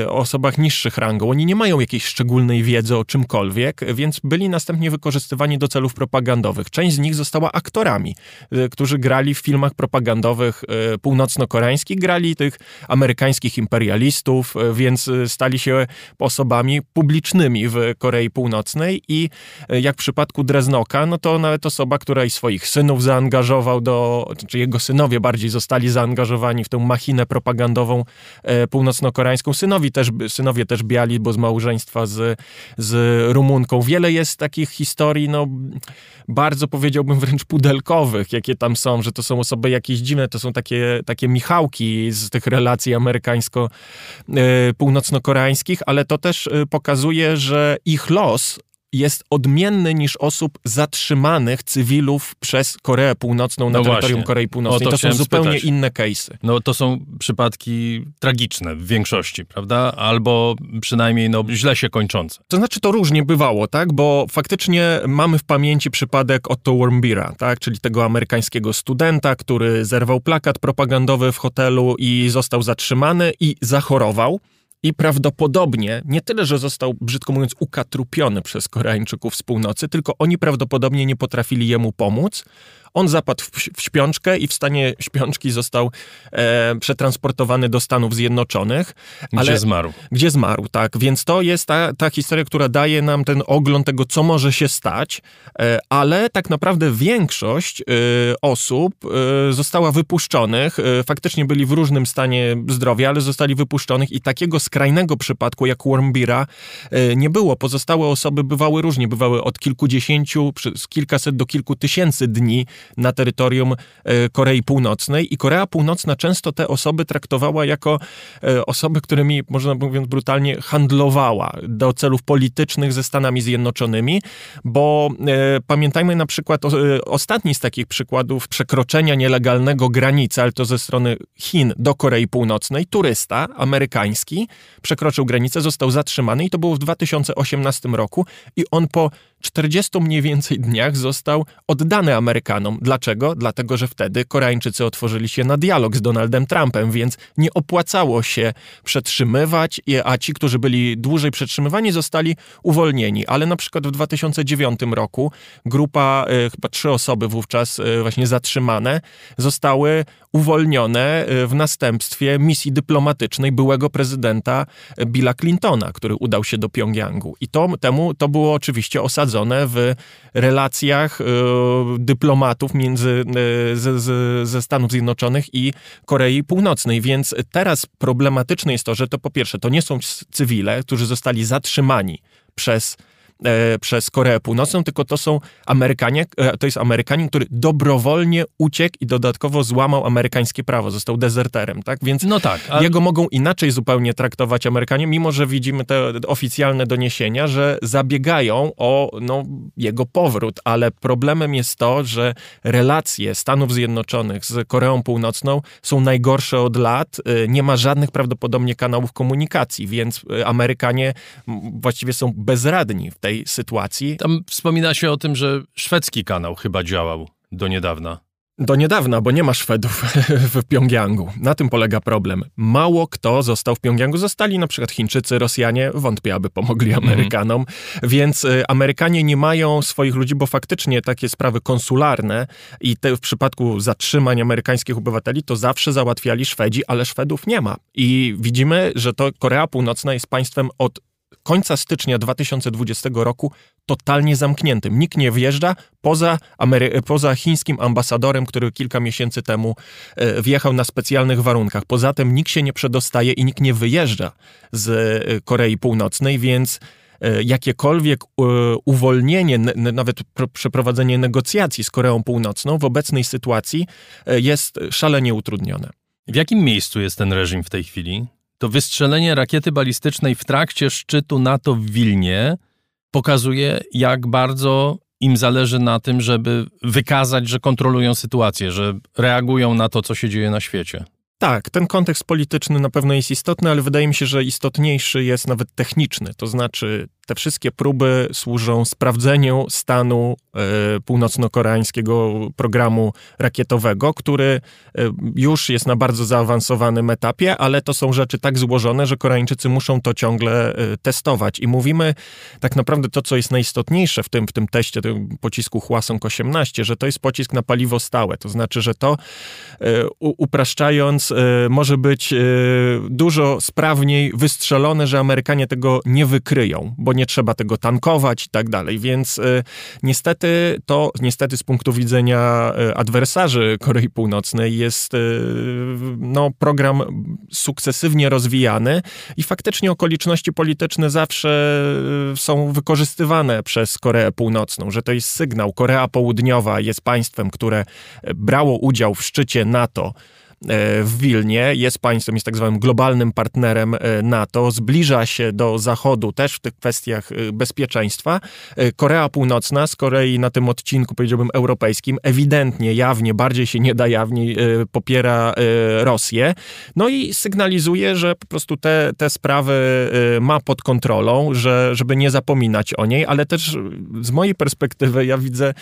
o osobach niższych rangą. Oni nie mają jakiejś szczególnej wiedzy o czymkolwiek, więc byli następnie wykorzystywani do celów propagandowych. Część z nich została aktorami, e, którzy grali w filmach propagandowych e, północno-koreańskich, grali tych amerykańskich imperialistów, e, więc stali się osobami publicznymi w Korei Północnej i jak w przypadku Dreznoka, no to nawet osoba, która i swoich synów zaangażował do, czy jego synowie bardziej zostali zaangażowani w tę machinę propagandową północno-koreańską. Synowi też, synowie też biali, bo z małżeństwa z, z Rumunką. Wiele jest takich historii, no bardzo powiedziałbym wręcz pudelkowych, jakie tam są, że to są osoby jakieś dziwne, to są takie, takie Michałki z tych relacji amerykańsko-północno-koreańskich, ale to też y, pokazuje, że ich los jest odmienny niż osób zatrzymanych cywilów przez Koreę Północną na no terytorium właśnie. Korei Północnej. To, to są zupełnie spytać. inne case'y. No to są przypadki tragiczne w większości, prawda? Albo przynajmniej no, źle się kończące. To znaczy to różnie bywało, tak? Bo faktycznie mamy w pamięci przypadek Otto Warmbira, tak? Czyli tego amerykańskiego studenta, który zerwał plakat propagandowy w hotelu i został zatrzymany i zachorował i prawdopodobnie nie tyle, że został, brzydko mówiąc, ukatrupiony przez Koreańczyków z północy, tylko oni prawdopodobnie nie potrafili jemu pomóc, on zapadł w, w śpiączkę i w stanie śpiączki został e, przetransportowany do Stanów Zjednoczonych. Ale, gdzie zmarł. Gdzie zmarł, tak. Więc to jest ta, ta historia, która daje nam ten ogląd tego, co może się stać, e, ale tak naprawdę większość e, osób e, została wypuszczonych. E, faktycznie byli w różnym stanie zdrowia, ale zostali wypuszczonych i takiego skrajnego przypadku jak Wormbira e, nie było. Pozostałe osoby bywały różnie, bywały od kilkudziesięciu, przez kilkaset do kilku tysięcy dni na terytorium e, Korei Północnej. I Korea Północna często te osoby traktowała jako e, osoby, którymi, można mówiąc brutalnie, handlowała do celów politycznych ze Stanami Zjednoczonymi, bo pamiętajmy na przykład o, ostatni z takich przykładów przekroczenia nielegalnego granicy, ale to ze strony Chin do Korei Północnej, turysta amerykański przekroczył granicę, został zatrzymany i to było w 2018 roku i on po 40 mniej więcej dniach został oddany Amerykanom. Dlaczego? Dlatego, że wtedy Koreańczycy otworzyli się na dialog z Donaldem Trumpem, więc nie opłacało się przetrzymywać, a ci, którzy byli dłużej przetrzymywani, zostali uwolnieni. Ale na przykład w 2009 roku grupa, e, chyba trzy osoby wówczas e, właśnie zatrzymane, zostały uwolnione e, w następstwie misji dyplomatycznej byłego prezydenta Billa Clintona, który udał się do Pjongjangu. I to, temu to było oczywiście osadzone w relacjach y, dyplomatów między, z, ze Stanów Zjednoczonych i Korei Północnej. Więc teraz problematyczne jest to, że to po pierwsze, to nie są cywile, którzy zostali zatrzymani przez e, przez Koreę Północną, tylko to są Amerykanie, e, to jest Amerykanin, który dobrowolnie uciekł i dodatkowo złamał amerykańskie prawo, został dezerterem, tak? Więc no tak, a... jego mogą inaczej zupełnie traktować Amerykanie, mimo że widzimy te oficjalne doniesienia, że zabiegają o no, jego powrót, ale problemem jest to, że relacje Stanów Zjednoczonych z Koreą Północną są najgorsze od lat, e, nie ma żadnych prawdopodobnie kanałów komunikacji, więc e, Amerykanie właściwie są bezradni w tej tej sytuacji. Tam wspomina się o tym, że szwedzki kanał chyba działał do niedawna. Do niedawna, bo nie ma Szwedów w Pjongjangu. Na tym polega problem. Mało kto został w Pjongjangu. Zostali na przykład Chińczycy, Rosjanie. Wątpię, aby pomogli mhm. Amerykanom. Więc y, Amerykanie nie mają swoich ludzi, bo faktycznie takie sprawy konsularne i te w przypadku zatrzymań amerykańskich obywateli to zawsze załatwiali Szwedzi, ale Szwedów nie ma. I widzimy, że to Korea Północna jest państwem od końca stycznia 2020 roku totalnie zamkniętym. Nikt nie wjeżdża poza, Amery poza chińskim ambasadorem, który kilka miesięcy temu e, wjechał na specjalnych warunkach. Poza tym nikt się nie przedostaje i nikt nie wyjeżdża z e, Korei Północnej, więc e, jakiekolwiek uwolnienie, nawet przeprowadzenie negocjacji z Koreą Północną w obecnej sytuacji jest szalenie utrudnione. W jakim miejscu jest ten reżim w tej chwili? To wystrzelenie rakiety balistycznej w trakcie szczytu NATO w Wilnie pokazuje, jak bardzo im zależy na tym, żeby wykazać, że kontrolują sytuację, że reagują na to, co się dzieje na świecie. Tak, ten kontekst polityczny na pewno jest istotny, ale wydaje mi się, że istotniejszy jest nawet techniczny. To znaczy, te wszystkie próby służą sprawdzeniu stanu e, północno-koreańskiego programu rakietowego, który e, już jest na bardzo zaawansowanym etapie, ale to są rzeczy tak złożone, że Koreańczycy muszą to ciągle e, testować. I mówimy tak naprawdę to, co jest najistotniejsze w tym, w tym teście tym pocisku Hwasong-18, że to jest pocisk na paliwo stałe. To znaczy, że to upraszczając może być dużo sprawniej wystrzelone, że Amerykanie tego nie wykryją, bo nie nie trzeba tego tankować i tak dalej. Więc y, niestety to, niestety z punktu widzenia y, adwersarzy Korei Północnej jest y, no, program sukcesywnie rozwijany i faktycznie okoliczności polityczne zawsze są wykorzystywane przez Koreę Północną, że to jest sygnał. Korea Południowa jest państwem, które brało udział w szczycie NATO w Wilnie, jest państwem, jest tak zwanym globalnym partnerem e, NATO, zbliża się do Zachodu też w tych kwestiach e, bezpieczeństwa. Korea Północna z Korei na tym odcinku, powiedziałbym, europejskim, ewidentnie, jawnie, bardziej się nie da jawnie, popiera Rosję. No i sygnalizuje, że po prostu te, te sprawy ma pod kontrolą, że, żeby nie zapominać o niej, ale też z mojej perspektywy ja widzę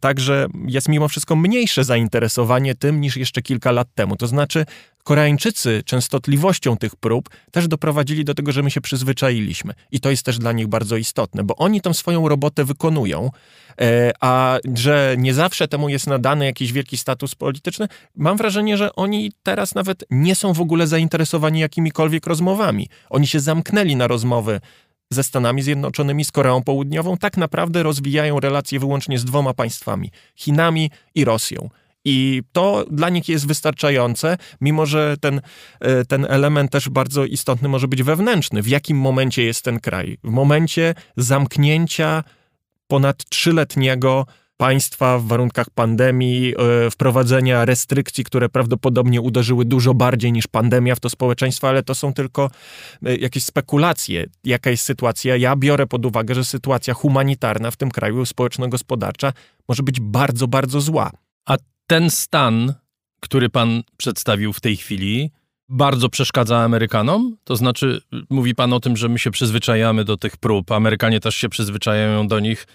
także jest mimo wszystko mniejsze zainteresowanie tym niż jeszcze kilka lat temu. To znaczy, Koreańczycy częstotliwością tych prób też doprowadzili do tego, że my się przyzwyczailiśmy. I to jest też dla nich bardzo istotne, bo oni tą swoją robotę wykonują, e, a że nie zawsze temu jest nadany jakiś wielki status polityczny, mam wrażenie, że oni teraz nawet nie są w ogóle zainteresowani jakimikolwiek rozmowami. Oni się zamknęli na rozmowy ze Stanami Zjednoczonymi, z Koreą Południową, tak naprawdę rozwijają relacje wyłącznie z dwoma państwami Chinami i Rosją. I to dla nich jest wystarczające, mimo że ten, e, ten element też bardzo istotny może być wewnętrzny. W jakim momencie jest ten kraj? W momencie zamknięcia ponad trzyletniego państwa w warunkach pandemii, e, wprowadzenia restrykcji, które prawdopodobnie uderzyły dużo bardziej niż pandemia w to społeczeństwo, ale to są tylko e, jakieś spekulacje, jaka jest sytuacja. Ja biorę pod uwagę, że sytuacja humanitarna w tym kraju, społeczno-gospodarcza, może być bardzo, bardzo zła. A ten stan, który pan przedstawił w tej chwili, bardzo przeszkadza Amerykanom? To znaczy, mówi pan o tym, że my się przyzwyczajamy do tych prób, Amerykanie też się przyzwyczajają do nich.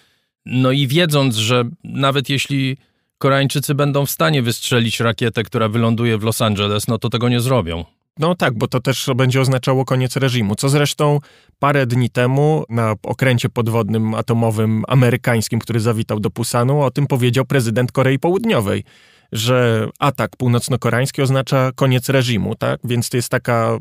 No i wiedząc, że nawet jeśli Koreańczycy będą w stanie wystrzelić rakietę, która wyląduje w Los Angeles, no to tego nie zrobią. No tak, bo to też będzie oznaczało koniec reżimu, co zresztą parę dni temu na okręcie podwodnym atomowym amerykańskim, który zawitał do Pusanu, o tym powiedział prezydent Korei Południowej że atak północno-koreański oznacza koniec reżimu, tak? Więc to jest taka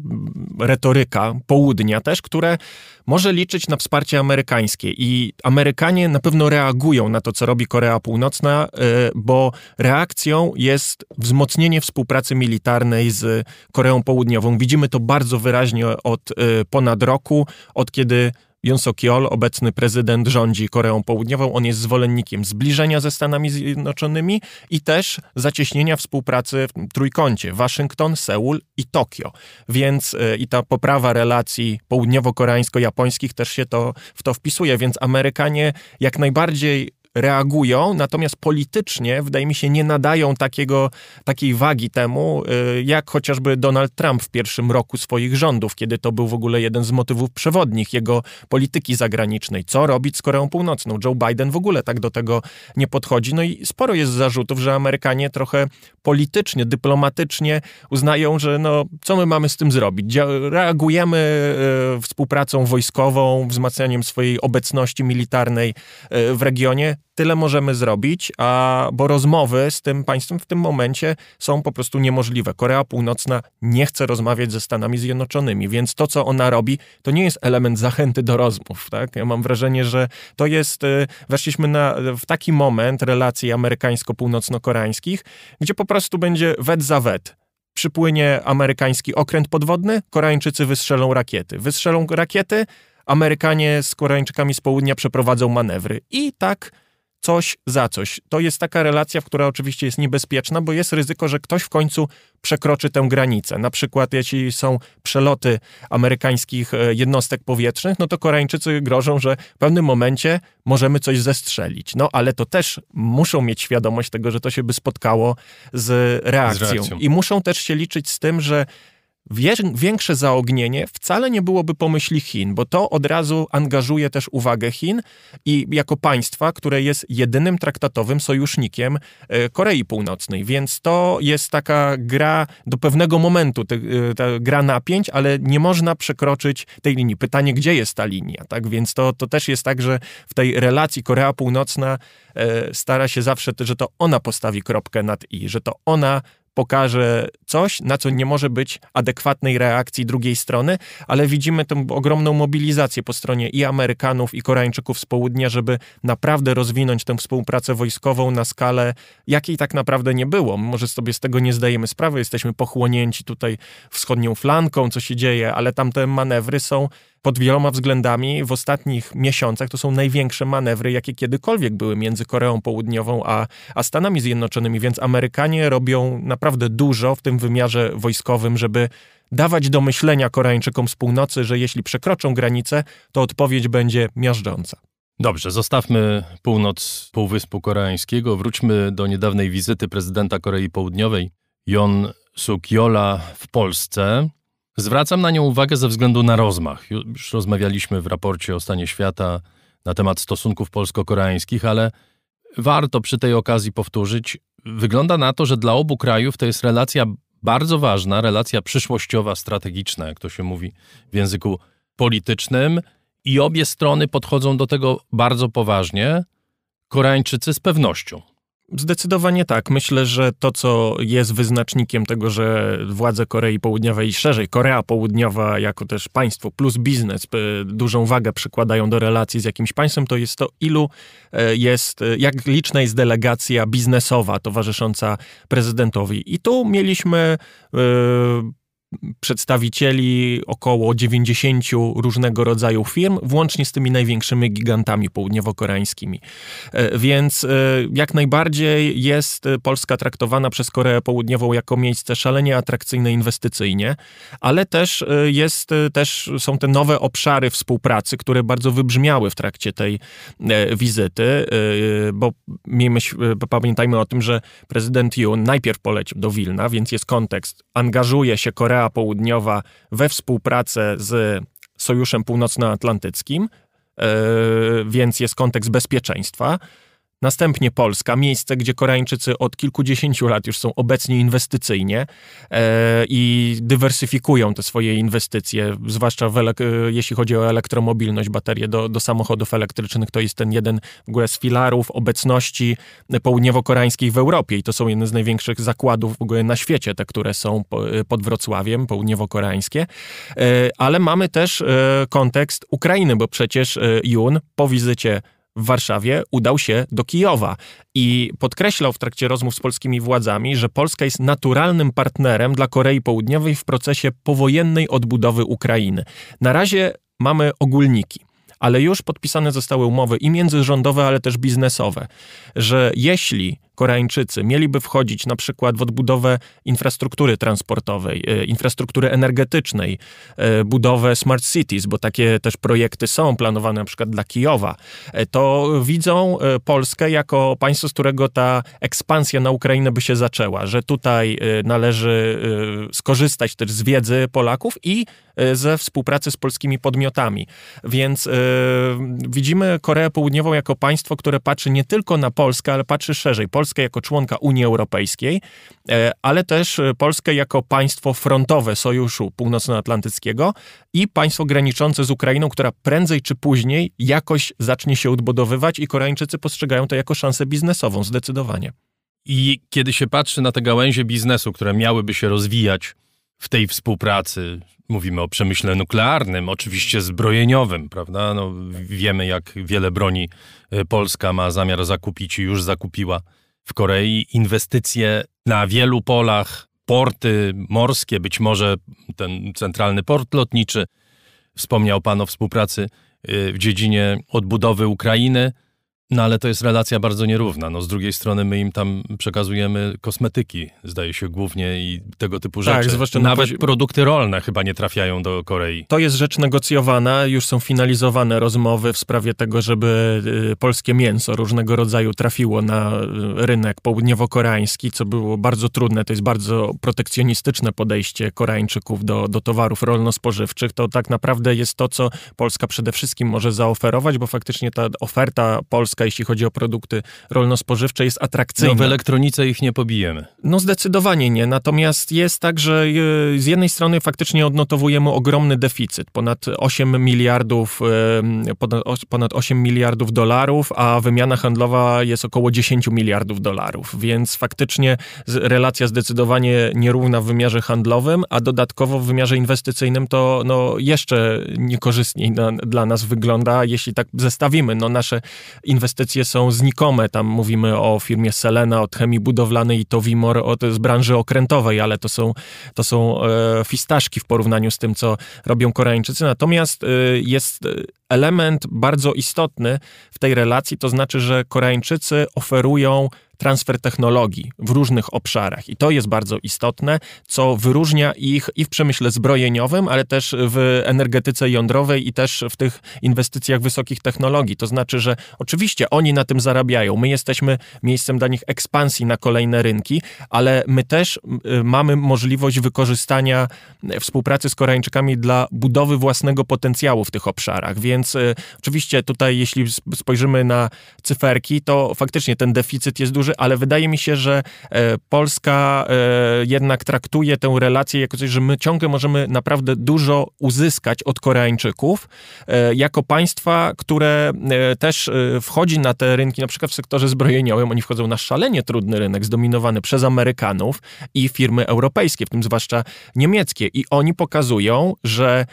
retoryka południa też, które może liczyć na wsparcie amerykańskie i Amerykanie na pewno reagują na to, co robi Korea Północna, e, bo reakcją jest wzmocnienie współpracy militarnej z Koreą Południową. Widzimy to bardzo wyraźnie od e, ponad roku, od kiedy Yoon Suk-yeol, obecny prezydent, rządzi Koreą Południową. On jest zwolennikiem zbliżenia ze Stanami Zjednoczonymi i też zacieśnienia współpracy w trójkącie Waszyngton, Seul i Tokio. Więc e, i ta poprawa relacji południowo-koreańsko-japońskich też się to, w to wpisuje, więc Amerykanie jak najbardziej reagują, natomiast politycznie, wydaje mi się, nie nadają takiego, takiej wagi temu, y, jak chociażby Donald Trump w pierwszym roku swoich rządów, kiedy to był w ogóle jeden z motywów przewodnich jego polityki zagranicznej. Co robić z Koreą Północną? Joe Biden w ogóle tak do tego nie podchodzi. No i sporo jest zarzutów, że Amerykanie trochę politycznie, dyplomatycznie uznają, że no, co my mamy z tym zrobić? Reagujemy y, współpracą wojskową, wzmacnianiem swojej obecności militarnej y, w regionie tyle możemy zrobić, a, bo rozmowy z tym państwem w tym momencie są po prostu niemożliwe. Korea Północna nie chce rozmawiać ze Stanami Zjednoczonymi, więc to, co ona robi, to nie jest element zachęty do rozmów. Tak? Ja mam wrażenie, że to jest, y, weszliśmy na, w taki moment relacji amerykańsko-północno-koreańskich, gdzie po prostu będzie wet za wet przypłynie amerykański okręt podwodny, Koreańczycy wystrzelą rakiety. Wystrzelą rakiety, Amerykanie z Koreańczykami z południa przeprowadzą manewry. I tak coś za coś. To jest taka relacja, która oczywiście jest niebezpieczna, bo jest ryzyko, że ktoś w końcu przekroczy tę granicę. Na przykład, jeśli są przeloty amerykańskich e, jednostek powietrznych, no to Koreańczycy grożą, że w pewnym momencie możemy coś zestrzelić. No ale to też muszą mieć świadomość tego, że to się by spotkało z reakcją. Z reakcją. I muszą też się liczyć z tym, że większe zaognienie wcale nie byłoby pomyśli Chin, bo to od razu angażuje też uwagę Chin i jako państwa, które jest jedynym traktatowym sojusznikiem e, Korei Północnej. Więc to jest taka gra do pewnego momentu, e, ta gra napięć, ale nie można przekroczyć tej linii. Pytanie, gdzie jest ta linia? Tak więc to, to też jest tak, że w tej relacji Korea Północna e, stara się zawsze, że to ona postawi kropkę nad i, że to ona pokaże coś, na co nie może być adekwatnej reakcji drugiej strony, ale widzimy tę ogromną mobilizację po stronie i Amerykanów, i Koreańczyków z południa, żeby naprawdę rozwinąć tę współpracę wojskową na skalę, jakiej tak naprawdę nie było. Może sobie z tego nie zdajemy sprawy, jesteśmy pochłonięci tutaj wschodnią flanką, co się dzieje, ale tamte manewry są pod wieloma względami w ostatnich miesiącach to są największe manewry, jakie kiedykolwiek były między Koreą Południową a, a Stanami Zjednoczonymi, więc Amerykanie robią naprawdę dużo w tym wymiarze wojskowym, żeby dawać do myślenia Koreańczykom z północy, że jeśli przekroczą granicę, to odpowiedź będzie miażdżąca. Dobrze, zostawmy północ Półwyspu Koreańskiego. Wróćmy do niedawnej wizyty prezydenta Korei Południowej, Jon Suk-yola w Polsce. Zwracam na nią uwagę ze względu na rozmach. Już rozmawialiśmy w raporcie o stanie świata na temat stosunków polsko-koreańskich, ale warto przy tej okazji powtórzyć. Wygląda na to, że dla obu krajów to jest relacja bardzo ważna, relacja przyszłościowa, strategiczna, jak to się mówi w języku politycznym, i obie strony podchodzą do tego bardzo poważnie. Koreańczycy z pewnością. Zdecydowanie tak. Myślę, że to, co jest wyznacznikiem tego, że władze Korei Południowej i szerzej Korea Południowa jako też państwo plus biznes dużą wagę przykładają do relacji z jakimś państwem, to jest to, ilu e, jest, e, jak liczna jest delegacja biznesowa towarzysząca prezydentowi. I tu mieliśmy yy, przedstawicieli około 90 różnego rodzaju firm, włącznie z tymi największymi gigantami południowo-koreańskimi. E, więc e, jak najbardziej jest Polska traktowana przez Koreę Południową jako miejsce szalenie atrakcyjne inwestycyjnie, ale też e, jest, też są te nowe obszary współpracy, które bardzo wybrzmiały w trakcie tej wizyty, bo miejmy, pamiętajmy o tym, że prezydent Yoon najpierw polecił do Wilna, więc jest kontekst, angażuje się Korea Korea Południowa we współpracę z Sojuszem Północnoatlantyckim, e, więc jest kontekst bezpieczeństwa. Następnie Polska, miejsce, gdzie Koreańczycy od kilkudziesięciu lat już są obecni inwestycyjnie e, i dywersyfikują te swoje inwestycje, zwłaszcza jeśli chodzi o elektromobilność, baterie do, do samochodów elektrycznych. To jest ten jeden w ogóle z filarów obecności południowo-koreańskiej w Europie i to są jedne z największych zakładów w ogóle na świecie, te, które są pod Wrocławiem, południowo-koreańskie. E, ale mamy też e, kontekst Ukrainy, bo przecież e, Jun po wizycie w Warszawie udał się do Kijowa i podkreślał w trakcie rozmów z polskimi władzami, że Polska jest naturalnym partnerem dla Korei Południowej w procesie powojennej odbudowy Ukrainy. Na razie mamy ogólniki ale już podpisane zostały umowy i międzyrządowe, ale też biznesowe, że jeśli Koreańczycy mieliby wchodzić na przykład w odbudowę infrastruktury transportowej, e, infrastruktury energetycznej, e, budowę smart cities, bo takie też projekty są planowane na przykład dla Kijowa, e, to widzą Polskę jako państwo, z którego ta ekspansja na Ukrainę by się zaczęła, że tutaj należy skorzystać też z wiedzy Polaków i ze współpracy z polskimi podmiotami. Więc widzimy Koreę Południową jako państwo, które patrzy nie tylko na Polskę, ale patrzy szerzej. Polskę jako członka Unii Europejskiej, e, ale też Polskę jako państwo frontowe Sojuszu Północnoatlantyckiego i państwo graniczące z Ukrainą, która prędzej czy później jakoś zacznie się odbudowywać i Koreańczycy postrzegają to jako szansę biznesową, zdecydowanie. I kiedy się patrzy na te gałęzie biznesu, które miałyby się rozwijać w tej współpracy, mówimy o przemyśle nuklearnym, oczywiście zbrojeniowym, prawda? No, wiemy, jak wiele broni e, Polska ma zamiar zakupić i już zakupiła w Korei inwestycje na wielu polach, porty morskie, być może ten centralny port lotniczy. Wspomniał Pan o współpracy y, w dziedzinie odbudowy Ukrainy. No ale to jest relacja bardzo nierówna. No, z drugiej strony my im tam przekazujemy kosmetyki, zdaje się, głównie i tego typu tak, rzeczy. Tak, zwłaszcza nawet na... produkty rolne chyba nie trafiają do Korei. To jest rzecz negocjowana, już są finalizowane rozmowy w sprawie tego, żeby y, polskie mięso różnego rodzaju trafiło na y, rynek południowo-koreański, co było bardzo trudne. To jest bardzo protekcjonistyczne podejście Koreańczyków do, do towarów rolno-spożywczych. To tak naprawdę jest to, co Polska przede wszystkim może zaoferować, bo faktycznie ta oferta polska Polska, jeśli chodzi o produkty rolno-spożywcze, jest atrakcyjna. No w elektronice ich nie pobijemy. No zdecydowanie nie. Natomiast jest tak, że e, z jednej strony faktycznie odnotowujemy ogromny deficyt, ponad 8 miliardów, ponad 8 miliardów dolarów, a wymiana handlowa jest około 10 miliardów dolarów, więc faktycznie relacja zdecydowanie nierówna w wymiarze handlowym, a dodatkowo w wymiarze inwestycyjnym to no, jeszcze niekorzystniej na, dla nas wygląda, jeśli tak zestawimy no, nasze inwestycje inwestycje są znikome. Tam mówimy o firmie Selena, od chemii budowlanej i Tovimor od, z branży okrętowej, ale to są, to są e, fistaszki w porównaniu z tym, co robią Koreańczycy. Natomiast e, jest element bardzo istotny w tej relacji, to znaczy, że Koreańczycy oferują transfer technologii w różnych obszarach. I to jest bardzo istotne, co wyróżnia ich i w przemyśle zbrojeniowym, ale też w energetyce jądrowej i też w tych inwestycjach wysokich technologii. To znaczy, że oczywiście oni na tym zarabiają. My jesteśmy miejscem dla nich ekspansji na kolejne rynki, ale my też y, mamy możliwość wykorzystania współpracy z Koreańczykami dla budowy własnego potencjału w tych obszarach. Więc y, oczywiście tutaj, jeśli spojrzymy na cyferki, to faktycznie ten deficyt jest duży, ale wydaje mi się, że e, Polska e, jednak traktuje tę relację jako coś, że my ciągle możemy naprawdę dużo uzyskać od Koreańczyków, e, jako państwa, które też wchodzi na te rynki, na przykład w sektorze zbrojeniowym, oni wchodzą na szalenie trudny rynek, zdominowany przez Amerykanów i firmy europejskie, w tym zwłaszcza niemieckie. I oni pokazują, że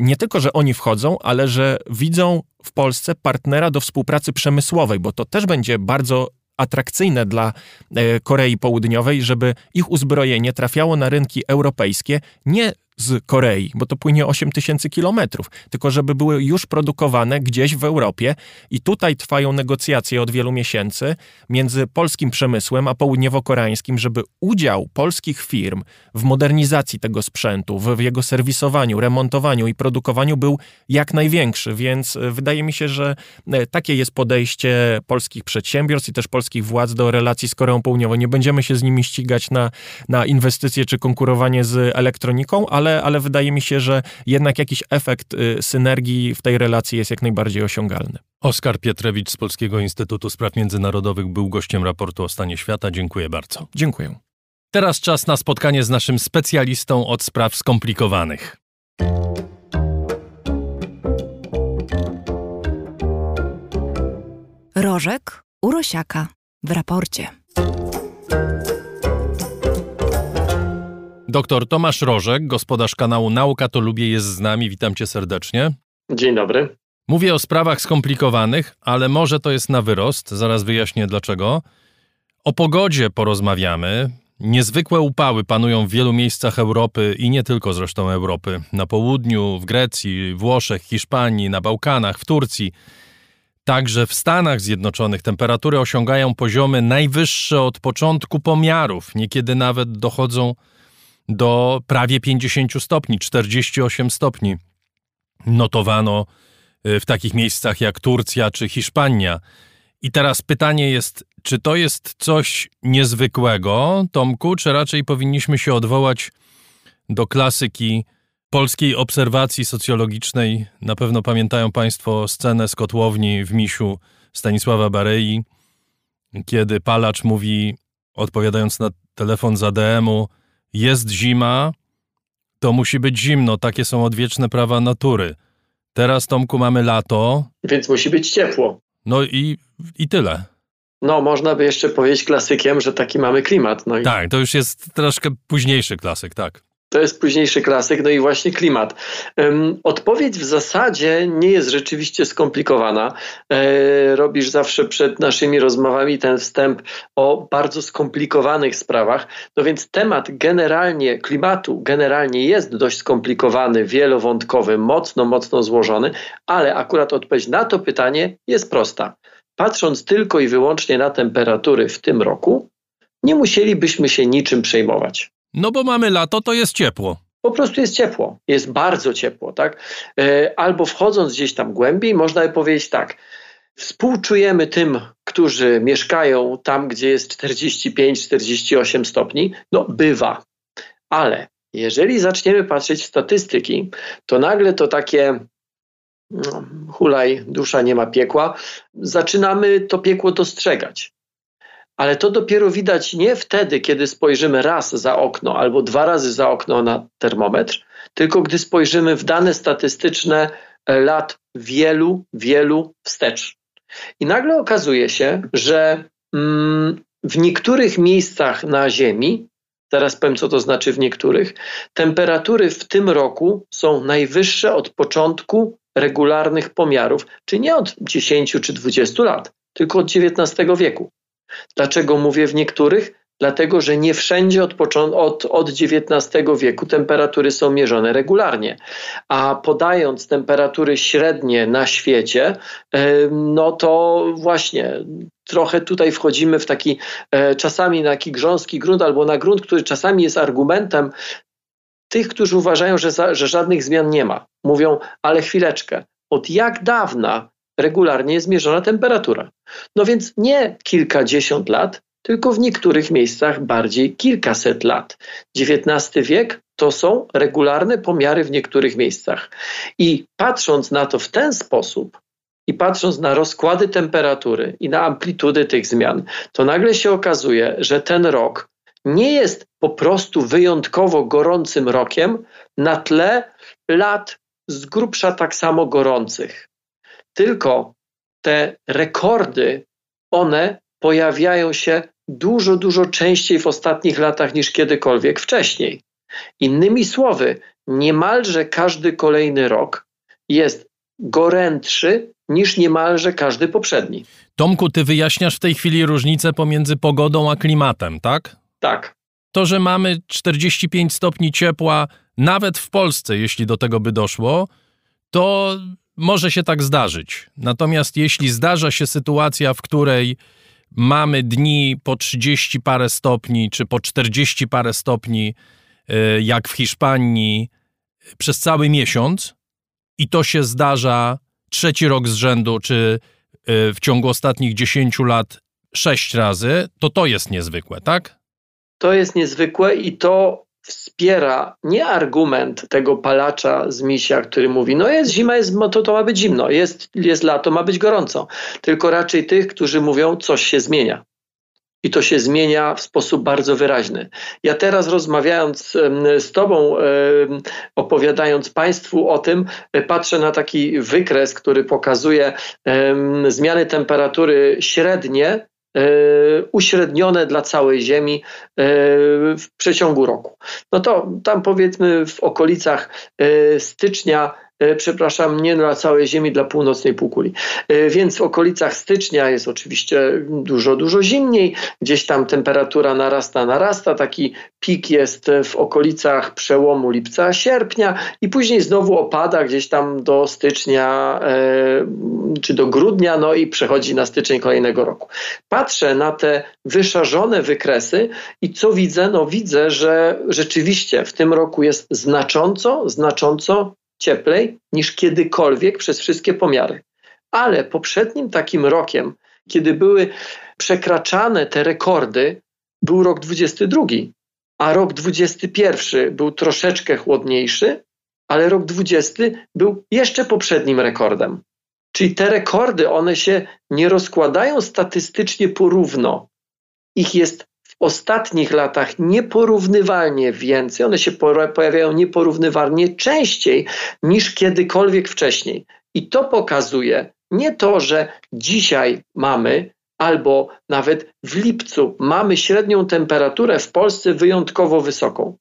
nie tylko, że oni wchodzą, ale że widzą w Polsce partnera do współpracy przemysłowej, bo to też będzie bardzo atrakcyjne dla e, Korei Południowej, żeby ich uzbrojenie trafiało na rynki europejskie nie z Korei, bo to płynie 8 tysięcy kilometrów, tylko żeby były już produkowane gdzieś w Europie i tutaj trwają negocjacje od wielu miesięcy między polskim przemysłem a południowo-koreańskim, żeby udział polskich firm w modernizacji tego sprzętu, w jego serwisowaniu, remontowaniu i produkowaniu był jak największy, więc e, wydaje mi się, że e, takie jest podejście polskich przedsiębiorstw i też polskich władz do relacji z Koreą Południową. Nie będziemy się z nimi ścigać na, na inwestycje czy konkurowanie z elektroniką, ale ale, ale wydaje mi się, że jednak jakiś efekt y, synergii w tej relacji jest jak najbardziej osiągalny. Oskar Pietrewicz z Polskiego Instytutu Spraw Międzynarodowych był gościem raportu o stanie świata. Dziękuję bardzo. Dziękuję. Teraz czas na spotkanie z naszym specjalistą od spraw skomplikowanych. Rożek Urosiaka w raporcie. Doktor Tomasz Rożek, gospodarz kanału Nauka to Lubię jest z nami. Witam cię serdecznie. Dzień dobry. Mówię o sprawach skomplikowanych, ale może to jest na wyrost. Zaraz wyjaśnię dlaczego. O pogodzie porozmawiamy. Niezwykłe upały panują w wielu miejscach Europy i nie tylko zresztą Europy. Na południu, w Grecji, Włoszech, Hiszpanii, na Bałkanach, w Turcji. Także w Stanach Zjednoczonych temperatury osiągają poziomy najwyższe od początku pomiarów. Niekiedy nawet dochodzą do prawie 50 stopni, 48 stopni. Notowano y, w takich miejscach jak Turcja czy Hiszpania. I teraz pytanie jest, czy to jest coś niezwykłego, Tomku, czy raczej powinniśmy się odwołać do klasyki polskiej obserwacji socjologicznej? Na pewno pamiętają Państwo scenę z kotłowni w Misiu Stanisława Barei, kiedy palacz mówi, odpowiadając na telefon z ADM-u, jest zima, to musi być zimno. Takie są odwieczne prawa natury. Teraz, Tomku, mamy lato. Więc musi być ciepło. No i, i tyle. No, można by jeszcze powiedzieć klasykiem, że taki mamy klimat. No i... Tak, to już jest troszkę późniejszy klasyk, tak. To jest późniejszy klasyk, no i właśnie klimat. Odpowiedź w zasadzie nie jest rzeczywiście skomplikowana. E, robisz zawsze przed naszymi rozmowami ten wstęp o bardzo skomplikowanych sprawach. No więc temat generalnie klimatu generalnie jest dość skomplikowany, wielowątkowy, mocno, mocno złożony, ale akurat odpowiedź na to pytanie jest prosta. Patrząc tylko i wyłącznie na temperatury w tym roku, nie musielibyśmy się niczym przejmować. No bo mamy lato, to jest ciepło. Po prostu jest ciepło, jest bardzo ciepło, tak? E, albo wchodząc gdzieś tam głębiej, można by powiedzieć tak. Współczujemy tym, którzy mieszkają tam, gdzie jest 45-48 stopni. No, bywa. Ale jeżeli zaczniemy patrzeć w statystyki, to nagle to takie no, hulaj, dusza nie ma piekła, zaczynamy to piekło dostrzegać ale to dopiero widać nie wtedy, kiedy spojrzymy raz za okno albo dwa razy za okno na termometr, tylko gdy spojrzymy w dane statystyczne lat wielu, wielu wstecz. I nagle okazuje się, że mm, w niektórych miejscach na Ziemi, zaraz powiem, co to znaczy w niektórych, temperatury w tym roku są najwyższe od początku regularnych pomiarów, czy nie od 10 czy 20 lat, tylko od XIX wieku. Dlaczego mówię w niektórych? Dlatego, że nie wszędzie od, od, od XIX wieku temperatury są mierzone regularnie. A podając temperatury średnie na świecie, no to właśnie trochę tutaj wchodzimy w taki e, czasami na taki grząski grunt albo na grunt, który czasami jest argumentem tych, którzy uważają, że, za, że żadnych zmian nie ma. Mówią, ale chwileczkę, od jak dawna regularnie jest mierzona temperatura. No więc nie kilkadziesiąt lat, tylko w niektórych miejscach bardziej kilkaset lat. XIX wiek to są regularne pomiary w niektórych miejscach. I patrząc na to w ten sposób, i patrząc na rozkłady temperatury i na amplitudy tych zmian, to nagle się okazuje, że ten rok nie jest po prostu wyjątkowo gorącym rokiem na tle lat z grubsza tak samo gorących. Tylko te rekordy, one pojawiają się dużo, dużo częściej w ostatnich latach niż kiedykolwiek wcześniej. Innymi słowy, niemalże każdy kolejny rok jest gorętszy niż niemalże każdy poprzedni. Tomku, ty wyjaśniasz w tej chwili różnicę pomiędzy pogodą a klimatem, tak? Tak. To, że mamy 45 stopni ciepła, nawet w Polsce, jeśli do tego by doszło, to może się tak zdarzyć. Natomiast jeśli zdarza się sytuacja, w której mamy dni po 30 parę stopni, czy po 40 parę stopni, y, jak w Hiszpanii, przez cały miesiąc, i to się zdarza trzeci rok z rzędu, czy y, w ciągu ostatnich 10 lat sześć razy, to to jest niezwykłe, tak? To jest niezwykłe i to wspiera nie argument tego palacza z misia, który mówi, no jest zima, jest, to, to ma być zimno, jest, jest lato, ma być gorąco, tylko raczej tych, którzy mówią, coś się zmienia. I to się zmienia w sposób bardzo wyraźny. Ja teraz rozmawiając z Tobą, opowiadając Państwu o tym, patrzę na taki wykres, który pokazuje zmiany temperatury średnie uśrednione dla całej Ziemi e, w przeciągu roku. No to tam powiedzmy w okolicach e, stycznia E, przepraszam, nie dla całej Ziemi, dla północnej półkuli. E, więc w okolicach stycznia jest oczywiście dużo, dużo zimniej, gdzieś tam temperatura narasta, narasta, taki pik jest w okolicach przełomu lipca, sierpnia i później znowu opada gdzieś tam do stycznia e, czy do grudnia, no i przechodzi na styczeń kolejnego roku. Patrzę na te wyszarzone wykresy i co widzę? No widzę, że rzeczywiście w tym roku jest znacząco, znacząco cieplej niż kiedykolwiek przez wszystkie pomiary. Ale poprzednim takim rokiem, kiedy były przekraczane te rekordy, był rok 22, a rok 21 był troszeczkę chłodniejszy, ale rok 20 był jeszcze poprzednim rekordem. Czyli te rekordy, one się nie rozkładają statystycznie porówno. Ich jest ostatnich latach nieporównywalnie więcej, one się pojawiają nieporównywalnie częściej niż kiedykolwiek wcześniej. I to pokazuje nie to, że dzisiaj mamy albo nawet w lipcu mamy średnią temperaturę w Polsce wyjątkowo wysoką.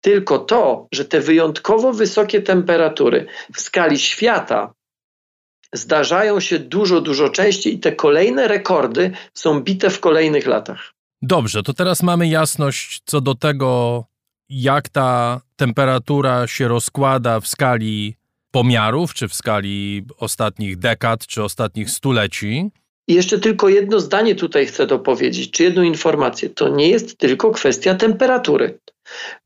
Tylko to, że te wyjątkowo wysokie temperatury w skali świata zdarzają się dużo, dużo częściej i te kolejne rekordy są bite w kolejnych latach. Dobrze, to teraz mamy jasność co do tego, jak ta temperatura się rozkłada w skali pomiarów, czy w skali ostatnich dekad, czy ostatnich stuleci. I jeszcze tylko jedno zdanie tutaj chcę dopowiedzieć, czy jedną informację. To nie jest tylko kwestia temperatury,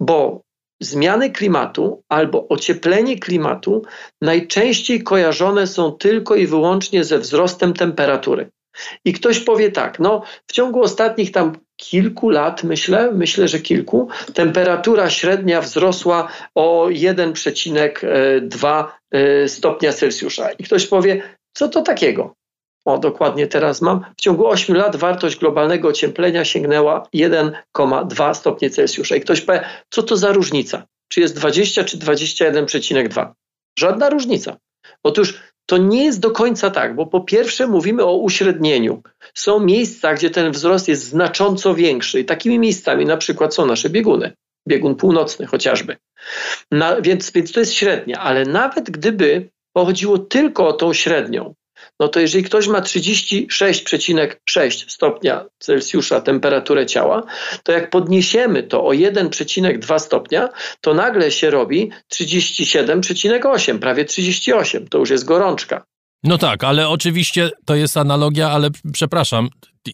bo zmiany klimatu albo ocieplenie klimatu najczęściej kojarzone są tylko i wyłącznie ze wzrostem temperatury. I ktoś powie tak, no w ciągu ostatnich tam kilku lat, myślę, myślę, że kilku, temperatura średnia wzrosła o 1,2 e, stopnia Celsjusza. I ktoś powie, co to takiego? O, dokładnie teraz mam. W ciągu 8 lat wartość globalnego ocieplenia sięgnęła 1,2 stopnie Celsjusza. I ktoś powie, co to za różnica? Czy jest 20 czy 21,2? Żadna różnica. Otóż to nie jest do końca tak, bo po pierwsze mówimy o uśrednieniu. Są miejsca, gdzie ten wzrost jest znacząco większy i takimi miejscami na przykład są nasze bieguny. Biegun północny chociażby. Na, więc, więc to jest średnia, ale nawet gdyby chodziło tylko o tą średnią, no to jeżeli ktoś ma 36,6 stopnia Celsjusza temperaturę ciała, to jak podniesiemy to o 1,2 stopnia, to nagle się robi 37,8, prawie 38. To już jest gorączka. No tak, ale oczywiście to jest analogia, ale przepraszam,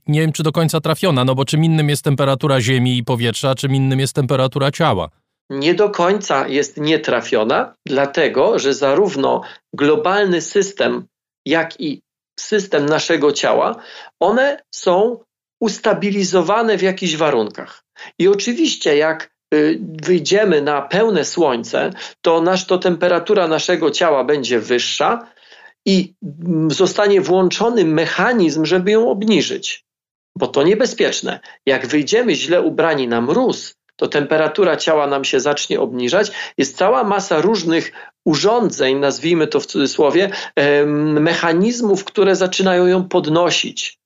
nie wiem czy do końca trafiona, no bo czym innym jest temperatura ziemi i powietrza, czym innym jest temperatura ciała nie do końca jest nietrafiona, dlatego że zarówno globalny system jak i system naszego ciała, one są ustabilizowane w jakichś warunkach. I oczywiście, jak y, wyjdziemy na pełne słońce, to, nasz, to temperatura naszego ciała będzie wyższa i zostanie włączony mechanizm, żeby ją obniżyć. Bo to niebezpieczne. Jak wyjdziemy źle ubrani na mróz, to temperatura ciała nam się zacznie obniżać. Jest cała masa różnych urządzeń, nazwijmy to w cudzysłowie, mechanizmów, które zaczynają ją podnosić.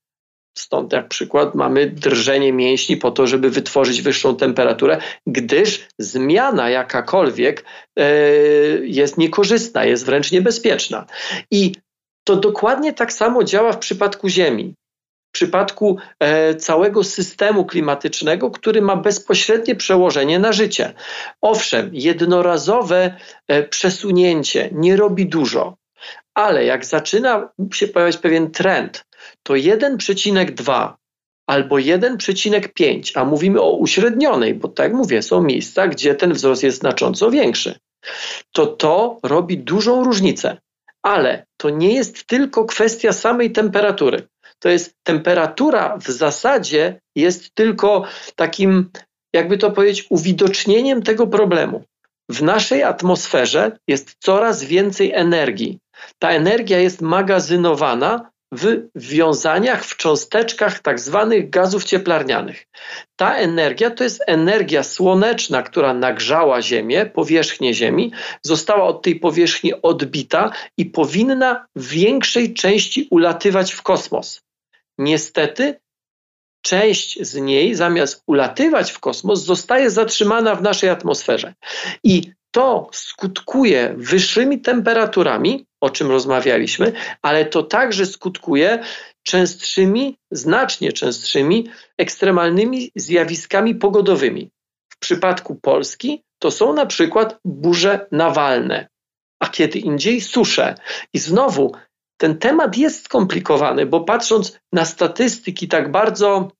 Stąd jak przykład mamy drżenie mięśni po to, żeby wytworzyć wyższą temperaturę, gdyż zmiana jakakolwiek e, jest niekorzystna, jest wręcz niebezpieczna. I to dokładnie tak samo działa w przypadku Ziemi przypadku e, całego systemu klimatycznego, który ma bezpośrednie przełożenie na życie. Owszem, jednorazowe e, przesunięcie nie robi dużo, ale jak zaczyna się pojawiać pewien trend, to 1,2 albo 1,5, a mówimy o uśrednionej, bo tak mówię, są miejsca, gdzie ten wzrost jest znacząco większy, to to robi dużą różnicę. Ale to nie jest tylko kwestia samej temperatury to jest temperatura w zasadzie jest tylko takim, jakby to powiedzieć, uwidocznieniem tego problemu. W naszej atmosferze jest coraz więcej energii. Ta energia jest magazynowana w wiązaniach, w cząsteczkach tak zwanych gazów cieplarnianych. Ta energia to jest energia słoneczna, która nagrzała Ziemię, powierzchnię Ziemi, została od tej powierzchni odbita i powinna w większej części ulatywać w kosmos. Niestety, część z niej, zamiast ulatywać w kosmos, zostaje zatrzymana w naszej atmosferze. I to skutkuje wyższymi temperaturami, o czym rozmawialiśmy, ale to także skutkuje częstszymi, znacznie częstszymi, ekstremalnymi zjawiskami pogodowymi. W przypadku Polski to są na przykład burze nawalne, a kiedy indziej susze. I znowu ten temat jest skomplikowany, bo patrząc na statystyki tak bardzo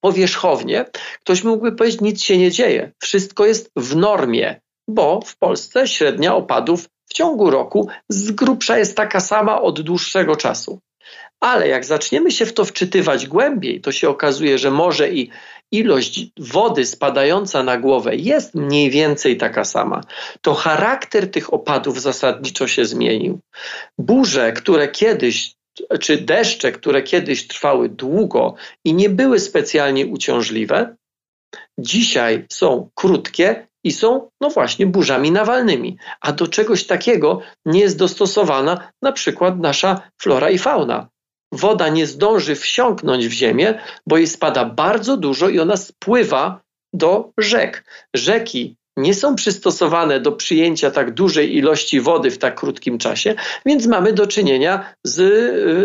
powierzchownie, ktoś mógłby powiedzieć, nic się nie dzieje, wszystko jest w normie, bo w Polsce średnia opadów w ciągu roku z grubsza jest taka sama od dłuższego czasu. Ale jak zaczniemy się w to wczytywać głębiej, to się okazuje, że może i ilość wody spadająca na głowę jest mniej więcej taka sama, to charakter tych opadów zasadniczo się zmienił. Burze, które kiedyś czy deszcze, które kiedyś trwały długo i nie były specjalnie uciążliwe, dzisiaj są krótkie i są, no właśnie, burzami nawalnymi. A do czegoś takiego nie jest dostosowana na przykład nasza flora i fauna woda nie zdąży wsiąknąć w ziemię, bo jej spada bardzo dużo i ona spływa do rzek. Rzeki nie są przystosowane do przyjęcia tak dużej ilości wody w tak krótkim czasie, więc mamy do czynienia z,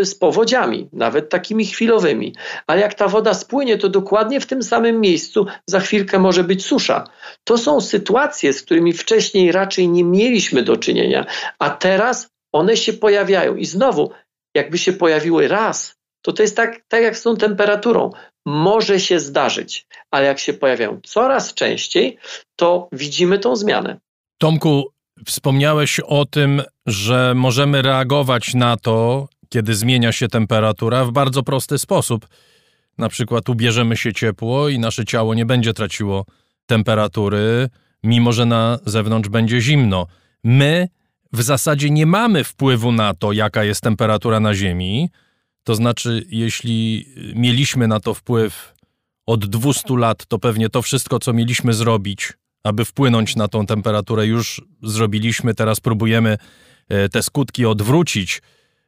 z powodziami, nawet takimi chwilowymi. Ale jak ta woda spłynie, to dokładnie w tym samym miejscu za chwilkę może być susza. To są sytuacje, z którymi wcześniej raczej nie mieliśmy do czynienia, a teraz one się pojawiają. I znowu jakby się pojawiły raz, to to jest tak, tak jak z tą temperaturą. Może się zdarzyć, ale jak się pojawiają coraz częściej, to widzimy tą zmianę. Tomku, wspomniałeś o tym, że możemy reagować na to, kiedy zmienia się temperatura w bardzo prosty sposób. Na przykład ubierzemy się ciepło i nasze ciało nie będzie traciło temperatury, mimo że na zewnątrz będzie zimno. My w zasadzie nie mamy wpływu na to, jaka jest temperatura na Ziemi. To znaczy, jeśli mieliśmy na to wpływ od 200 lat, to pewnie to wszystko, co mieliśmy zrobić, aby wpłynąć na tą temperaturę, już zrobiliśmy. Teraz próbujemy e, te skutki odwrócić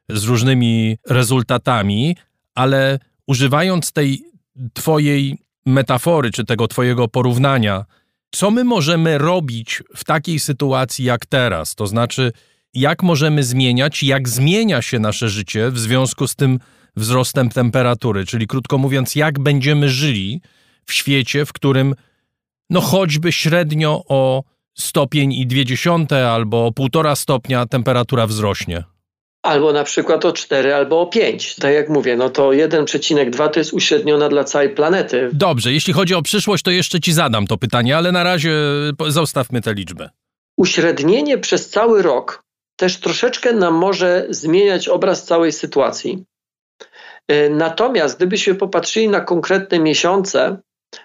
z różnymi rezultatami, ale używając tej Twojej metafory, czy tego Twojego porównania, co my możemy robić w takiej sytuacji jak teraz? To znaczy, jak możemy zmieniać, jak zmienia się nasze życie w związku z tym wzrostem temperatury? Czyli krótko mówiąc, jak będziemy żyli w świecie, w którym no choćby średnio o stopień i dwie dziesiąte albo półtora stopnia temperatura wzrośnie? Albo na przykład o 4 albo o 5. Tak jak mówię, no to 1,2 to jest uśredniona dla całej planety. Dobrze, jeśli chodzi o przyszłość, to jeszcze ci zadam to pytanie, ale na razie zostawmy tę liczbę. Uśrednienie przez cały rok też troszeczkę nam może zmieniać obraz całej sytuacji. E, natomiast gdybyśmy popatrzyli na konkretne miesiące,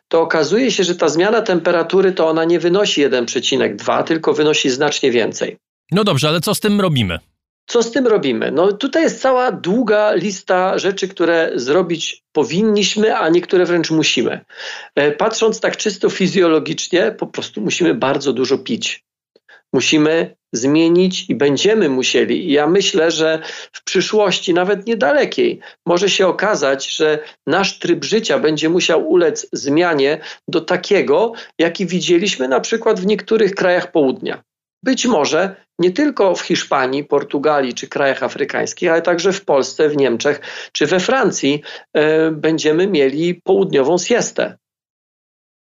to okazuje się, że ta zmiana temperatury to ona nie wynosi 1,2, tylko wynosi znacznie więcej. No dobrze, ale co z tym robimy? Co z tym robimy? No tutaj jest cała długa lista rzeczy, które zrobić powinniśmy, a niektóre wręcz musimy. E, patrząc tak czysto fizjologicznie, po prostu musimy bardzo dużo pić. Musimy zmienić i będziemy musieli. Ja myślę, że w przyszłości, nawet niedalekiej, może się okazać, że nasz tryb życia będzie musiał ulec zmianie do takiego, jaki widzieliśmy na przykład w niektórych krajach południa. Być może nie tylko w Hiszpanii, Portugalii czy krajach afrykańskich, ale także w Polsce, w Niemczech czy we Francji e, będziemy mieli południową siestę.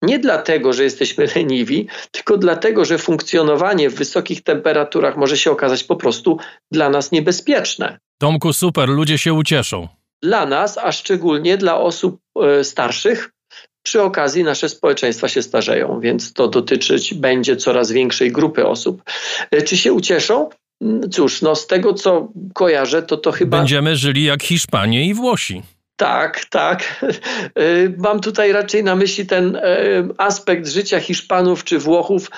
Nie dlatego, że jesteśmy leniwi, tylko dlatego, że funkcjonowanie w wysokich temperaturach może się okazać po prostu dla nas niebezpieczne. Tomku, super, ludzie się ucieszą. Dla nas, a szczególnie dla osób e, starszych, przy okazji nasze społeczeństwa się starzeją, więc to dotyczyć będzie coraz większej grupy osób. E, czy się ucieszą? Mm, cóż, no z tego co kojarzę, to to chyba. Będziemy żyli jak Hiszpanie i Włosi. Tak, tak. E, mam tutaj raczej na myśli ten e, aspekt życia Hiszpanów czy Włochów,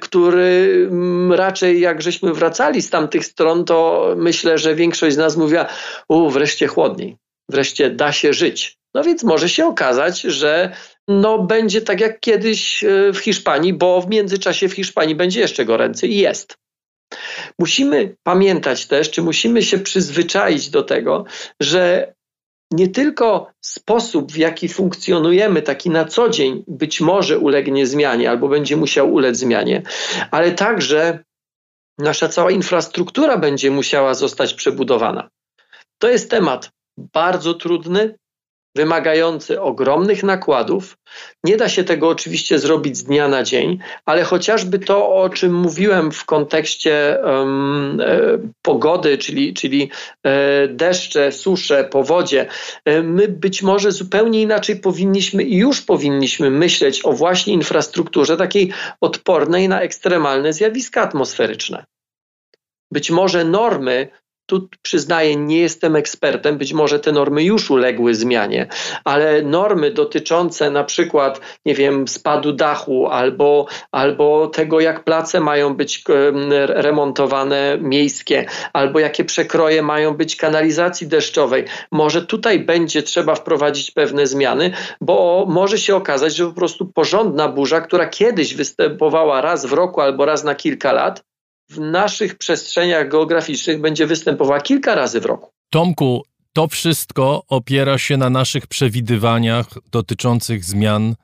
który mm, raczej jak żeśmy wracali z tamtych stron, to myślę, że większość z nas mówiła, u, wreszcie chłodniej, wreszcie da się żyć. No więc może się okazać, że no będzie tak jak kiedyś e, w Hiszpanii, bo w międzyczasie w Hiszpanii będzie jeszcze goręcej i jest. Musimy pamiętać też, czy musimy się przyzwyczaić do tego, że nie tylko sposób, w jaki funkcjonujemy, taki na co dzień, być może ulegnie zmianie albo będzie musiał ulec zmianie, ale także nasza cała infrastruktura będzie musiała zostać przebudowana. To jest temat bardzo trudny, wymagający ogromnych nakładów. Nie da się tego oczywiście zrobić z dnia na dzień, ale chociażby to, o czym mówiłem w kontekście um, e, pogody, czyli, czyli e, deszcze, susze, powodzie, e, my być może zupełnie inaczej powinniśmy i już powinniśmy myśleć o właśnie infrastrukturze takiej odpornej na ekstremalne zjawiska atmosferyczne. Być może normy tu przyznaję, nie jestem ekspertem, być może te normy już uległy zmianie, ale normy dotyczące na przykład, nie wiem, spadu dachu albo, albo tego, jak place mają być remontowane miejskie, albo jakie przekroje mają być kanalizacji deszczowej, może tutaj będzie trzeba wprowadzić pewne zmiany, bo może się okazać, że po prostu porządna burza, która kiedyś występowała raz w roku albo raz na kilka lat, w naszych przestrzeniach geograficznych będzie występowała kilka razy w roku. Tomku, to wszystko opiera się na naszych przewidywaniach dotyczących zmian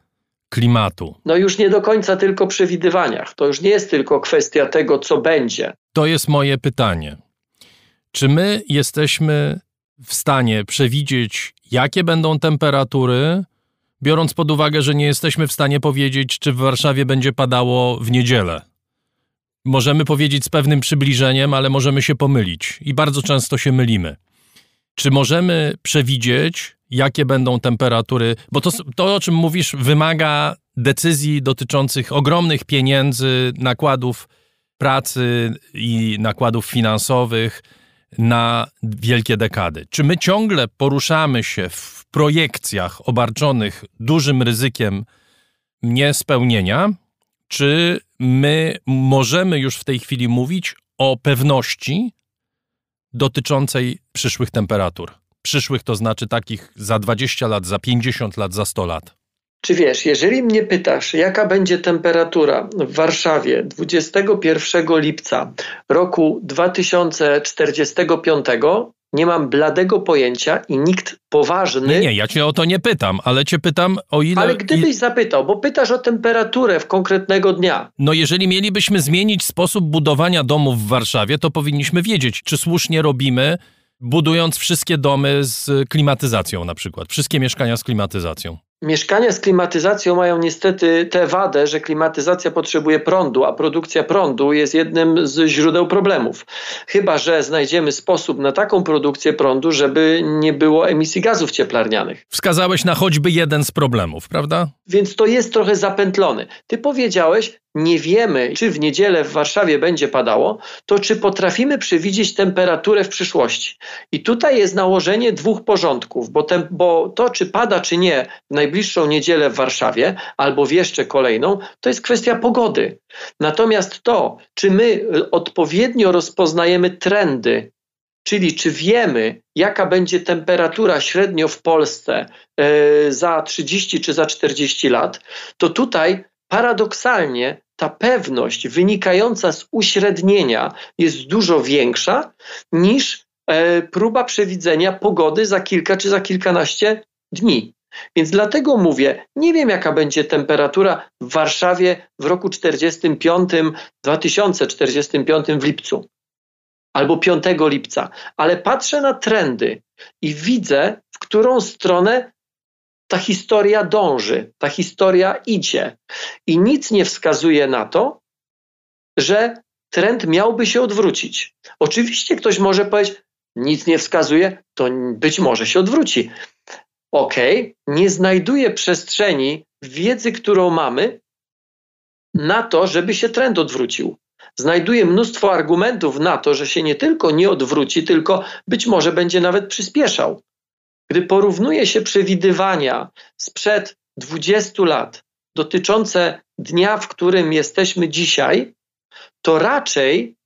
klimatu. No już nie do końca tylko przewidywaniach. To już nie jest tylko kwestia tego, co będzie. To jest moje pytanie. Czy my jesteśmy w stanie przewidzieć, jakie będą temperatury, biorąc pod uwagę, że nie jesteśmy w stanie powiedzieć, czy w Warszawie będzie padało w niedzielę? Możemy powiedzieć z pewnym przybliżeniem, ale możemy się pomylić i bardzo często się mylimy. Czy możemy przewidzieć, jakie będą temperatury? Bo to, to, o czym mówisz, wymaga decyzji dotyczących ogromnych pieniędzy, nakładów pracy i nakładów finansowych na wielkie dekady. Czy my ciągle poruszamy się w projekcjach obarczonych dużym ryzykiem niespełnienia, czy my możemy już w tej chwili mówić o pewności dotyczącej przyszłych temperatur? Przyszłych to znaczy takich za 20 lat, za 50 lat, za 100 lat. Czy wiesz, jeżeli mnie pytasz, jaka będzie temperatura w Warszawie 21 lipca roku 2045, nie mam bladego pojęcia i nikt poważny. Nie, nie, ja cię o to nie pytam, ale cię pytam o ile. Ale gdybyś zapytał, bo pytasz o temperaturę w konkretnego dnia. No, jeżeli mielibyśmy zmienić sposób budowania domów w Warszawie, to powinniśmy wiedzieć, czy słusznie robimy, budując wszystkie domy z klimatyzacją na przykład, wszystkie mieszkania z klimatyzacją. Mieszkania z klimatyzacją mają niestety tę wadę, że klimatyzacja potrzebuje prądu, a produkcja prądu jest jednym z źródeł problemów. Chyba, że znajdziemy sposób na taką produkcję prądu, żeby nie było emisji gazów cieplarnianych. Wskazałeś na choćby jeden z problemów, prawda? Więc to jest trochę zapętlone. Ty powiedziałeś, nie wiemy, czy w niedzielę w Warszawie będzie padało, to czy potrafimy przewidzieć temperaturę w przyszłości. I tutaj jest nałożenie dwóch porządków, bo, bo to, czy pada, czy nie w najbliższą niedzielę w Warszawie, albo w jeszcze kolejną, to jest kwestia pogody. Natomiast to, czy my odpowiednio rozpoznajemy trendy czyli czy wiemy, jaka będzie temperatura średnio w Polsce e, za 30 czy za 40 lat, to tutaj paradoksalnie ta pewność wynikająca z uśrednienia jest dużo większa niż e, próba przewidzenia pogody za kilka czy za kilkanaście dni. Więc dlatego mówię, nie wiem jaka będzie temperatura w Warszawie w roku 45, 2045 w lipcu albo 5 lipca, ale patrzę na trendy i widzę, w którą stronę ta historia dąży, ta historia idzie. I nic nie wskazuje na to, że trend miałby się odwrócić. Oczywiście ktoś może powiedzieć, nic nie wskazuje, to być może się odwróci. Ok, nie znajduje przestrzeni wiedzy, którą mamy, na to, żeby się trend odwrócił. Znajduje mnóstwo argumentów na to, że się nie tylko nie odwróci, tylko być może będzie nawet przyspieszał. Gdy porównuje się przewidywania sprzed 20 lat dotyczące dnia, w którym jesteśmy dzisiaj, to raczej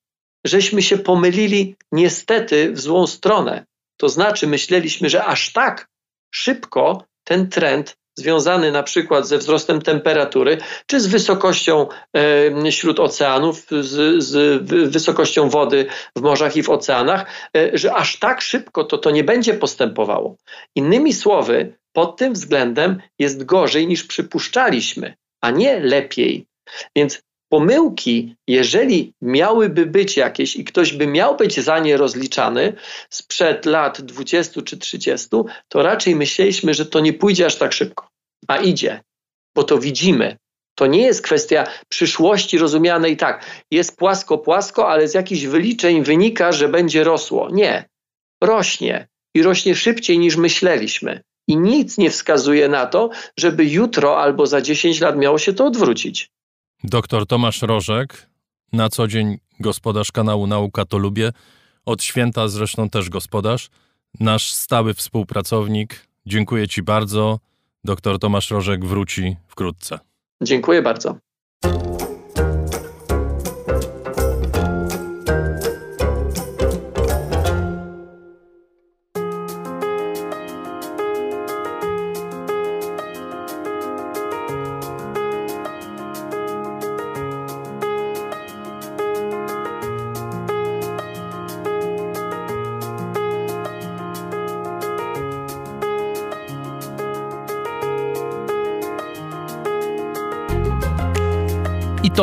żeśmy się pomylili niestety w złą stronę. To znaczy, myśleliśmy, że aż tak szybko ten trend związany na przykład ze wzrostem temperatury, czy z wysokością e, śród oceanów, z, z, wysokością wody w morzach i w oceanach, e, że aż tak szybko to, to nie będzie postępowało. Innymi słowy, pod tym względem jest gorzej niż przypuszczaliśmy, a nie lepiej. Więc pomyłki, jeżeli miałyby być jakieś i ktoś by miał być za nie rozliczany sprzed lat 20 czy 30, to raczej myśleliśmy, że to nie pójdzie aż tak szybko. A idzie, bo to widzimy. To nie jest kwestia przyszłości rozumianej tak, jest płasko, płasko, ale z jakichś wyliczeń wynika, że będzie rosło. Nie. Rośnie i rośnie szybciej niż myśleliśmy. I nic nie wskazuje na to, żeby jutro albo za 10 lat miało się to odwrócić. Doktor Tomasz Rożek, na co dzień gospodarz kanału Nauka to Lubię, od święta zresztą też gospodarz, nasz stały współpracownik. Dziękuję Ci bardzo. Doktor Tomasz Rożek wróci wkrótce. Dziękuję bardzo.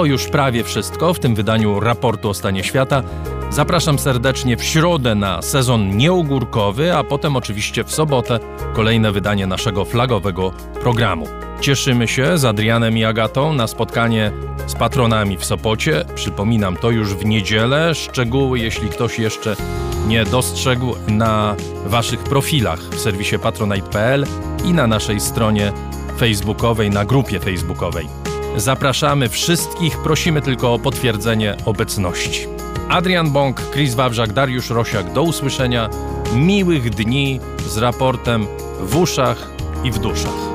To już prawie wszystko w tym wydaniu raportu o stanie świata. Zapraszam serdecznie w środę na sezon nieogórkowy, a potem oczywiście w sobotę kolejne wydanie naszego flagowego programu. Cieszymy się z Adrianem i Agatą na spotkanie z patronami w Sopocie. Przypominam to już w niedzielę. Szczegóły, jeśli ktoś jeszcze nie dostrzegł, na waszych profilach w serwisie patronite.pl i na naszej stronie facebookowej, na grupie facebookowej. Zapraszamy wszystkich, prosimy tylko o potwierdzenie obecności. Adrian Bąk, Chris Wawrzak, Dariusz Rosiak, do usłyszenia. Miłych dni z raportem w uszach i w duszach.